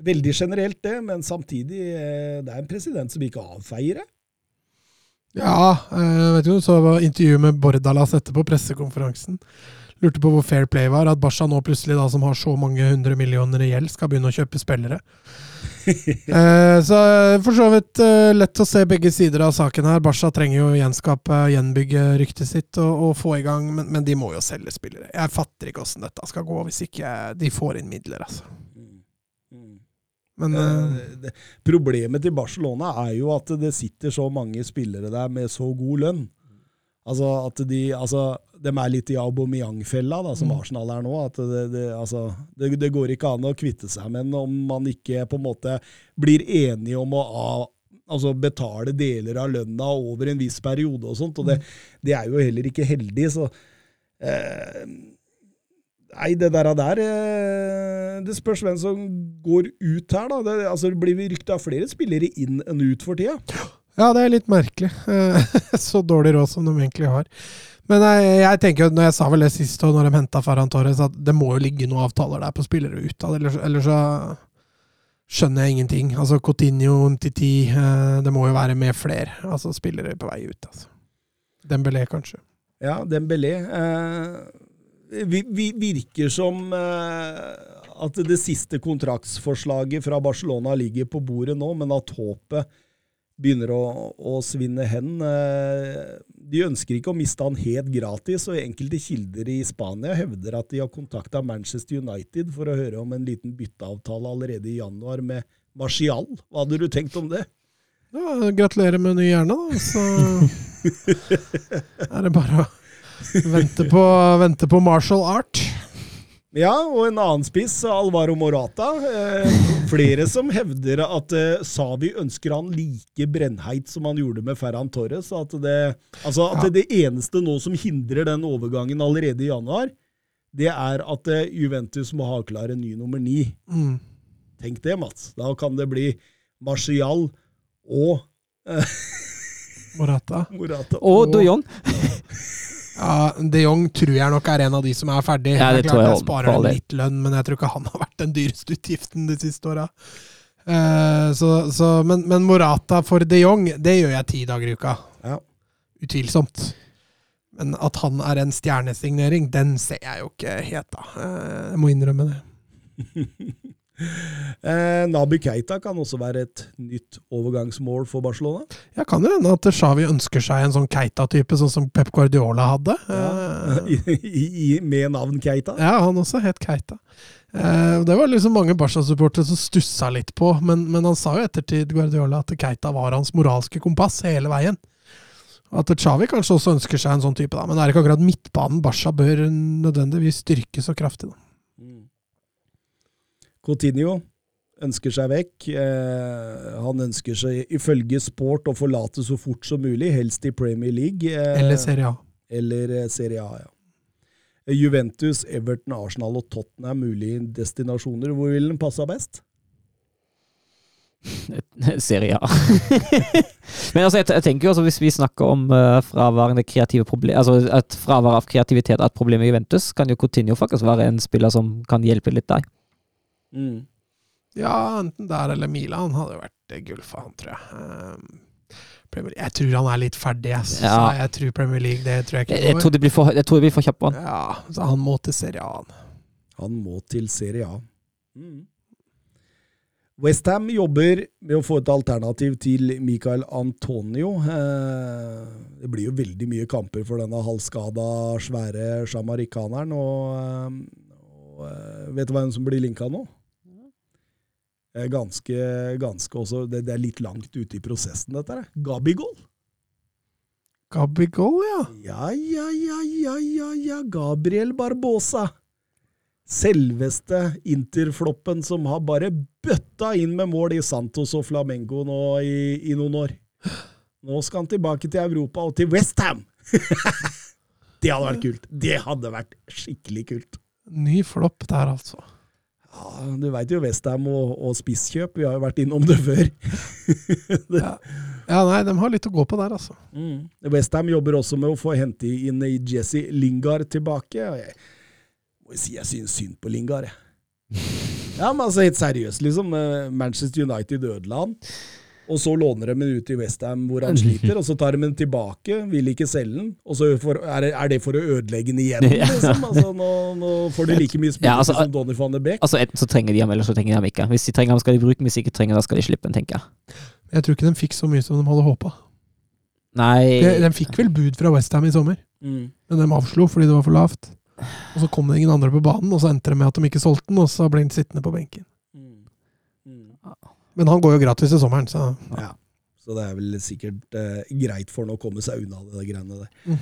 veldig generelt, det, men samtidig eh, det er en president som ikke avfeier det. Ja, eh, vet du, så var intervjuet med Bordalas etterpå, pressekonferansen. Lurte på hvor fair play var. At Barca nå plutselig, da, som har så mange hundre millioner i gjeld, skal begynne å kjøpe spillere. (laughs) eh, så eh, for så vidt eh, lett å se begge sider av saken her. Barca trenger jo gjenskape, gjenbygge ryktet sitt og, og få i gang, men, men de må jo selge spillere. Jeg fatter ikke åssen dette skal gå hvis ikke de får inn midler, altså. Men eh, Eh, det, problemet til Barcelona er jo at det sitter så mange spillere der med så god lønn. Altså at de, altså, de er litt i Aubameyang-fella, da, som Mm. Arsenal er nå. At det, det, altså, det, det går ikke an å kvitte seg med den om man ikke på en måte blir enige om å av, altså betale deler av lønna over en viss periode og sånt. Og det, det er jo heller ikke heldig, så eh, Nei, det der, der eh, Det spørs hvem som går ut her, da. Det, altså, blir rykta flere spillere inn enn ut for tida. Ja, det er litt merkelig. Eh, (laughs) Så dårlig råd som de egentlig har. Men jeg, jeg tenker jo, når jeg sa vel det sist, og når de henta Ferran Torres, at det må jo ligge noen avtaler der på spillere ut eller ellers, så skjønner jeg ingenting. Altså Coutinho, Titi eh, Det må jo være med flere altså spillere på vei ut. altså. Dembélé, kanskje. Ja, Dembélé. Eh, vi, vi virker som eh, at det siste kontraktsforslaget fra Barcelona ligger på bordet nå, men at håpet begynner å, å svinne hen. Eh, de ønsker ikke å miste han helt gratis, og enkelte kilder i Spania hevder at de har kontakta Manchester United for å høre om en liten bytteavtale allerede i januar med Marcial. Hva hadde du tenkt om det? Ja, gratulerer med ny hjerne, da. Så (laughs) er det bare å vente på, vente på martial art. Ja, og en annen spiss, Alvaro Morata. Eh, flere som hevder at eh, Savi ønsker han like brennheit som han gjorde med Ferran Torres. At, det, altså at Ja. det eneste nå som hindrer den overgangen allerede i januar, det er at eh, Juventus må ha klar en ny nummer ni. Mm. Tenk det, Mats. Da kan det bli Marcial og Morata. Morata. Og De Jong. (laughs) Ja, De Jong tror jeg nok er en av de som er ferdig. Ja, det er tror jeg jeg sparer dem litt lønn, men jeg tror ikke han har vært den dyreste utgiften de siste åra. Uh, så, så, men, men Morata for de Jong, det gjør jeg ti dager i uka. Ja. Utvilsomt. Men at han er en stjernesignering, den ser jeg jo ikke helt, da. Uh, jeg må innrømme det. (laughs) Eh, Naby Keita kan også være et nytt overgangsmål for Barcelona. Ja, kan det hende at Xavi ønsker seg en sånn Keita-type, sånn som Pep Guardiola hadde. Ja. I, (laughs) i, i, med navn Keita. Ja, han også het Keita. Eh, det var liksom mange Barca-supportere som stussa litt på, men, men han sa jo ettertid Guardiola at Keita var hans moralske kompass hele veien. At Xavi kanskje også ønsker seg en sånn type, da. men det er ikke akkurat midtbanen Barca bør nødvendigvis styrke så kraftig. da. Coutinho ønsker seg vekk. Eh, han ønsker seg ifølge Sport å forlate så fort som mulig, helst i Premier League. Eh, Eller Serie A. eller eh, Serie A, ja. Eh, Juventus, Everton, Arsenal og Tottenham er mulige destinasjoner. Hvor vil den passe best? (laughs) Serie A. (laughs) Men altså, jeg, jeg tenker jo også hvis vi snakker om uh, fraværende kreative problem, altså et fravær av kreativitet er et problem i Juventus, kan jo Coutinho faktisk være en spiller som kan hjelpe litt der. Ja, enten der eller Milan hadde jo vært eh, gull for han, tror jeg. Eh, Premier, jeg tror han er litt ferdig, jeg. Så Ja. jeg tror Premier League, det tror jeg ikke jeg, tror, det blir for, jeg tror det blir for kjapt på han. Ja, så han må til Serie A. han. Må til Serie A. Mm. Westham jobber med å få et alternativ til Michael Antonio. Eh, det blir jo veldig mye kamper for denne halvskada, svære sjamarikaneren. Og, eh, og eh, vet du hvem som blir linka nå? Eh, Ganske, ganske også, det, det er litt langt ute i prosessen, dette her. Gabigol. Gabigol, ja. Ja, ja, ja, ja, ja, ja. Gabriel Barbosa. Selveste Interfloppen som har bare bøtta inn med mål i Santos og Flamengo nå i, i noen år. Nå skal han tilbake til Europa og til Westham! (laughs) det hadde vært kult. Det hadde vært skikkelig kult. Ny flopp der, altså. Ja, du veit jo Westham og, og spisskjøp, vi har jo vært innom det før. (laughs) det, Ja. ja, nei, de har litt å gå på der, altså. Mm. Westham jobber også med å få hente inn Jesse Lingard tilbake. Jeg må si jeg synes synd på Lingard, jeg. (laughs) Ja, men altså helt seriøst, liksom. eh, Manchester United ødela han. Og så låner de den ut i Westham hvor han sliter, og så tar de den tilbake, vil ikke selge den. Og så for, er, det, er det for å ødelegge den igjen, (laughs) liksom? Altså, nå, nå får de like mye spillere Ja, altså, som Donny van de Beek. Altså Enten så trenger de ham, eller så trenger de ham ikke. Hvis de trenger ham, skal de bruke ham. Hvis de ikke trenger ham, skal de slippe ham, tenker jeg. Jeg tror ikke de fikk så mye som de hadde håpa. Nei De, de fikk vel bud fra Westham i sommer, Mm. men de avslo fordi det var for lavt. Og så kom det ingen andre på banen, og så endte det med at de ikke solgte den, og så ble han sittende på benken. Men han går jo gratis i sommeren, så Ja. Så det er vel sikkert eh, greit for han å komme seg unna det greiene der. Mm.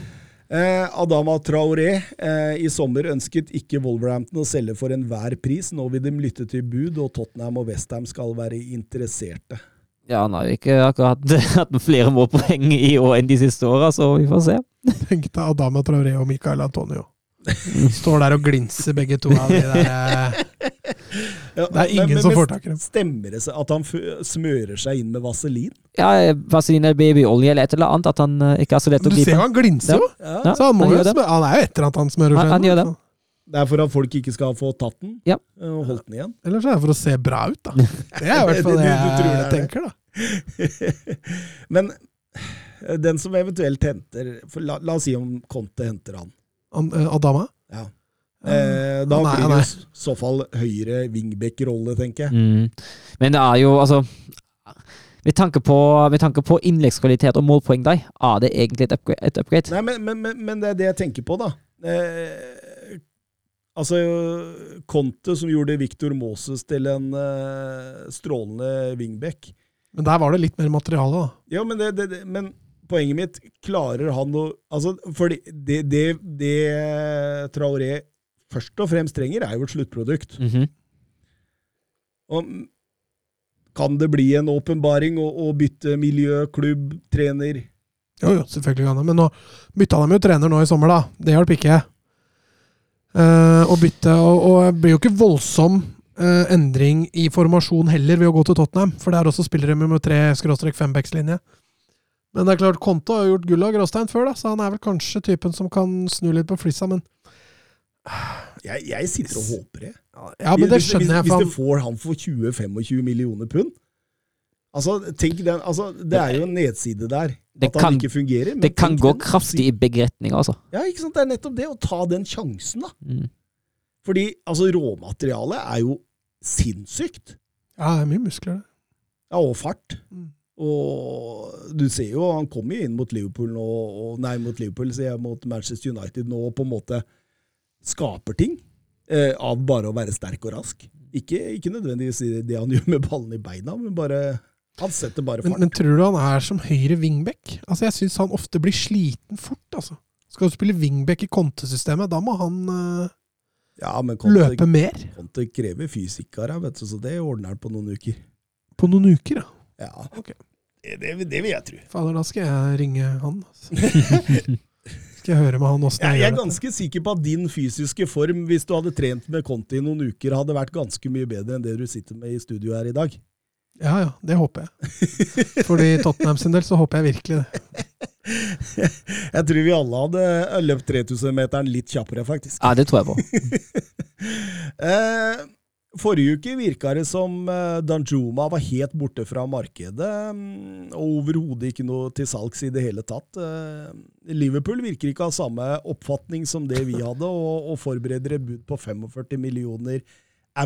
Eh, Adama Traoré eh, i sommer ønsket ikke Wolverhampton å selge for enhver pris. Nå vil de lytte til bud, og Tottenham og Westham skal være interesserte. Ja, han har jo ikke akkurat (laughs) hatt flere målpoeng i år enn de siste åra, så vi får se. tenkte Adama Traoré og Michael Antonio. Står der og glinser, begge to av de der eh, Ja, Det er ingen som får tak i dem. Stemmer det seg at han smører seg inn med vaselin? Ja, vaselin eller babyolje eller et eller annet. At han eh, ikke er så lett Du å ser jo gripe. han glinser jo! Ja. Ja, Så han, må han jo gjør smø- han er jo etter at han smører Han- seg. han inn, gjør det. så. Det er for at folk ikke skal få tatt den Ja. eh, og holdt den igjen. Eller så er det for å se bra ut, da. Det er i hvert (laughs) fall Du- det du tror det jeg er det? tenker, da. (laughs) Men eh, den som eventuelt henter for la, la oss si om Conte henter han. Eh, Adama? Ja. Eh, da Han blir det i så fall høyre wingback-rolle, tenker jeg. Mm. Men det er jo, altså Med tanke på, med tanke på innleggskvalitet og målpoeng der, er det egentlig et upgrade. Et upgrade. Nei, men, men, men, men det er det jeg tenker på, da. Eh, altså, Conte som gjorde Victor Moses til en eh, strålende wingback. Men der var det litt mer materiale, da. Ja, men, det, det, det, men poenget mitt Klarer han å altså, Fordi det, det, det Traoré først og fremst trenger, er jo et sluttprodukt. Mhm. Og kan det bli en åpenbaring å, å bytte miljø, klubb, trener? Jo, jo, selvfølgelig kan det. Men nå bytta de jo trener nå i sommer, da. Det hjalp ikke. Uh, å bytte Og, og det blir jo ikke voldsom uh, endring i formasjon heller ved å gå til Tottenham, for der også spiller de med tre skråstrek fembackslinje. Men det er klart, Konto har gjort gull av gråstein før, da, så han er vel kanskje typen som kan snu litt på flissa, men Jeg, jeg sitter og håper det. Ja, men det Hvis- skjønner jeg. Hvis, hvis du får han for 20-25 millioner pund Altså, tenk den, altså, Det er jo en nedside der. Det at han kan- ikke fungerer. men Det kan gå den- kraftig i begge retninger, altså. Ja, ikke sant? Det er nettopp det. Å ta den sjansen, da. Mm. Fordi altså, råmaterialet er jo sinnssykt. ja, det er mye muskler, det. Ja, og fart. Mm. Og du ser jo, han kom jo inn mot Liverpool nå, og, nei, mot Liverpool, sier jeg, mot Manchester United nå, og på en måte skaper ting. Eh, av bare å være sterk og rask. Ikke, ikke nødvendigvis det han (laughs) gjør med ballen i beina, men bare Han setter bare fart. men tror du han er som høyre wingback? Altså, jeg syns han ofte blir sliten fort, altså. Skal du spille wingback i kontesystemet, da må han uh, ja, men Conte, løpe mer. Conte krever deg, vet du, så det ordner han på noen uker. På noen uker, ja. Ja, Okay. det, det, det vil jeg tro. Fader, da skal jeg ringe han. Altså. (laughs) skal jeg høre med han åssen Jeg, jeg jeg er gjør det. ganske sikker på at din fysiske form, hvis du hadde trent med Conte i noen uker, hadde vært ganske mye bedre enn det du sitter med i studio her i dag. Ja ja, det håper jeg. Fordi Tottenham sin del så håper jeg virkelig det. (laughs) Jeg tror vi alle hadde løpt 3000-meteren litt kjappere, faktisk. Ja, det tror jeg på. (laughs) Forrige uke virka det som eh, Danjuma var helt borte fra markedet, mm, og overhodet ikke noe til salgs i det hele tatt. Eh, Liverpool virker ikke å ha samme oppfatning som det vi hadde, og, og forbereder et bud på 45 millioner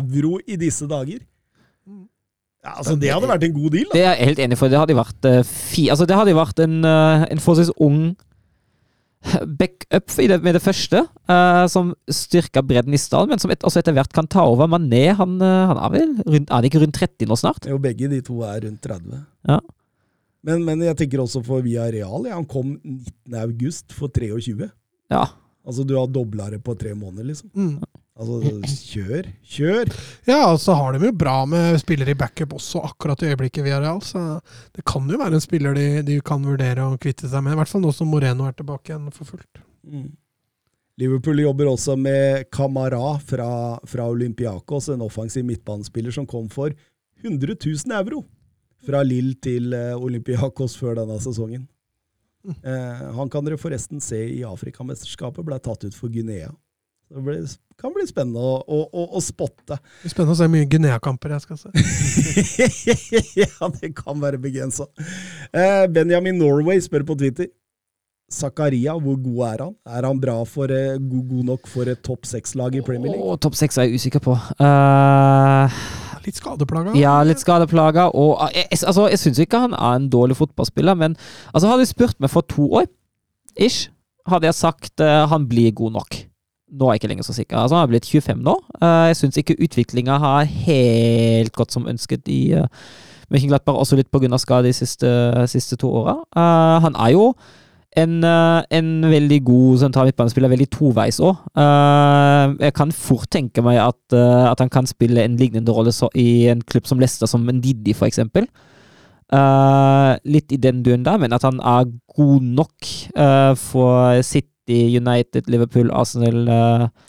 euro i disse dager. Ja, altså, det hadde vært en god deal, da. Det er jeg helt enig for. Det hadde vært eh, fi... Altså, det hadde vært en, en forholdsvis ung backup i det, med det første, eh, som styrker bredden i stallen, men som et, også etter hvert kan ta over. Mané, han, eh, han er vel rundt, er det ikke rundt 30 nå snart? Jo, begge de to er rundt 30. Ja. Men, men jeg tenker også for Via Real. Ja, han kom 19. august for 23. Ja. Altså, du har dobla det på tre måneder, liksom. Mm. Altså, kjør! Kjør! Ja, og så har de jo bra med spillere i backup også akkurat i øyeblikket via Real, så det kan jo være en spiller de, de kan vurdere å kvitte seg med. I hvert fall nå som Moreno er tilbake igjen for fullt. Mm. Liverpool jobber også med Kamara fra, fra Olympiakos, en offensiv midtbanespiller som kom for 100 000 euro fra Lill til eh, Olympiakos før denne sesongen. Eh, han kan dere forresten se i Afrikamesterskapet, ble tatt ut for Guinea. Det blir, kan bli spennende å, å, å, å spotte. Det blir spennende å se hvor mye Guinea-kamper jeg skal se. (laughs) ja, det kan være begrensa. Eh, Benjamin Norway spør på Twitter. Zakaria, hvor god er han? Er han bra for, eh, god, god nok for et topp seks-lag i Premier League? Oh, Topp seks er jeg usikker på. Uh, Litt skadeplaga. ja, litt skadeplaga. Og ah, jeg, altså, jeg syns ikke han er en dårlig fotballspiller, men altså, hadde du spurt meg for to år, ish, hadde jeg sagt uh, han blir god nok. Nå er jeg ikke lenger så sikker. Altså, han har blitt 25 nå. Eh, jeg syns ikke utviklinga har helt gått som ønsket i uh, Mönchenglattberg, også litt pga. skade de siste, siste to åra. Eh, han er jo en, eh, en veldig god sentral midtbanespiller, veldig toveis òg. jeg kan fort tenke meg at, eh, at han kan spille en lignende rolle i en klubb som Leicester, som en Didi, eksempel. Eh, litt i den duen der, men at han er god nok uh, for City City, United, Liverpool, Arsenal,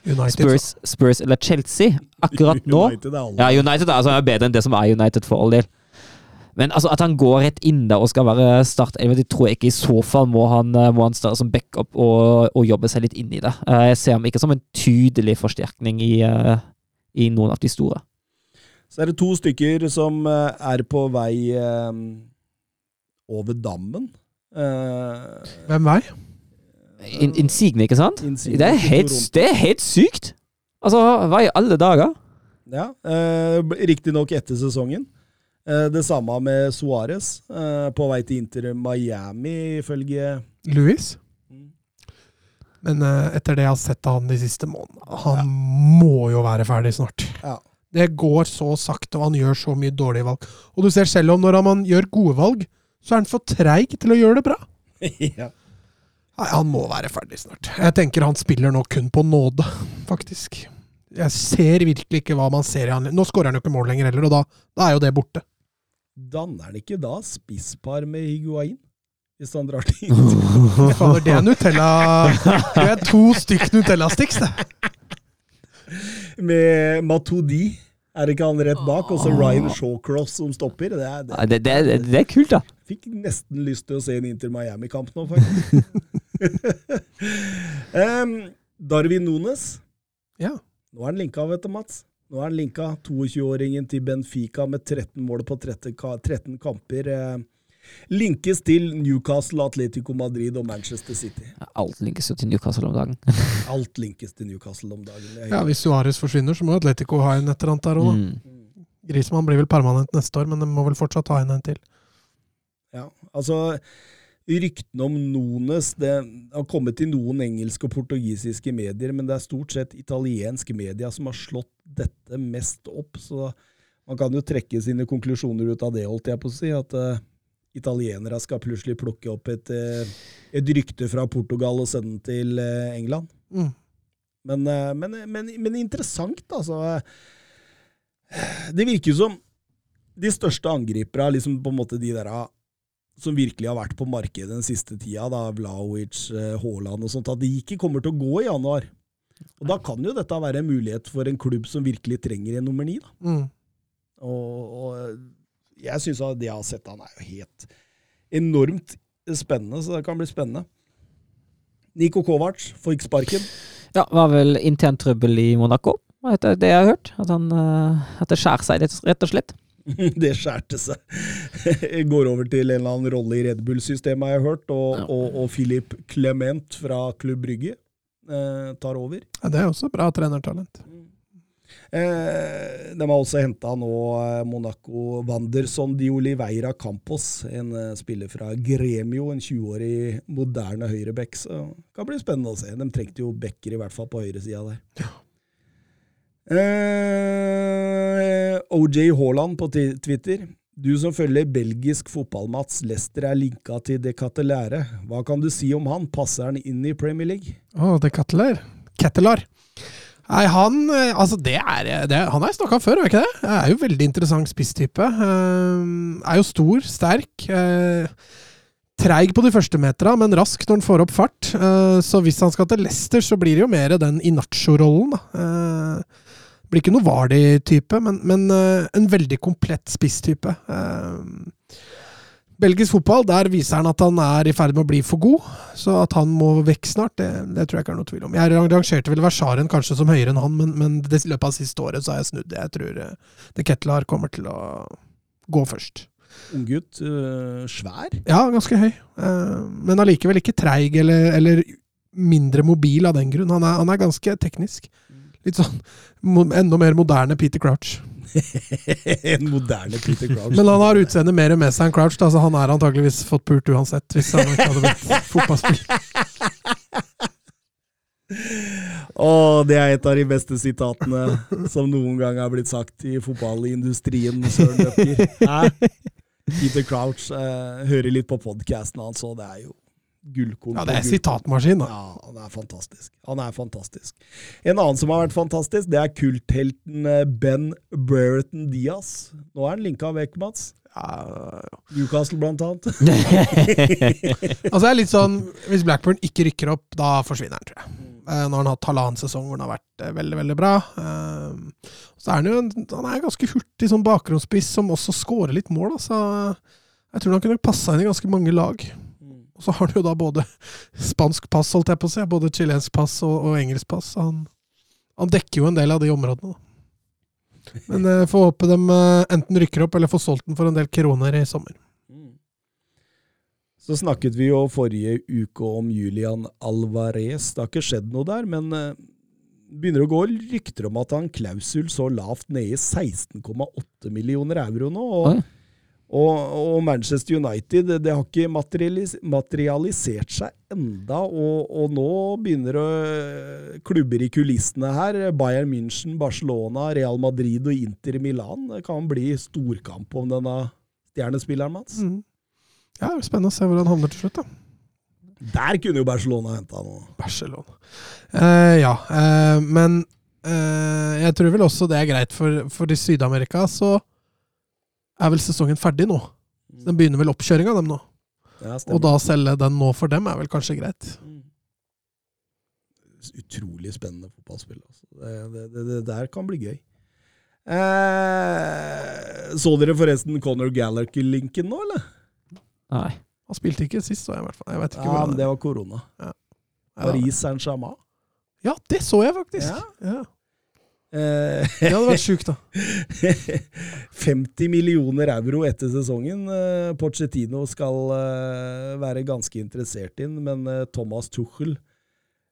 United. Spurs, Spurs eller Chelsea. Akkurat (laughs) nå United er. Ja, United er, altså, er bedre enn det som er United, for all del. Men altså, at han går rett inn der og skal være startelver, det tror jeg ikke. I så fall må han, eh, må han starte som backup og, og jobbe seg litt inn i det. Eh, Jeg ser ham ikke som en tydelig forsterkning i, i noen av de store. Så er det to stykker som er på vei over dammen. Eh, Hvem vei? In, Insigne, ikke sant? Insigne Det er, helt, det er helt sykt! Altså, hva i alle dager? Ja, eh, Riktignok etter sesongen. Eh, det samme med Suárez, eh, på vei til Inter Miami, ifølge Louis? Mm. Men eh, etter det jeg har sett av han de siste månedene, han må jo være ferdig snart. Ja. Det går så sakte, og han gjør så mye dårlige valg. Og du ser selv om når han gjør gode valg, så er han for treig til å gjøre det bra. (laughs) ja. Nei, han må være ferdig snart. Jeg tenker han spiller nå kun på nåde, faktisk. Jeg ser virkelig ikke hva man ser i han. Nå skårer han jo ikke mål lenger heller, og da, da er jo det borte. Danner han ikke da spisspar med Higuain? Hvis han drar til (laughs) Fader, det er Nutella Det er to stykk Nutella-sticks, det. Med Matodi. Er det ikke han rett bak? Og så Ryan Shawcross som stopper. Det er, det. Det, det, det er kult, da. Fikk nesten lyst til å se en Inter Miami-kamp nå, faktisk. (laughs) (laughs) Em, Darwin Nunes. Ja. Nå er han linka, vet du, Mats. Nå er han linka, 22-åringen til Benfica med 13 mål på 13, 13 kamper. Eh, linkes til Newcastle, Atletico Madrid og Manchester City. Alt linkes jo til Newcastle om dagen. (laughs) (laughs) Alt linkes til Newcastle om dagen. Ja, Hvis Suárez forsvinner, så må Atletico ha en et eller annet der òg, da. Mm. Griezmann blir vel permanent neste år, men de må vel fortsatt ha inn en til. Ja, altså Ryktene om Nones det har kommet til noen engelske og portugisiske medier, men det er stort sett italiensk media som har slått dette mest opp. Så man kan jo trekke sine konklusjoner ut av det, holdt jeg på å si. At uh, italienere skal plutselig plukke opp et, eh, et rykte fra Portugal og sende den til uh, England. Mm. Men, men, men, men interessant, altså. Det virker jo som de største angriperne, er liksom på en måte de der ah, som virkelig har vært på markedet den siste tida, da, Vlaovic, eh, Haaland og sånt, at de ikke kommer til å gå i januar. Og Da kan jo dette være en mulighet for en klubb som virkelig trenger en nummer ni. da. Mm. Og, og jeg syns det jeg har sett han er jo helt enormt spennende, så det kan bli spennende. Niko Kovac får ikke sparken. Ja, var vel intern trøbbel i Monaco, etter det jeg har hørt. At, han, eh, at det skjærer seg, rett og slett. (laughs) Det skjærte seg. (laughs) Går over til en eller annen rolle i Red Bull-systemet, har jeg hørt. Og, Ja. og, og Philip Clement fra Klubb Brygge eh, tar over. Ja, det er også bra trenertalent. Eh, de har også henta nå eh, Monaco Wanderson de Oliveira Campos, en eh, spiller fra Gremio, en 20-årig moderne høyreback. Så det kan bli spennende å se. De trengte jo backer, i hvert fall på høyresida der. Eh, OJ Haaland på Twitter. Du som følger belgisk fotball-Mats, Leicester er linka til De katelære. Hva kan du si om han? Passer han inn i Premier League? Å, det Kattelar. Kettelar. Nei, han eh, Altså, det er, det, er- Han har jeg snakka før, er ikke det? Er jo veldig interessant spisstype. Uh, er jo stor, sterk. Treig på de første metera, men rask når han får opp fart. Eh, så hvis han skal til Leicester, så blir det jo mer den Inacho-rollen, da. Eh, blir ikke noe Vardi-type, men, men eh, en veldig komplett spisstype. Uh, Belgisk fotball, der viser han at han er i ferd med å bli for god. Så at han må vekk snart, det, det tror jeg ikke er noe tvil om. Jeg rangerte vel Versaren kanskje som høyere enn han, men, men det, i løpet av siste året så har jeg snudd. Jeg tror uh, De Ketlar kommer til å gå først. Unggutt. Uh, svær. Ja, ganske høy. Uh, men allikevel ikke treig eller, eller mindre mobil av den grunn. Han er, han er ganske teknisk. Litt sånn enda mer moderne Peter Crouch. (laughs) en moderne Peter Crouch. Men han har utseendet mer med seg enn Crouch, da, så han er antageligvis fått pult uansett, hvis han ikke hadde blitt fotballspiller. (laughs) Å, det er et av de beste sitatene som noen gang har blitt sagt i fotballindustrien, Søren Løkker. Hæ? Peter Crouch eh, hører litt på podkasten hans, og det er jo Gullkorn Ja, det er sitatmaskin, da. Ja, han er fantastisk. Han er fantastisk. En annen som har vært fantastisk, det er kulthelten eh, Ben Brereton Diaz. Nå er han linka vekk, Mats. Newcastle, blant annet. (laughs) (laughs) Altså, det er litt sånn Hvis Blackburn ikke rykker opp, da forsvinner han, tror jeg. Når Nå har han hatt halvannen sesong hvor han har vært eh, veldig, veldig bra. Eh, Så er han jo en, han er ganske hurtig som bakgrunnsspiss som også scorer litt mål. Så jeg tror han kunne passa inn i ganske mange lag. Og så har han jo da både spansk pass, holdt jeg på å si, både chilensk pass og, og engelsk pass. Så han, han dekker jo en del av de områdene, da. Men jeg får håpe de eh, enten rykker opp eller får solgt den for en del kroner i sommer. Så snakket vi jo forrige uke om Julian Alvarez. Det har ikke skjedd noe der, men eh, begynner å gå rykter om at han klausul så lavt nede i 16,8 millioner euro nå. Og. Og, og Manchester United det, har ikke materialis materialisert seg enda, og, og nå begynner det klubber i kulissene her. Bayern München, Barcelona, Real Madrid og Inter Milan. Det kan bli storkamp om denne stjernespilleren, Mats. Mm. Ja, det blir spennende å se hvor han havner til slutt, da. Der kunne jo Barcelona henta noe. Barcelona. Eh, ja, eh, men eh, jeg tror vel også det er greit for, for i Syd-Amerika, så er vel sesongen ferdig nå. Den begynner vel oppkjøringa, dem nå. Ja, Og da selge den nå for dem er vel kanskje greit. Utrolig spennende fotballspill. Altså. Det, det, det, det der kan bli gøy. Eh, så dere forresten Conor Gallagher-linken nå, eller? Nei. Han spilte ikke sist, så jeg i hvert fall. Jeg ikke Ja, men det var korona. Ja. Paris Saint-Germain. Ja, det så jeg faktisk! Ja. Ja. Eh, Det hadde vært sjukt, da. (laughs) 50 millioner euro etter sesongen. Eh, Pochettino skal eh, være ganske interessert inn, men eh, Thomas Tuchel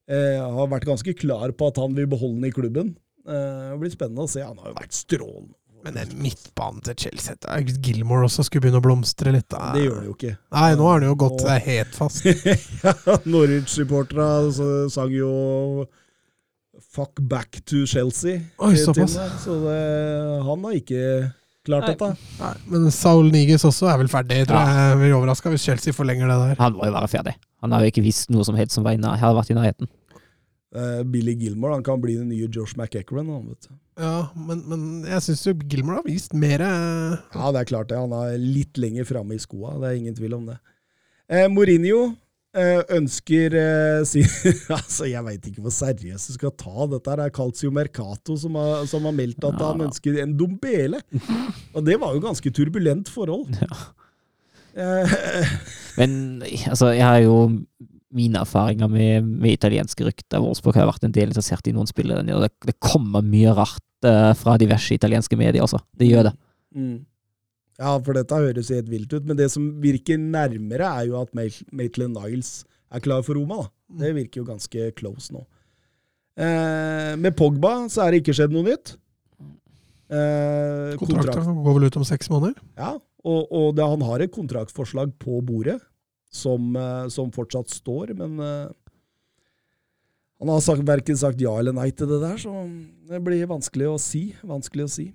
eh, har vært ganske klar på at han vil beholde den i klubben. Eh, det blir spennende å se. Han har jo vært strålende. Men den midtbanen til Chelsea Gilmore også skulle begynne å blomstre litt. Da. Det gjør det jo ikke. Nei, nå har han jo gått eh, helt fast. (laughs) ja, Norwich-supporterne så- sang jo 'fuck back to Chelsea'. Oi, såpass. Så det, han har ikke klart Nei. dette. Nei, men Saul Niges også er vel ferdig, tror Ja. jeg. Jeg blir overraska hvis Chelsea forlenger det der. Han må jo være ferdig. Han har jo ikke visst noe som helst som var i hadde vært i nærheten. Uh, Billy Gilmore han kan bli den nye Josh McEachran. Han, vet du. Ja, men, men jeg syns jo Gilmore har vist mer Ja, det er klart det. Han er litt lenger framme i skoa. Det er ingen tvil om det. Uh, Mourinho ønsker eh, si, (laughs) Altså, Jeg veit ikke hvor seriøst du skal ta dette. her. Det er Calcio Mercato som har, som har meldt at han ønsker en Dombele. (laughs) Og det var jo ganske turbulent forhold. Eh, (laughs) Men altså, jeg har jo mine erfaringer med, med italienske rykter. Wolfsburg har vært en del interessert i noen spillere. Det, det kommer mye rart uh, fra diverse italienske medier, altså. Det gjør det. Mm. Ja, for dette høres helt vilt ut, men det som virker nærmere, er jo at Maitland Niles er klar for Roma. da. Det virker jo ganske close nå. Eh, med Pogba så er det ikke skjedd noe nytt. Eh, Kontrakten kontrakt- går vel ut om seks måneder? Ja, og, og det, han har et kontraktforslag på bordet som, eh, som fortsatt står, men eh, han har sagt, verken sagt ja eller nei til det der, så det blir vanskelig å si. Vanskelig å si.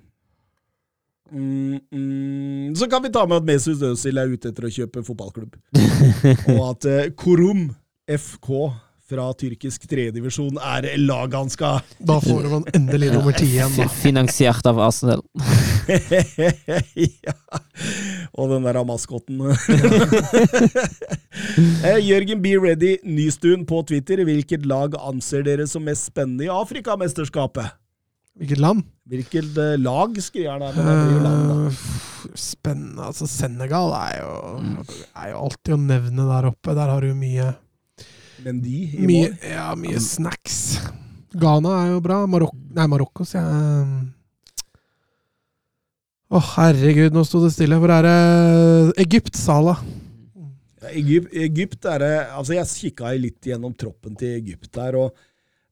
Mm, mm. Så kan vi ta med at Mesut Özil er ute etter å kjøpe fotballklubb. (laughs) og at eh, Korum FK fra tyrkisk tredjedivisjon er laget han skal Da får man endelig nummer ti igjen, da. Finansiert av Arsenal. (laughs) ja. Og den der maskotten. (laughs) Eh, Jørgen B. Ready Nystuen på Twitter. Hvilket lag anser dere som mest spennende i Afrikamesterskapet? Hvilket land? Hvilket eh, lag, skriver han land. Eh, spennende. Altså, Senegal er jo, er jo alltid å nevne der oppe. Der har du mye Men i Mye, mål. ja, mye snacks. Ghana er jo bra. Marok Nei, Marokko, sier jeg. Å, herregud, nå sto det stille. Hvor er det Egypt, Sala. Ja, Egypt, Egypt er det Altså, jeg kikka litt gjennom troppen til Egypt her, og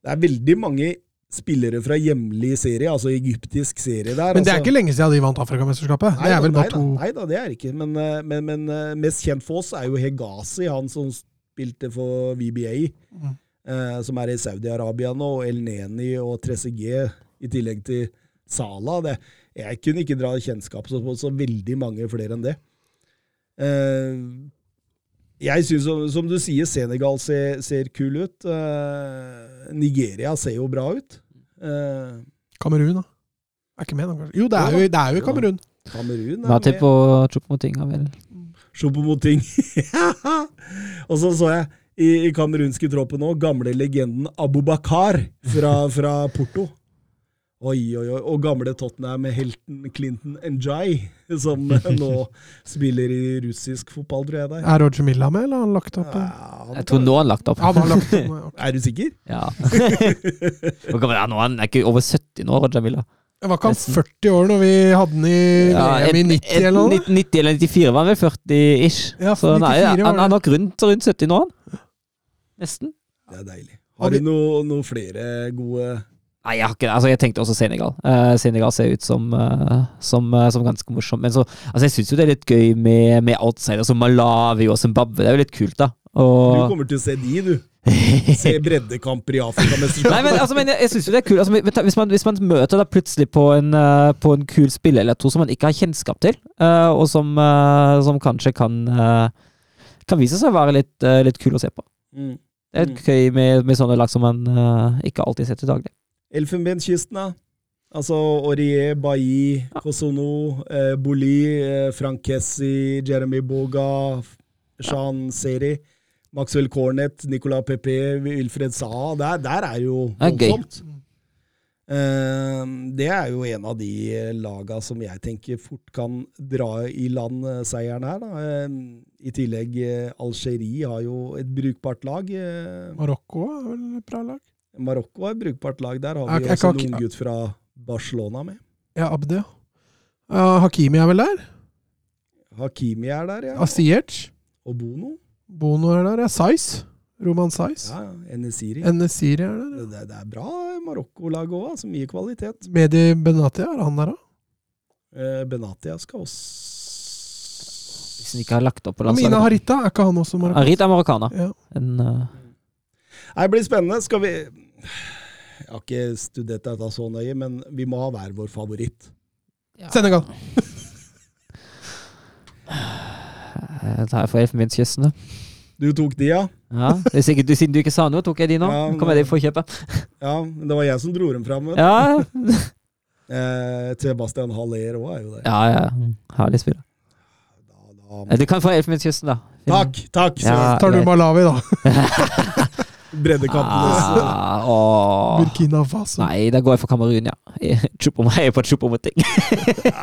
det er veldig mange spillere fra hjemlig serie, altså egyptisk serie der. Men det er altså. ikke lenge siden de vant Afrikamesterskapet. Det er vel bare nei to Nei da, det er ikke. Men, eh, men, men eh, mest kjent for oss er jo Hegazi, han som spilte for VBA, Mm. eh, som er i Saudi-Arabia nå, og El Neni og Trezeguet, i tillegg til Sala. Det, jeg kunne ikke dra kjennskap så, så veldig mange flere enn det. Eh, Jeg syns, som, du sier, Senegal ser, ser kul ut. Uh, Nigeria ser jo bra ut. Uh, Kamerun, da. Er ikke med, da, kanskje? Jo, det er jo, det er jo Kamerun. Kamerun er Matip og Chopomotinga, vel Chopomoting. (laughs) og så så jeg i, i kamerunske troppen nå, gamle legenden Abubakar fra, fra Porto. Oi, oi, oi. Og gamle Tottenham-helten Clinton Njay, som (laughs) nå spiller i russisk fotball, tror jeg Der. er. Er Roger Milla med, eller har han lagt opp? Ja, Ja, Jeg tror nå har han lagt opp. han har lagt opp. (laughs) okay. Er du sikker? Ja. Er han nå? Han er ikke over 70 nå, Roger Milla. Det var ikke han 40 år når vi hadde han i Ja, EM i 90 eller noe? 90 eller 94 var han vel 40-ish. Ja, Så nei, 94 han er nok rundt, rundt 70 nå, han. Nesten. Det er deilig. Har du noen noe flere gode Nei, jeg har ikke det. Altså, jeg tenkte også Senegal. Uh, Senegal ser ut som, uh, som, uh, som ganske morsom. Men så, altså, jeg syns jo det er litt gøy med, med outsiders som Malawi og Zimbabwe. Det er jo litt kult, da. Du kommer til å se de, du. Se (laughs) breddekamper i Nei, Afrikamesterskapet. men, altså, men jeg, jeg synes jo det er kult. Altså, hvis, man, hvis man møter da plutselig på en, uh, på en kul spiller eller to som man ikke har kjennskap til, uh, og som, uh, som kanskje kan, kan vise seg å være litt, litt kul å se på. Mm. Det er gøy med, med sånne lag som man ikke alltid ser til daglig. Elfenbenskysten, da. Altså Aurier, Bailly, Kosono, eh, Boli, eh, Frank Kessi, Jeremy Boga, Jean Seri, Maxwell Cornet, Nicolas Pepe, Wilfred Saha. Der, der er jo voldsomt. Eh, det er jo en av de laga som jeg tenker fort kan dra i land eh, seieren her. Da. Eh, I tillegg, eh, Algerie har jo et brukbart lag. Eh, Marokko er vel et bra lag? Marokko er et brukbart lag. Der har vi jeg, også en unggutt fra Barcelona med. Ja, ja. Ja, Hakimi er vel der? Hakimi er der, ja. Asiyech. Og Bono. Bono er der. Ja, Saiz. Roman Saiz. Ja, Enesiri. Enesiri er der. ja. Det, det er bra Marokko-lag òg, altså. Mye kvalitet. Medi Benatia, er han der da? Uh, Benatia skal også Hvis han ikke har lagt opp på landslaget. Mina Harita, er ikke han også marokkaner? Harita er marokkaner. Ja. En, uh... Nei, Det blir spennende. Skal vi Jeg har ikke studert dette så nøye, men vi må ha hver vår favoritt. Senegal. jeg tar for Elfenbenskysten, da. Du tok de, ja? Ja, hvis ikke, du, Siden du ikke sa noe, tok jeg de nå. Ja, men, kommer jeg de for å kjøpe. Ja, men det var jeg som dro dem fram. du. Ja, (laughs) Eh, Sebastian Haller òg er jo det. ja. ja. Herlig spiller. Da, da. Du kan få Elfenbenskysten, da. Takk! takk! Ja, Tar du. Malawi, da? (laughs) Breddekampenes Ah, (laughs) oh. Burkina Faso. Nei, da går jeg for Kamerun, ja. Jeg er på Chupomoting.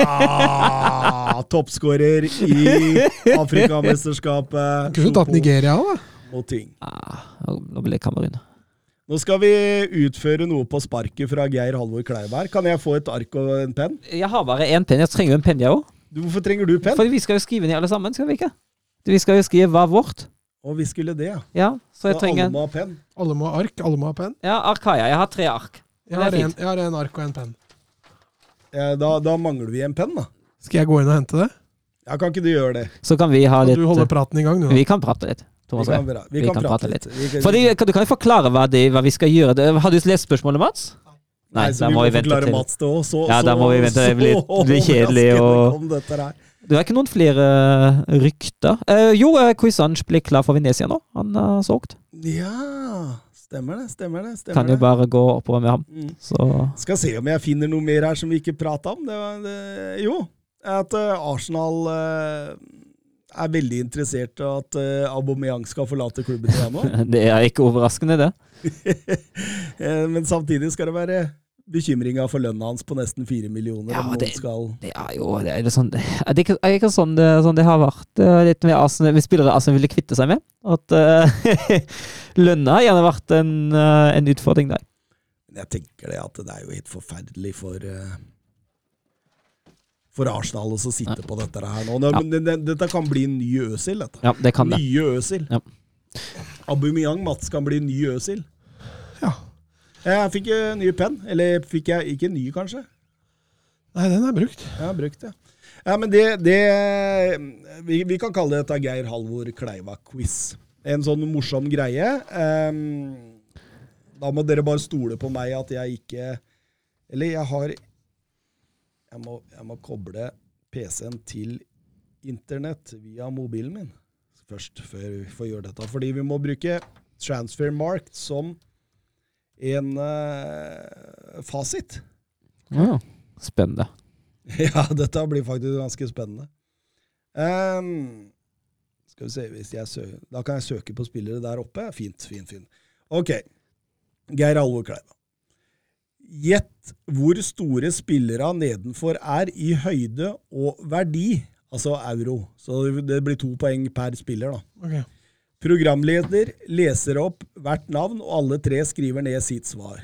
ah, Toppskårer i (laughs) Afrikamesterskapet. Kunne du tatt Nigeria òg, da? Moting. Ah, nå blir det Kamerun. Nå skal vi utføre noe på sparket fra Geir Halvor Kleiberg. Kan jeg få et ark og en penn? Jeg har bare én penn. Jeg trenger jo en penn, jeg òg. Hvorfor trenger du penn? Fordi vi skal jo skrive ned alle sammen, skal vi ikke? Vi skal jo skrive hva vårt. Og vi skulle det, ja. Ja, så jeg Så trenger alle må ha penn. Alle må ha ark, alle må ha penn. Ja, ark har jeg. Jeg har tre ark. Jeg har, en, jeg har en ark og en penn. Ja, Da, da mangler vi en penn, da. Skal jeg gå inn og hente det? Ja, Kan ikke du gjøre det? Så kan vi ha Kan litt du holde praten i gang, du? Vi kan prate litt. Vi Thomas kan, vi vi kan prate litt. litt. kan- Fordi, kan, du kan jo forklare hva, det, hva vi skal gjøre. Har du lest spørsmålet, Mats? Nei, så vi må, forklare Mats det òg. Så, Ja, da må vi vente. Det blir- (laughs) så det blir kjedelig og-. Det er ikke noen flere rykter. Eh, jo, uh, Cuisange blir klar for Venezia nå. Han har solgt. Ja, stemmer det. Stemmer det. Stemmer Kan jo bare gå oppover med ham. Mm. Så Skal se om jeg finner noe mer her som vi ikke prata om. Det, var- det, jo, at eh, Arsenal eh, er veldig interessert i at Aubameyang skal forlate klubben (laughs) det er ikke overraskende, det. (laughs) Eh, Men samtidig skal det være bekymringa for lønna hans på nesten fire millioner. Ja, det- skal Det er jo det er sånn, er det ikke, er ikke sånn, det, sånn det har vært Det er litt med Arsenal, med spillere Arsenal ville kvitte seg med? At (laughs) uh, lønna har gjerne vært en, uh, en utfordring der. Jeg tenker det at det er jo helt forferdelig for uh, For Arsenal å sitte sitte på dette her nå. Nå- Ja. men det- det- Dette kan bli en ny Øsil, dette. Ja, det kan det. Nye Øsil. Ja. Aubameyang Mats kan bli ny Øsil. Ja. Jeg fikk en ny penn. Eller fikk jeg ikke ny, kanskje? Nei, den er brukt. Ja, brukt ja. Ja, men det, det vi, vi kan kalle dette Geir Halvor Kleiva-quiz. En sånn morsom greie. Um, da må dere bare stole på meg at jeg ikke Eller jeg har Jeg må, jeg må koble PC-en til internett via mobilen min. først, før vi får gjøre dette. Fordi vi må bruke Transfermarkt som en uh, fasit. Ja. Spennende. (laughs) Ja, dette blir faktisk ganske spennende. Um, skal vi se hvis jeg søker. Da kan jeg søke på spillere der oppe. Fint, fint, fint. Ok. Geir Alvor Kleiva. Gjett hvor store spillere nedenfor er i høyde og verdi, altså euro. Så det blir to poeng per spiller, da. Ok. Programleder leser opp hvert navn, og alle tre skriver ned sitt svar.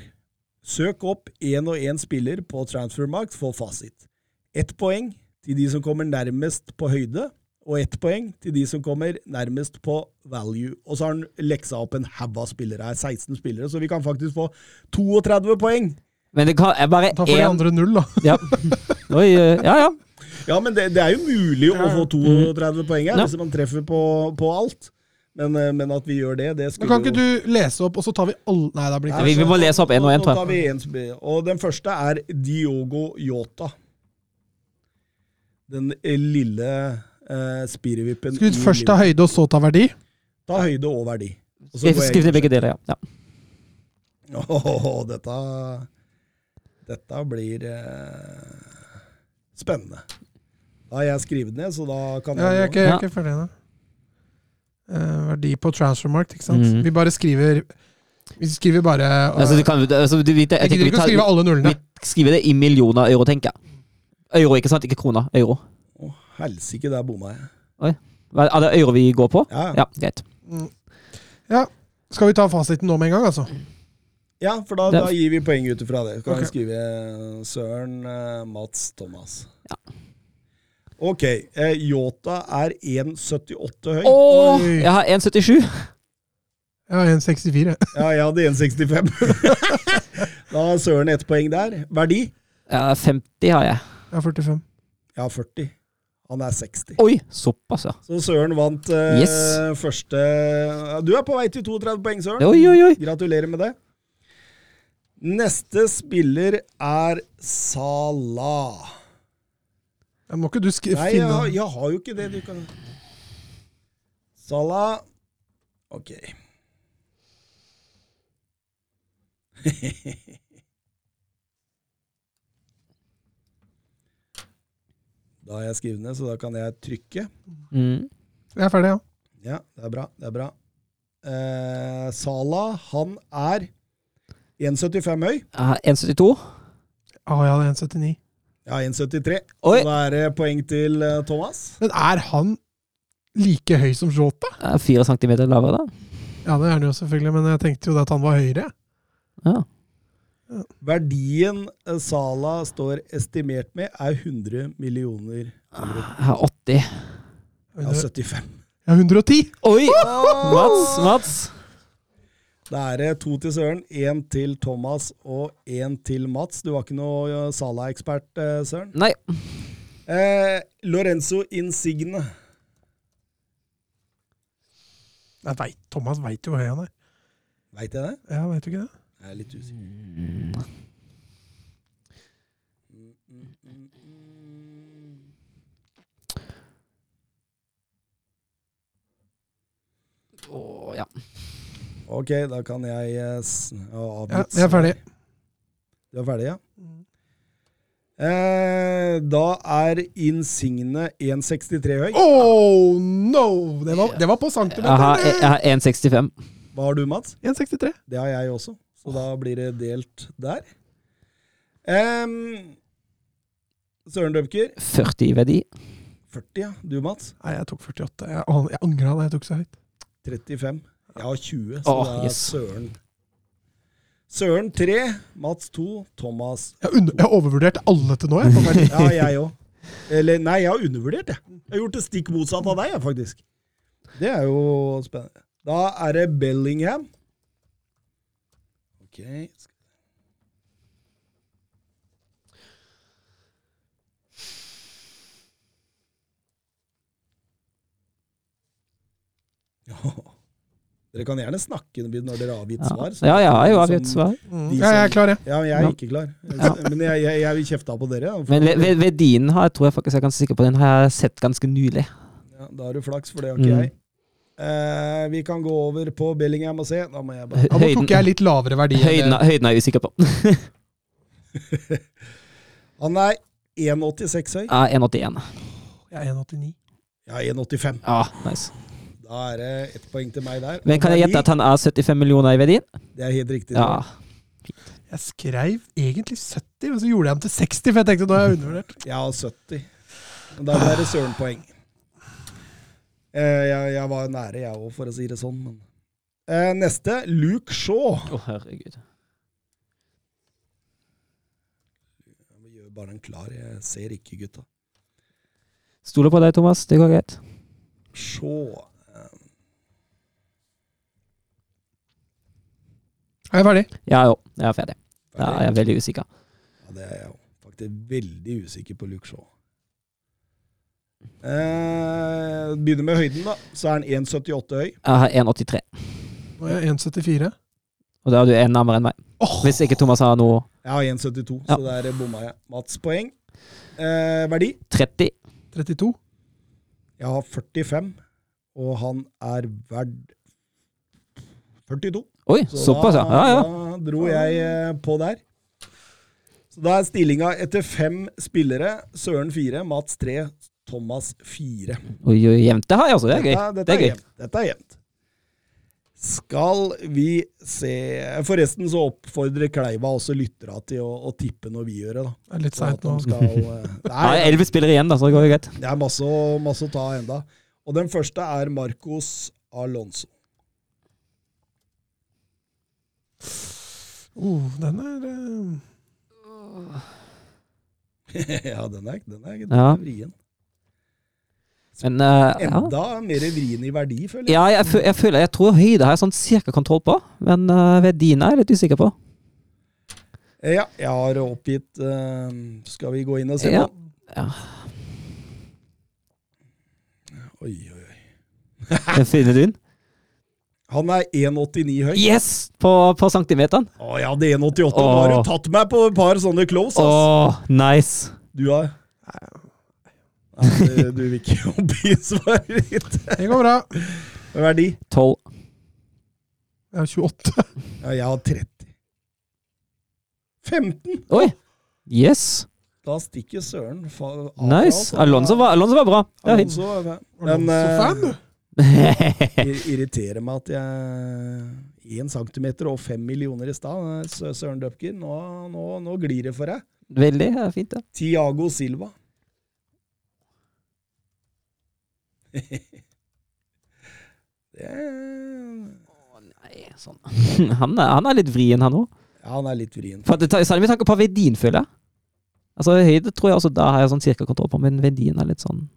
Søk opp én og én spiller på Transfermarkt for fasit. Ett poeng til de som kommer nærmest på høyde, og ett poeng til de som kommer nærmest på value. Og så har han leksa opp en haug av spillere her, 16 spillere, så vi kan faktisk få 32 poeng. Men det kan, er bare Da får de én andre null, da. ja. (laughs) Oi, eh, ja, ja. Ja, men det, det er jo mulig å få 32 poeng her, Ja. hvis man treffer på, på alt. Men, eh, men at vi gjør det, det Men skulle kan ikke du lese opp, og så tar vi alle Nei, da blir ikke det vi, ikke vi må lese opp én og én, tror jeg. en Og den første er Diogo Yota. Den lille eh, spirrevippen. Skal vi først ta høyde og så ta verdi? Ta høyde og verdi. Og Skriv, jeg ned begge deler, ja. ja. (laughs) Åh, dette Dette blir eh, spennende. Da har jeg skrevet ned, så da kan Ja, jeg jeg, ikke, jeg Ja. er ikke ferdig ennå. Eh, verdi på transfermarkt, ikke sant? Mm. Vi bare skriver Vi skriver bare uh, Altså, du kan, altså, du, vet, jeg, Jeg tenker gidder vi, ikke å tar, skrive alle nullene. vi skriver det i millioner euro, tenker jeg. Euro, ikke sant? Ikke kroner. Euro. Å, Helsike, der bomma jeg. Oi. Er det euro vi går på? Ja, ja. Greit. Mm. Ja. Skal vi ta fasiten nå med en gang, altså? ja, for da, da gir vi poeng ut ifra det. Kan okay. skrive eh, Søren, eh, Mats, Thomas. Ja. Ok. Eh, Yota er 1,78 høy. Åh, Oi. jeg har 1,77. Ja, 1,64. Ja, jeg hadde 1,65. (laughs) da har Søren ett poeng der. Verdi? Ja, 50 har jeg. Jeg har 45. Ja, 40. Han er 60. Oi, såpass, ja. Så Søren vant eh, Yes. første Du er på vei til 32 poeng, Søren. Oi, oi, oi. Gratulerer med det. Neste spiller er Salah. Ja, må ikke du skri Nei, jeg, finne har- jeg har jo ikke det. Du kan Salah Ok. (laughs) da har jeg skrevet ned, så da kan jeg trykke. Mm. Jeg er ferdig, ja. Ja, det er bra. Det er bra. Eh, Salah, han er 1,75 høy. Jeg har 1,72. ja, det er 1,79. Ja, 1,73. Og da er det poeng til eh, Thomas. Men er han like høy som Jota? Fire centimeter lavere, da. Ja, det er han jo selvfølgelig, men jeg tenkte jo at han var høyere. Ja. Verdien Sala står estimert med, er 100 millioner euro. Jeg har 80. Ja, 75. Ja, 110! Oi! Mats, Mats. Da er det to til Søren, én til Thomas og én til Mats. Du var ikke noe eh, Salah-ekspert, eh, Søren. Nei. Eh, Lorenzo Insigne. Jeg vet, Thomas veit jo hvor høy han er. Veit jeg det? Ja, veit du ikke det? Jeg er litt usikker. Åh, ja. Ok, da kan jeg eh, s- Ja, jeg er ferdig. Du er ferdig, ja? Eh, da er Insigne 1,63 høy. Oh no! Det var, det var på Jeg har, centimeter. jeg har 1,65. Hva har du, Mats? 1,63. Det har jeg også, så da blir det delt der. Em, Søren Døpker, 40 i verdi. 40, ja. Du, Mats? Nei, jeg tok 48. Jeg, jeg angra da jeg tok så høyt. 35. Jeg har 20, så Åh, det er yes. Søren. Søren 3, Mats 2, Thomas Jeg, under, jeg overvurderte alle til nå, jeg. (laughs) Ja, jeg òg. Eller nei, jeg har undervurdert, jeg. Jeg har gjort det stikk motsatt av deg, jeg, faktisk. Det er jo spennende. Da er det Bellingham. Ok. Ja. Dere kan gjerne snakke når dere har avgitt Ja, svar. så- ja jeg har jo avgitt svar. Mm. De Ja, jeg er klar, jeg. Ja, men jeg er Ja. ikke klar. Ja. (laughs) Men jeg, jeg, jeg vil kjefte på dere. Men ved- ved- din har jeg tror jeg faktisk jeg er ganske sikker på. Den har jeg sett ganske nylig. Ja, da har du flaks, for det har ikke Mm. jeg. Eh, vi kan gå over på Bellingham og se. Da må jeg bare Ja, Høyden, tok jeg litt lavere verdi. høyden, høyden er jeg usikker på. Han er 1,86 høy. Ja, 1,81. Jeg er 1,89. Ja, 1,85. Ja, nice. Da er det ett poeng til meg der. Men kan jeg gjette at han er 75 millioner i verdien? Det er helt riktig. Ja. Jeg skrev egentlig 70, men så gjorde jeg ham til 60, for jeg tenkte nå er jeg undervurdert. Har 70. Men Da ble det Søren-poeng. Eh, jeg, jeg var nære, jeg òg, for å si det sånn. Men. Eh, neste, Luke Shaw. Å, herregud. Jeg gjør bare den klar. Jeg ser ikke gutta. Stoler på deg, Thomas. Det går greit. Shaw Er jeg ferdig? Ja, jo. Jeg er ferdig. Ja, jeg er veldig usikker. Ja, det er jeg òg. Faktisk veldig usikker på Luke Shaw. Eh, begynner med høyden, da. Så er han 1,78 høy. Jeg har 1,83. Nå er jeg 1,74. Og da er du en nærmere enn meg. Oh. Hvis ikke Thomas har noe Jeg har 1,72, Ja. så der bomma jeg. Mats poeng. Eh, verdi? 30 32. Jeg har 45, og han er verd 42. Oi, Så såpass, ja. Ja, ja. da dro jeg eh, på der. Så da er stillinga etter fem spillere. Søren fire, Mats tre, Thomas fire. Oi, oi, jevnt. Det her, altså. Det er gøy. Dette, dette Det er gøy. jevnt. Dette er jevnt. Skal vi se Forresten så oppfordrer Kleiva også lytterne til å, å tippe når vi gjør det. da. Det er litt seigt nå. skal, eh, (laughs) nei, Elleve spillere igjen, da, så det går jo greit. det er masse, masse å ta enda. Og den første er Marcos Alonso. Oh, den er uh... (laughs) ja, den er, den er, den Ja. er vrien. Men eh, ja. Enda mer vrien i verdi, føler jeg. Ja, jeg, jeg føler Jeg tror høyde har jeg sånn cirka kontroll på, men uh, verdien er jeg litt usikker på. Ja, jeg har oppgitt uh, Skal vi gå inn og se Ja. på? Ja. Oi, oi, oi. Finner du den? Han er 1,89 høy. Yes! På, på centimeteren. Å, jeg hadde 1,88. Nå har du tatt meg på et par sånne close, ass. Åh, nice. Du har Nei, du, du vil ikke (laughs) oppgi svaret ditt. Det går bra. Verdi? 12. Jeg har 28. Ja, jeg har 30. 15! Oi! Yes! Da stikker Søren av Nice. Alonso var, Alonso var bra. Det var fint. Alonso er Alonso-fan, du. Ir- (laughs) irriterer meg at jeg 1 centimeter og 5 millioner i stad. Søren Dupker, nå, nå, nå glir det for deg. Veldig er fint, det. Tiago Silva. (laughs) Det Å Nei, sånn. (laughs) Han er, han er litt vrien, han òg. Ja, han er litt vrien. Det Særlig med tanke på verdien, føler jeg. Altså, høyde tror jeg også da har jeg sånn cirka kontroll på, men verdien er litt sånn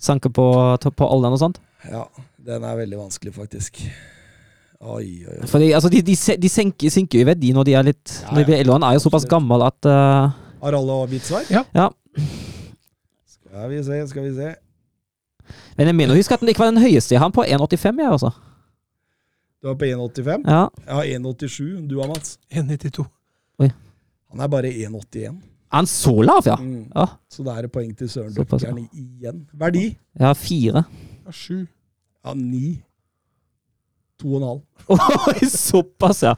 Sanker på, på alderen og sånt. Ja, den er veldig vanskelig, faktisk. Oi, oi, oi. Fordi altså, de, de, de senker, synker jo i verdi når de er litt Ja, blir. Han er jo såpass gammel at uh... Har alle avgitt svar? Ja. Ja. Skal vi se, skal vi se. Men jeg mener å huske at den ikke var den høyeste jeg har på 1,85, jeg, altså. Du er på 1,85. Ja. Jeg har 1,87. Du har, Mats? 1,92. Han er bare 1,81. Er han så lav, ja? Mm. Ja. Så det er et poeng til Søren Dupkern igjen. Verdi? Jeg har fire. Jeg har 7. Ja, 9. 2,5. Oi, såpass, ja.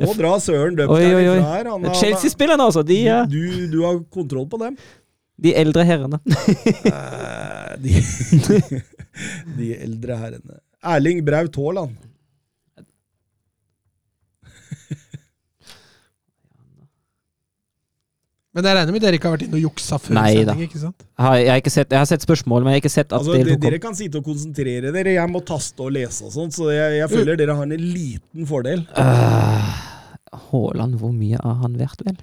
Nå drar Søren døpt deg oi. her. Chelsea-spillerne, altså. De, eh, du, du har kontroll på dem. de eldre herrene. (laughs) Eh, de, (laughs) de eldre herrene. Erling Braut Haaland. Men jeg regner med dere ikke har vært inne og juksa før Nei sending, ikke sant? Jeg har, jeg, har ikke sett, jeg har sett spørsmål, men jeg har ikke sett at Altså, dere opp. kan sitte og konsentrere dere. Jeg må taste og lese og sånt, så jeg, jeg føler dere har en liten fordel. Øh, Haaland, hvor mye har han vært, vel?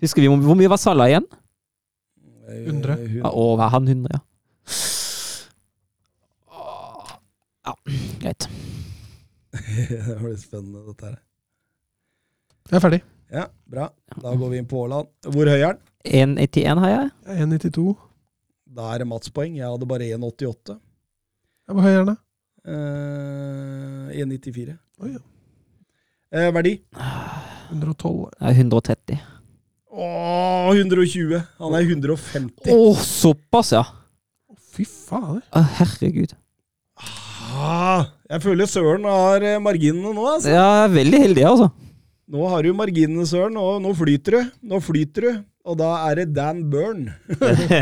Husker vi hvor, mye var Salah igjen? 100. Eh, Ja, Å, var han 100, ja. Ja, greit. (laughs) det blir spennende, dette her. Jeg er ferdig. Ja, bra. Da går vi inn på Haaland. Hvor høy er han? 1,91 har jeg. Jeg er 1,92. Da er det Mats poeng. Jeg hadde bare 1,88. Jeg var høyere, da. Eh, 1,94. Oi, ja. Eh, verdi? 112. Jeg er 130. Åh, 120. Han er 150. Å, såpass, ja. Fy fader. Å, herregud. Ah, jeg føler Søren har eh, marginene nå, altså. Ja, jeg er veldig heldig, altså. Nå har du marginene, Søren, og nå flyter du. Nå flyter du. Og da er det Dan Burn. (laughs)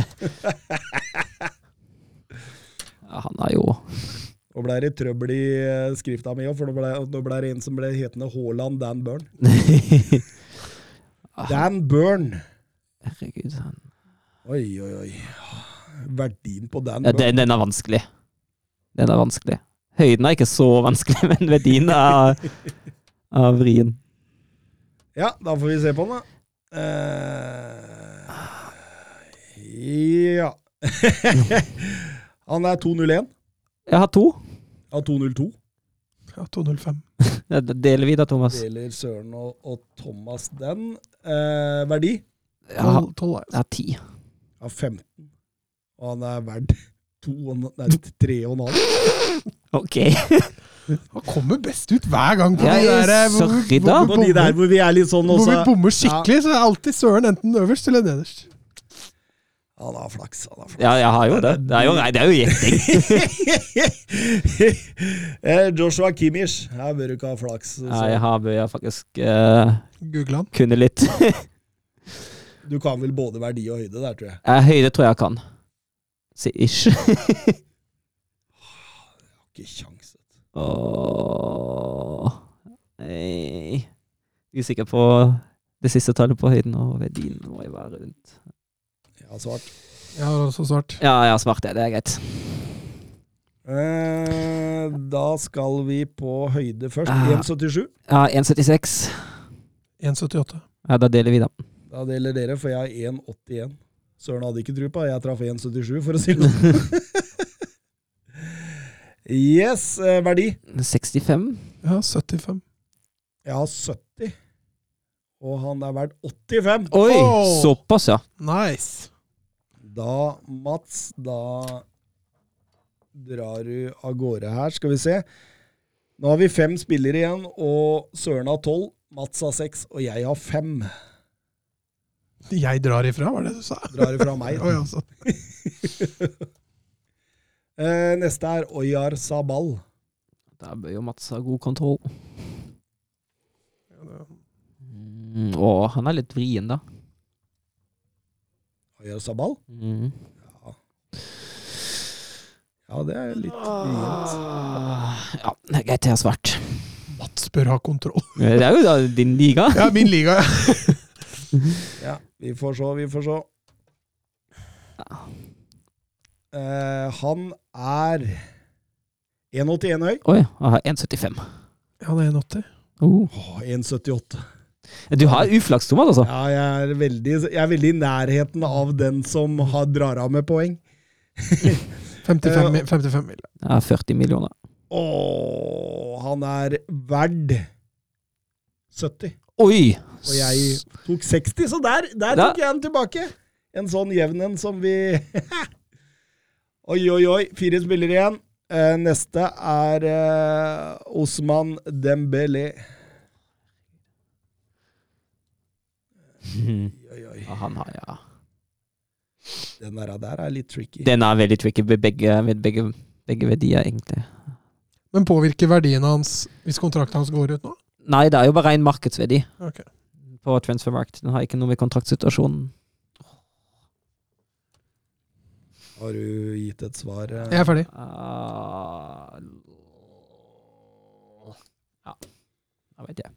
Ja, han er jo Nå ble det trøbbel i eh, skrifta mi òg, for nå ble, nå ble det en som ble hetende Haaland Dan Burn. (laughs) Dan Burn. Herregud. Han. Oi, oi, oi. Verdien på Dan Ja, Burn. den, den er vanskelig. Den er vanskelig. Høyden er ikke så vanskelig, (laughs) men verdien er, er vrien. Ja, da får vi se på den, da. Uh, ja. (laughs) Han er 201. Jeg har to. Ja, 202. Ja, 205. (laughs) Ja, det Deler vi da, Thomas? Deler Søren og, og Thomas den. Eh, verdi? Jeg har, 12, 12 jeg har ti. Ja, 15. Og han er verdt to og nei, tre og en halv. Ok. Han kommer best ut hver gang på Ja, de der eh, hvor, sorry hvor, da. hvor, På de der hvor vi er litt sånn hvor vi også bommer skikkelig, så er alltid Søren enten øverst eller nederst. Han har flaks. Han har flaks. Ja, jeg har jo det. Det er jo, nei, det er jo gjetting. (laughs) Eh, Joshua Kimmich. Her bør du ikke ha flaks. så Ja, jeg har jeg faktisk uh, Google han. kunne litt. (laughs) Du kan vel både verdi og høyde der, tror jeg. Eh, Høyde tror jeg kan. Si ish. (laughs) Ikke kjangs. Åh. Nei. Usikker på det siste tallet på høyden, og verdien må jo være rundt Jeg har svart. Jeg har også svart. Ja, jeg har svart det. Det er greit. Eh, da skal vi på høyde først. Ah. 1,77. Ja, 1,76. 1,78. Ja, da deler vi, da. Da deler dere, for jeg er 1,81. Søren hadde ikke tro på Jeg traff 1,77, for å si det sånn. (laughs) yes, eh, verdi. 65. Ja, 75. Jeg har 70. Og han er verdt 85. Oi! Oh! Såpass, ja. Nice. Da, Mats, da drar du av gårde her. Skal vi se. Nå har vi fem spillere igjen, og Søren har tolv. Mats har seks, og jeg har fem. Jeg drar ifra, var det du sa? Drar ifra meg. (laughs) oh, ja, så. (laughs) Eh, neste er Oyar Sabal. Der bør jo Mats ha god kontroll. Mm, å, han er litt vrien, da. Oyar Sabal? Mm. Ja, det er litt vrient. Ah, Ja, det er greit, jeg har svart. Mats bør ha kontroll. Det er jo da din liga. Ja, min liga, (laughs) ja. Ja, vi får se, vi får se. Eh, han er 1,81 høy. Oi, jeg har 1,75. Han er 1,80. Oh. Åh, 1,78. Du har uflaks, Thomas, altså. Ja, jeg er, veldig, jeg er veldig i nærheten av den som har, drar av med poeng. (laughs) 55, mi- 55 mil. Ja, 40 millioner. Åh, han er verd 70. Oi! Og jeg tok 60, så der, der tok jeg den tilbake. En sånn jevn en som vi (laughs) Oi, oi, oi. Fire spillere igjen. Eh, neste er eh, Osman Dembélé. Oi, oi. Han har, ja. Den der, der er litt tricky. Den er veldig tricky med begge, ved begge, begge verdier, egentlig. Men påvirker verdien hans hvis kontrakten hans går ut nå? Nei, det er jo bare ren markedsverdi Ok. På transfermarkt. Den har ikke noe med kontraktsituasjonen Har du gitt et svar? eh? Jeg er ferdig. Uh, Ja, da vet jeg.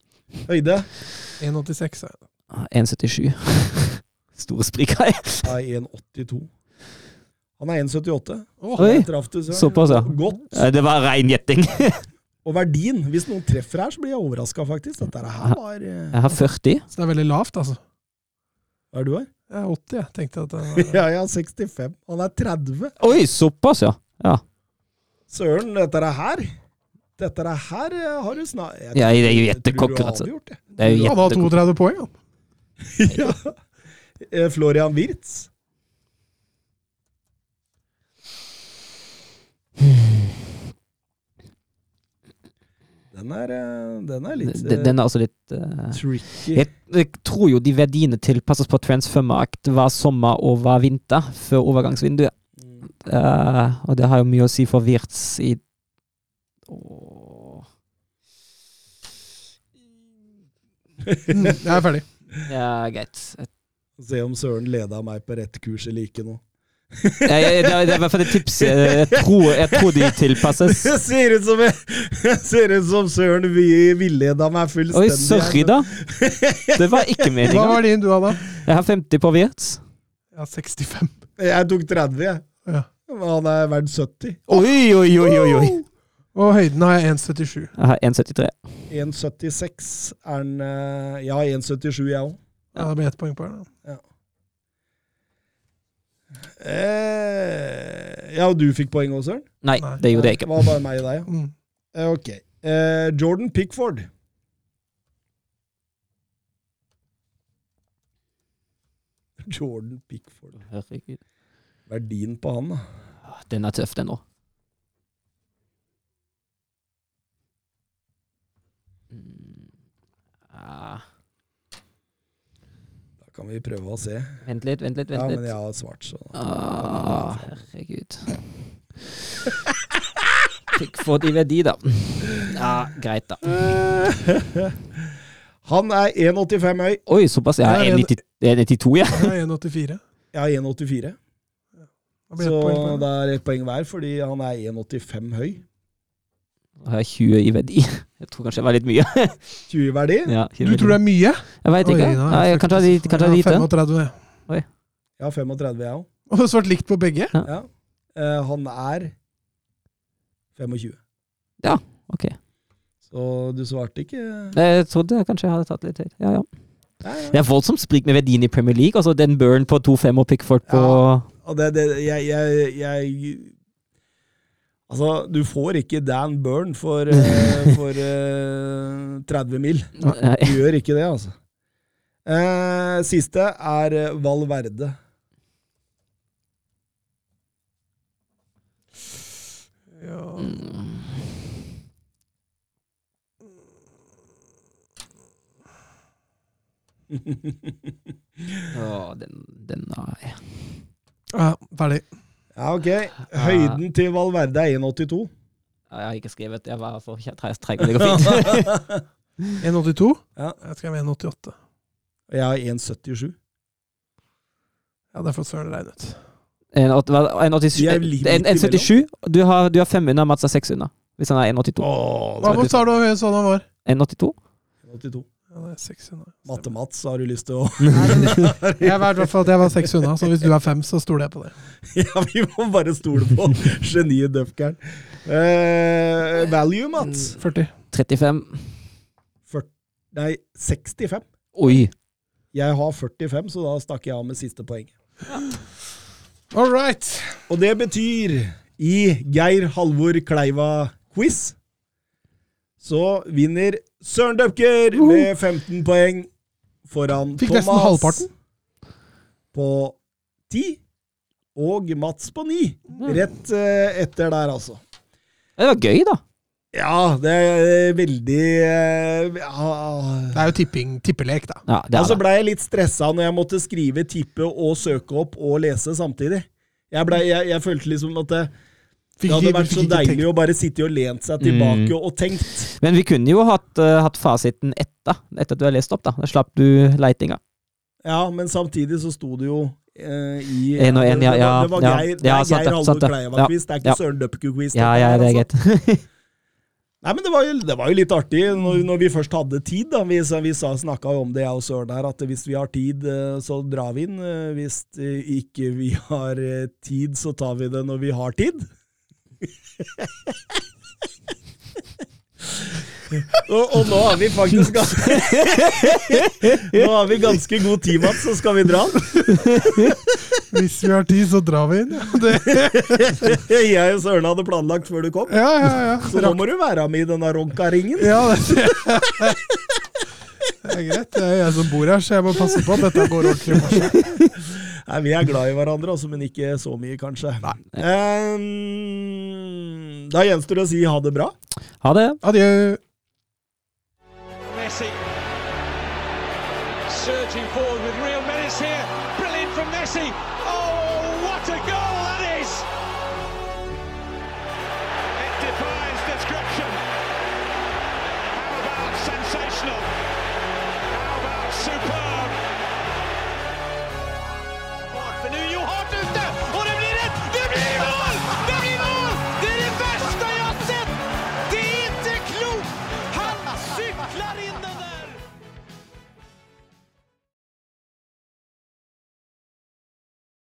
Høyde? 1,86 er det. Ah, 1,77. (laughs) Store sprik her. Nei, 1,82. Han er 1,78. Oh, Oi, traff du, såpass, ja. Godt. Det var rein gjetting. (laughs) Og verdien, hvis noen treffer her, så blir jeg overraska, faktisk. Dette her var eh, Jeg har 40. Så det er veldig lavt, altså. Hva er du her? Jeg er 80, jeg tenkte at det (laughs) var Ja, jeg har 65. Han er 30. Oi, såpass, ja. ja. Søren, dette er her Dette er her eh, har du snart Jeg Ja, det er jo tror du har altså. avgjort. Det er jo Han har jettekort. 32 poeng, han. (laughs) ja. Eh, Florian Wirtz. (sighs) (sighs) Den er, eh, den er litt Den den er altså litt eh, tricky. jeg, jeg tror jo de verdiene tilpasses på transfermarkt hver sommer og hver vinter, før overgangsvinduet. Mm. Uh, og det har jo mye å si for Wirtz i. Mm, jeg er ferdig. Ja, greit. Se om Søren leda meg på rett kurs eller ikke nå. Jeg, jeg, det er i hvert fall et tips. Jeg, jeg, tror, jeg tror de tilpasses. (laughs) Jeg ser ut som, jeg, ser ut som Søren vi- villeda meg Oi, fullstendig. sorry, da. Det var ikke Hva var din du hadde? Jeg har 50 på Vietz. Jeg har 65. Jeg tok 30, jeg. Ja. Han er verdt 70. Oi, oi, oi, oi, oi. Og høyden har jeg 1,77. Jeg har 1,73. 1,76 er den Jeg Ja, 1,77 jeg òg. Ja, det blir ett poeng på her. da. Eh, ja, og du fikk poeng òg, Søren? Nei, Nei. det gjorde jeg Det ikke. var bare meg og deg, ja. Mm. Eh, Ok. Eh, Jordan Pickford. Jordan Pickford. Herregud. Verdien på han, da. Den er tøff, den òg. Mm. Ah, kan vi prøve å se. vent litt, vent litt, Ja, men jeg har svart, så Ah, herregud. få de verdi, da. Ja, greit, da. (laughs) Han er 1,85 høy. Oi, såpass. Jeg 1,90 1,92, jeg. Jeg er 1,84. Jeg har 1,84. Da blir det Så det er ett poeng hver, fordi han er 1,85 høy. Jeg har 20 i verdi. Jeg tror kanskje det var litt mye. 20 i verdi. Ja, 20 Du tror det er mye? Jeg veit ikke. Oi, er Ja, jeg jeg kan ta lite. Kan ta Ja, lite. 35. jeg. Jeg har 35, jeg òg. Og det svart likt på begge? Ja. Eh, han er 25. Ja, Ok. Så du svarte ikke Jeg trodde kanskje jeg hadde tatt litt høyt. Ja, ja. ja, ja. Det er voldsomt sprik med verdien i Premier League. Altså Den Burn på 2-5 og Pickford på Og det, det, jeg, jeg, jeg Altså, du får ikke Dan Burn for, uh, (laughs) for uh, 30 mil. Du gjør ikke det, altså. Uh, siste er Val Valverde. Ja. (laughs) Å, den, den jeg. ja, ferdig. Ja, ok. Høyden til Valverde er 1,82. Jeg har ikke skrevet. Jeg var for tre- treg. Det går fint. 1,82? Ja. Jeg skrev 1,88. Jeg har 1,77. Ja, det får søren regne ut. En åt- hva- en 87 De er litt en- en midt 77. Du har, du har fem unna, Mats er seks unna. Hvis han er 1,82. Hva hvor sa du hvor sånn han var? 1,82? 1,82. Ja, det er 600. Matte-Mats, har du lyst til å (laughs) (laughs) Jeg vet i hvert fall at jeg var seks unna, så hvis du er 5, så stoler jeg på det. (laughs) Ja, vi må bare stole på geniet Dufkern. Eh, value, Mats? 40. 35. Nei, 65. Oi. Jeg har 45, så da stakk jeg av med siste poeng. All right. Og det betyr, i Geir Halvor Kleiva-quiz, så vinner Søren Døpker med 15 poeng foran Fikk Thomas nesten halvparten. på 10 og Mats på 9. Rett eh, etter der, altså. Det var gøy, da. Ja, det er veldig eh, ja. Det er jo tipping, tippelek, da. Ja, det Ja, så det. blei jeg litt stressa når jeg måtte skrive, tippe og søke opp og lese samtidig. Jeg, ble, jeg, jeg følte liksom at det, Fikk det hadde vært så deilig å bare sitte og lent seg tilbake og tenkt. Men vi kunne jo hatt, uh, hatt fasiten etter, etter at du har lest opp. da Da slapp du leitinga. Ja, men samtidig så sto det jo uh, i En og en, ja, det, ja, det var. Geir, Ja, sant Geir Halvor. Kleiva-quiz, det er ikke Ja. Søren Døpke-quiz. Ja, ja, det er altså. greit. (laughs) Nei, men det var, jo, det var jo litt artig når, når vi først hadde tid. da, Vi, sa- vi snakka jo om det, jeg og Søren her, at hvis vi har tid, eh, så drar vi inn. Eh, Hvis eh, ikke vi har eh, tid, så tar vi det når vi har tid. (laughs) og, og nå har vi faktisk (laughs) Nå har vi ganske god tid, Mats, så skal vi dra. (laughs) Hvis vi har tid, så drar vi inn. Det, Jeg og Søren hadde planlagt før du kom. ja, ja. ja. Så nå må du være med i denne ronka-ringen. ja det, det er greit. Det er jeg som bor her, så jeg må passe på at dette går ordentlig for seg. Nei, Vi er glad i hverandre, altså, men ikke så mye, kanskje. Um, da gjenstår det å si ha det bra. Ha det. Adjø. Messi.